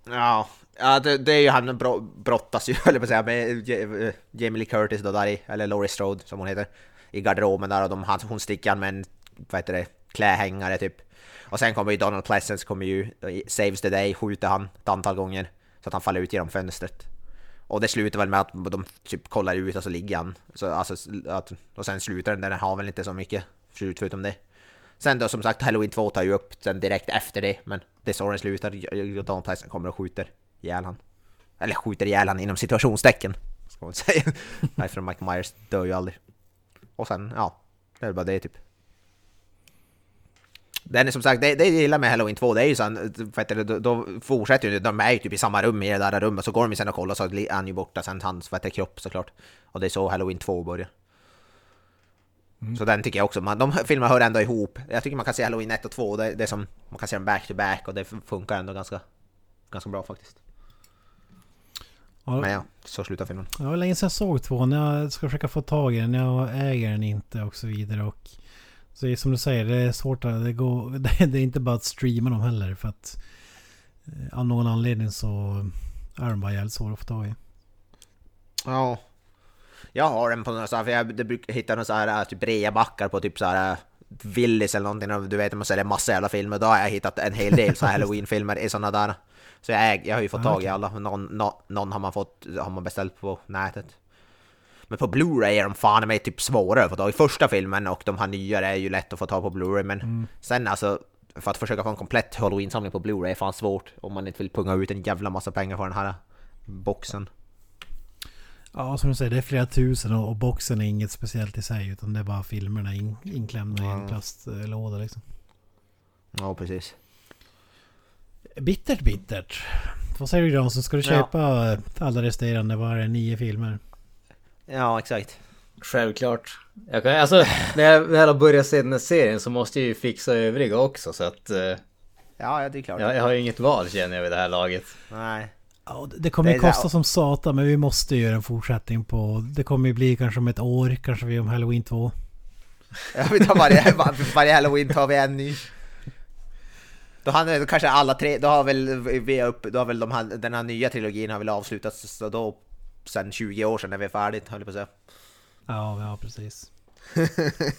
Ja, ja det, det är ju han bro, brottas ju, (laughs) eller på att säga, med J- Jamie Lee Curtis då där i, eller Laurie Strode som hon heter, i garderoben där och de, han, hon sticker han med en, vad heter det, klähängare typ. Och sen kommer ju Donald Pleasence, kommer ju, eh, saves the day, skjuter han ett antal gånger så att han faller ut genom fönstret. Och det slutar väl med att de typ kollar ut och så ligger han. Så, alltså, att, och sen slutar den, den har väl inte så mycket slut förutom det. Sen då som sagt Halloween 2 tar ju upp sen direkt efter det, men det är så den slutar. Donald Pleasence kommer och skjuter ihjäl han. Eller skjuter ihjäl han inom situationstecken, ska man (laughs) säga. Nej, för Mike Myers dör ju aldrig. Och sen, ja, det är bara det typ. Den är som sagt, det, det jag gillar med Halloween 2, det är ju sån, för att då, då fortsätter ju, de är ju typ i samma rum i det där rummet, så går de sen och kollar så är han ju borta, sen hans, vad kropp såklart. Och det är så Halloween 2 börjar. Så den tycker jag också, man, de (laughs) filmerna hör ändå ihop. Jag tycker man kan se Halloween 1 och 2, det, det är som, man kan se dem back to back och det funkar ändå ganska, ganska bra faktiskt. Ja, Men ja, så slutar filmen. Det var länge sedan jag såg tvåan. Jag ska försöka få tag i den. Jag äger den inte och så vidare. Och så är det som du säger, det är svårt att... Det, går, (laughs) det är inte bara att streama dem heller. För att eh, av någon anledning så är de bara jävligt svåra att få tag i. Ja. Jag har den på några här, för jag brukar hitta några så här typ reabackar på typ så här Willys eller någonting, du vet man säljer massa jävla filmer, då har jag hittat en hel del så halloween-filmer i sådana där. Så jag, äg, jag har ju fått Ah, tag i alla, någon, nå- någon har man fått, har man beställt på nätet. Men på Blu-ray är de fan mig typ svårare att få tag i. Första filmen och de här nyare är ju lätt att få tag på Blu-ray, men sen alltså för att försöka få en komplett halloween-samling på Blu-ray är fan svårt om man inte vill punga ut en jävla massa pengar för den här boxen. Ja, som du säger, det är flera tusen och, och boxen är inget speciellt i sig. Utan det är bara filmerna in, inklämda i en plastlåda liksom. Ja, precis. Bittert, bittert. Vad säger du Granström? Ska du Ja. köpa alla resterande, vad är det, nio filmer? Ja, exakt. Självklart. Jag kan, alltså, när jag väl har börjat se den här serien så måste jag ju fixa övriga också så att... eh, Ja, det är klart. jag, jag har ju inget val känner jag vid det här laget. Nej. Ja, det- det kommer ju kosta som satan men vi måste göra en fortsättning på... Det kommer ju bli kanske om ett år, kanske vi om Halloween 2. (laughs) Ja, vi tar varje, var- varje halloween tar vi en ny. Då, har, då kanske alla tre, då har väl vi upp, då har väl de här, den här nya trilogin har väl avslutats så då sen 20 år sedan när vi är färdigt höll jag på att säga. Ja, ja precis. Eh, (laughs)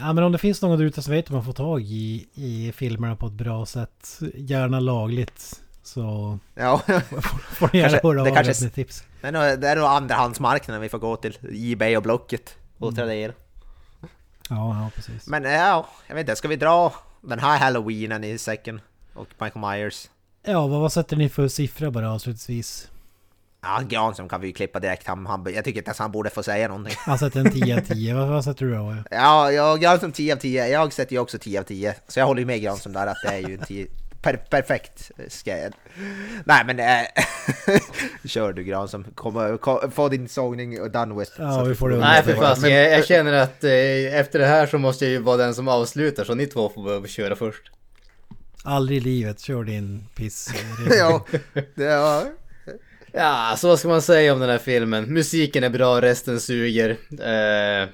ja men om det finns någon där ute som vet hur man får tag i, i filmerna på ett bra sätt, gärna lagligt, så (laughs) Ja, får ni gärna höra av er med tips. är nog, det är nog andrahandsmarknaden vi får gå till, Ebay och Blocket och Tradera. Ja, ja precis. Men ja, jag vet inte, ska vi dra den här halloweenen i säcken? Och Michael Myers? Ja, vad, vad sätter ni för siffra bara avslutningsvis? Ja, Granström kan vi ju klippa direkt, han, han, jag tycker inte ens han borde få säga någonting. Jag sätter en 10 av 10. vad, vad sätter du då? Ja, jag Granström 10 av 10. Jag sätter ju också 10 av 10. Så jag håller ju med Granström där att det är ju en 10. Per, perfekt skräd. Nej men äh, (laughs) Kör du Granström. Kom, kom, få din sågning done with. Ja, vi får det Nej för Men- fast jag, jag känner att eh, efter det här så måste jag ju vara den som avslutar så ni två får köra först. Aldrig i livet, kör din piss. (laughs) ja, det var... Ja, så vad ska man säga om den här filmen? Musiken är bra, resten suger. Eh,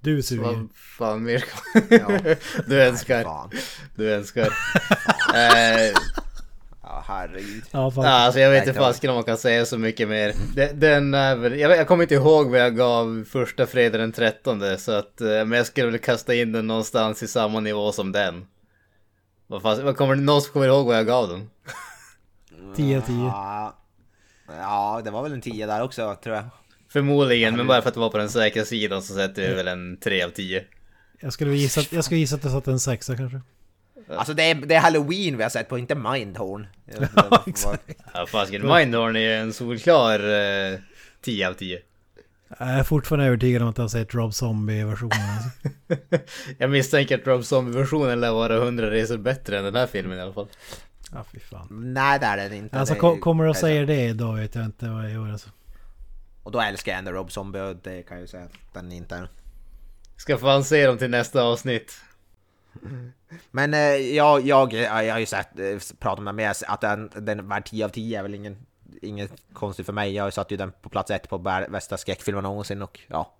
Du suger. vad fan mer Ja. (laughs) Du önskar. Fan. Du önskar. (laughs) eh, Ja, herregud. Ja, fan. Alltså jag vet Nej, inte fasiken om man kan säga så mycket mer. Den, den är väl, jag, vet- jag kommer inte ihåg vad jag gav första fredag den 13 så att, eh, men jag skulle väl kasta in den någonstans i samma nivå som den. Vad, vad kommer någon som kommer ihåg vad jag gav den? 10 av 10. Ja, det var väl en 10 där också tror jag. Förmodligen, men bara för att vara på den säkra sidan så sätter vi väl en 3 av 10. Jag skulle gissa, jag skulle gissa att jag satte en sexa kanske. Alltså det är, det är halloween vi har sett på, inte Mindhorn. (laughs) Ja, exakt. Ja, Mindhorn är en solklar eh, 10 av 10. Jag är fortfarande övertygad om att jag har sett Rob Zombie-versionen. Alltså. (laughs) Jag misstänker att Rob Zombie-versionen lär vara 100 resor bättre än den här filmen i alla fall. Ja, fy fan. Nej det är den inte. Alltså Det- ko- kommer du att säga det då vet jag inte vad jag gör alltså. Och då älskar jag ändå Rob Zombie och det kan jag ju säga att den inte är. Ska fan se dem till nästa avsnitt. Men eh, jag, jag, jag har ju sett, eh, pratat med mig att den, den värd 10 av 10 är väl ingen, inget konstigt för mig. Jag satt ju den på plats ett på bästa skräckfilmen någonsin och ja.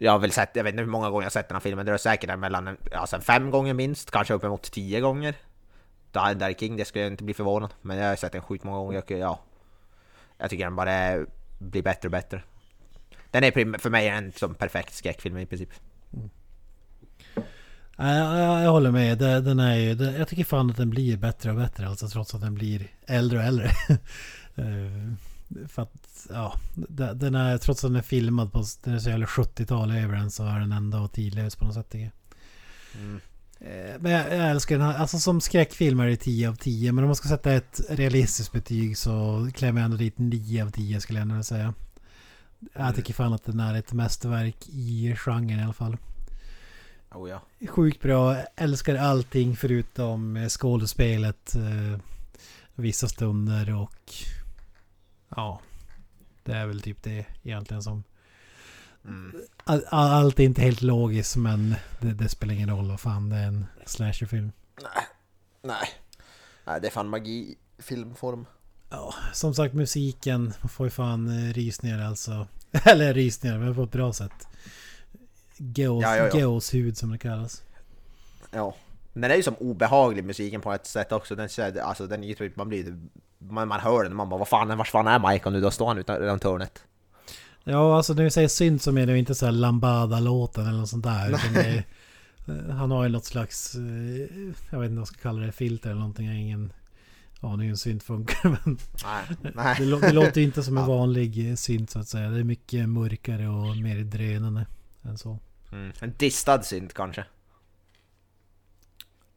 Jag har väl sett, jag vet inte hur många gånger jag har sett den här filmen, det är säkert mellan alltså, fem gånger minst, kanske uppemot tio gånger. Die King, det skulle jag inte bli förvånad. Men jag har sett den sjukt många gånger och ja. Jag tycker den bara blir bättre och bättre. Den är för mig en som perfekt skräckfilm i princip. Nej, jag, jag, jag håller med. Den är ju, jag tycker fan att den blir bättre och bättre alltså trots att den blir äldre och äldre. (laughs) Eh, För att, ja, de- den är, trots att den är filmad på, den är så jävla 70-tal över den så är den ändå tidlös på något sätt jag. Eh, Men jag, jag älskar den här, alltså som skräckfilm är det 10 av 10 men om man ska sätta ett realistiskt betyg så klämmer jag ändå dit 9 av 10 skulle jag ändå säga. Jag tycker fan att den är ett mästerverk i genren i alla fall. Oh, ja. Sjukt bra, älskar allting förutom eh, skådespelet. eh, Vissa stunder och... Ja. Det är väl typ det egentligen som... all, allt är inte helt logiskt men det, det spelar ingen roll vad fan det är en slasherfilm. Nej. Nej, det är fan magi i filmform. Ja, som sagt musiken, man får ju fan eh, rysningar alltså. (laughs) Eller rysningar, men på ett bra sätt. Gås, Ja, ja, ja. Gåshud som det kallas. Ja. Men den är ju som obehaglig musiken på ett sätt också. Den, så- alltså, den är ju typ, man blir man, man hör den och man bara vad fan, var fan är Michael nu? Då står han utan, runt hörnet. Ja, alltså när vi säger synt så menar vi inte så här Lambada-låten eller något sånt där. Det är, eh, han har ju något slags, eh, jag vet inte vad jag ska kalla det, filter eller någonting. Jag har ingen aning hur synt funkar. (laughs) Men Nej. det, Nej. lå- det låter ju inte som en vanlig eh, synt så att säga. Det är mycket mörkare och mer drönande än så. Mm. En distad synt kanske.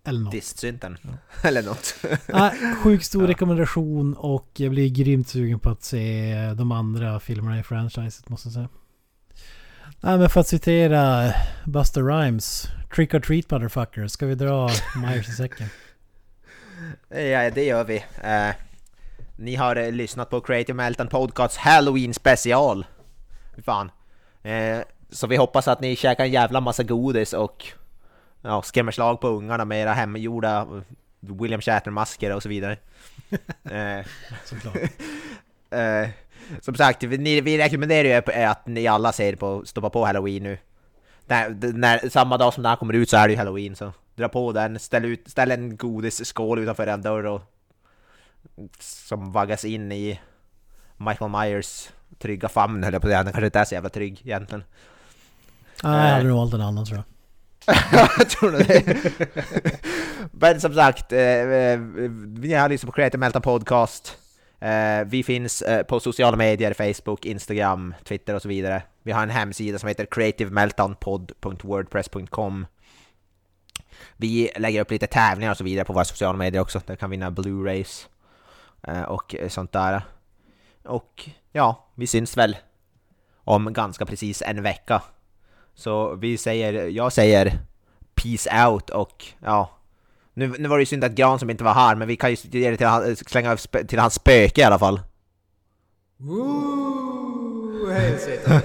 Eller något. Distsynten. (laughs) Eller något. (laughs) Nej, sjukt stor rekommendation och jag blir grymt sugen på att se de andra filmerna i franchiset måste jag säga. Nej men för att citera Buster Rhymes. Trick or treat motherfucker. Ska vi dra Myers i säcken? (laughs) Ja, det gör vi. Eh, ni har eh, lyssnat på Creative Meltdown Podcasts Halloween special. Fan. Eh, så vi hoppas att ni käkar en jävla massa godis och ja, skrämmer slag på ungarna med era hemgjorda eh, William Shatner-masker och så vidare. (laughs) eh, Såklart. (laughs) eh, som sagt, vi, ni- vi rekommenderar ju att ni alla ser på, stoppa på Halloween nu. När, när, samma dag som den här kommer ut så är det ju Halloween så dra på den, ställ, ut, ställ en godisskål utanför en dörr och som vaggas in i Michael Myers trygga famn höll jag på att säga, den kanske inte är så jävla trygg egentligen. Nej, jag hade nog valt en annan tror jag jag (laughs) tror nog det. Men som sagt, eh, eh vi har lyssnat på Creative Melta Podcast. Eh, vi finns eh, på sociala medier, Facebook, Instagram, Twitter och så vidare. Vi har en hemsida som heter creativemeltdownpod.wordpress.com Vi lägger upp lite tävlingar och så vidare på våra sociala medier också. Där kan vinna Blu-rays eh, och eh, sånt där. Och ja, vi syns väl om ganska precis en vecka. Så vi säger, jag säger Peace out och ja Nu, nu var det ju synd att Gran som inte var här men vi kan ju ge det till, han- slänga till hans spöke i alla fall Woo! Satan.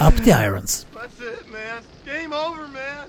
(laughs) Up the irons! That's it, man. Game over, man.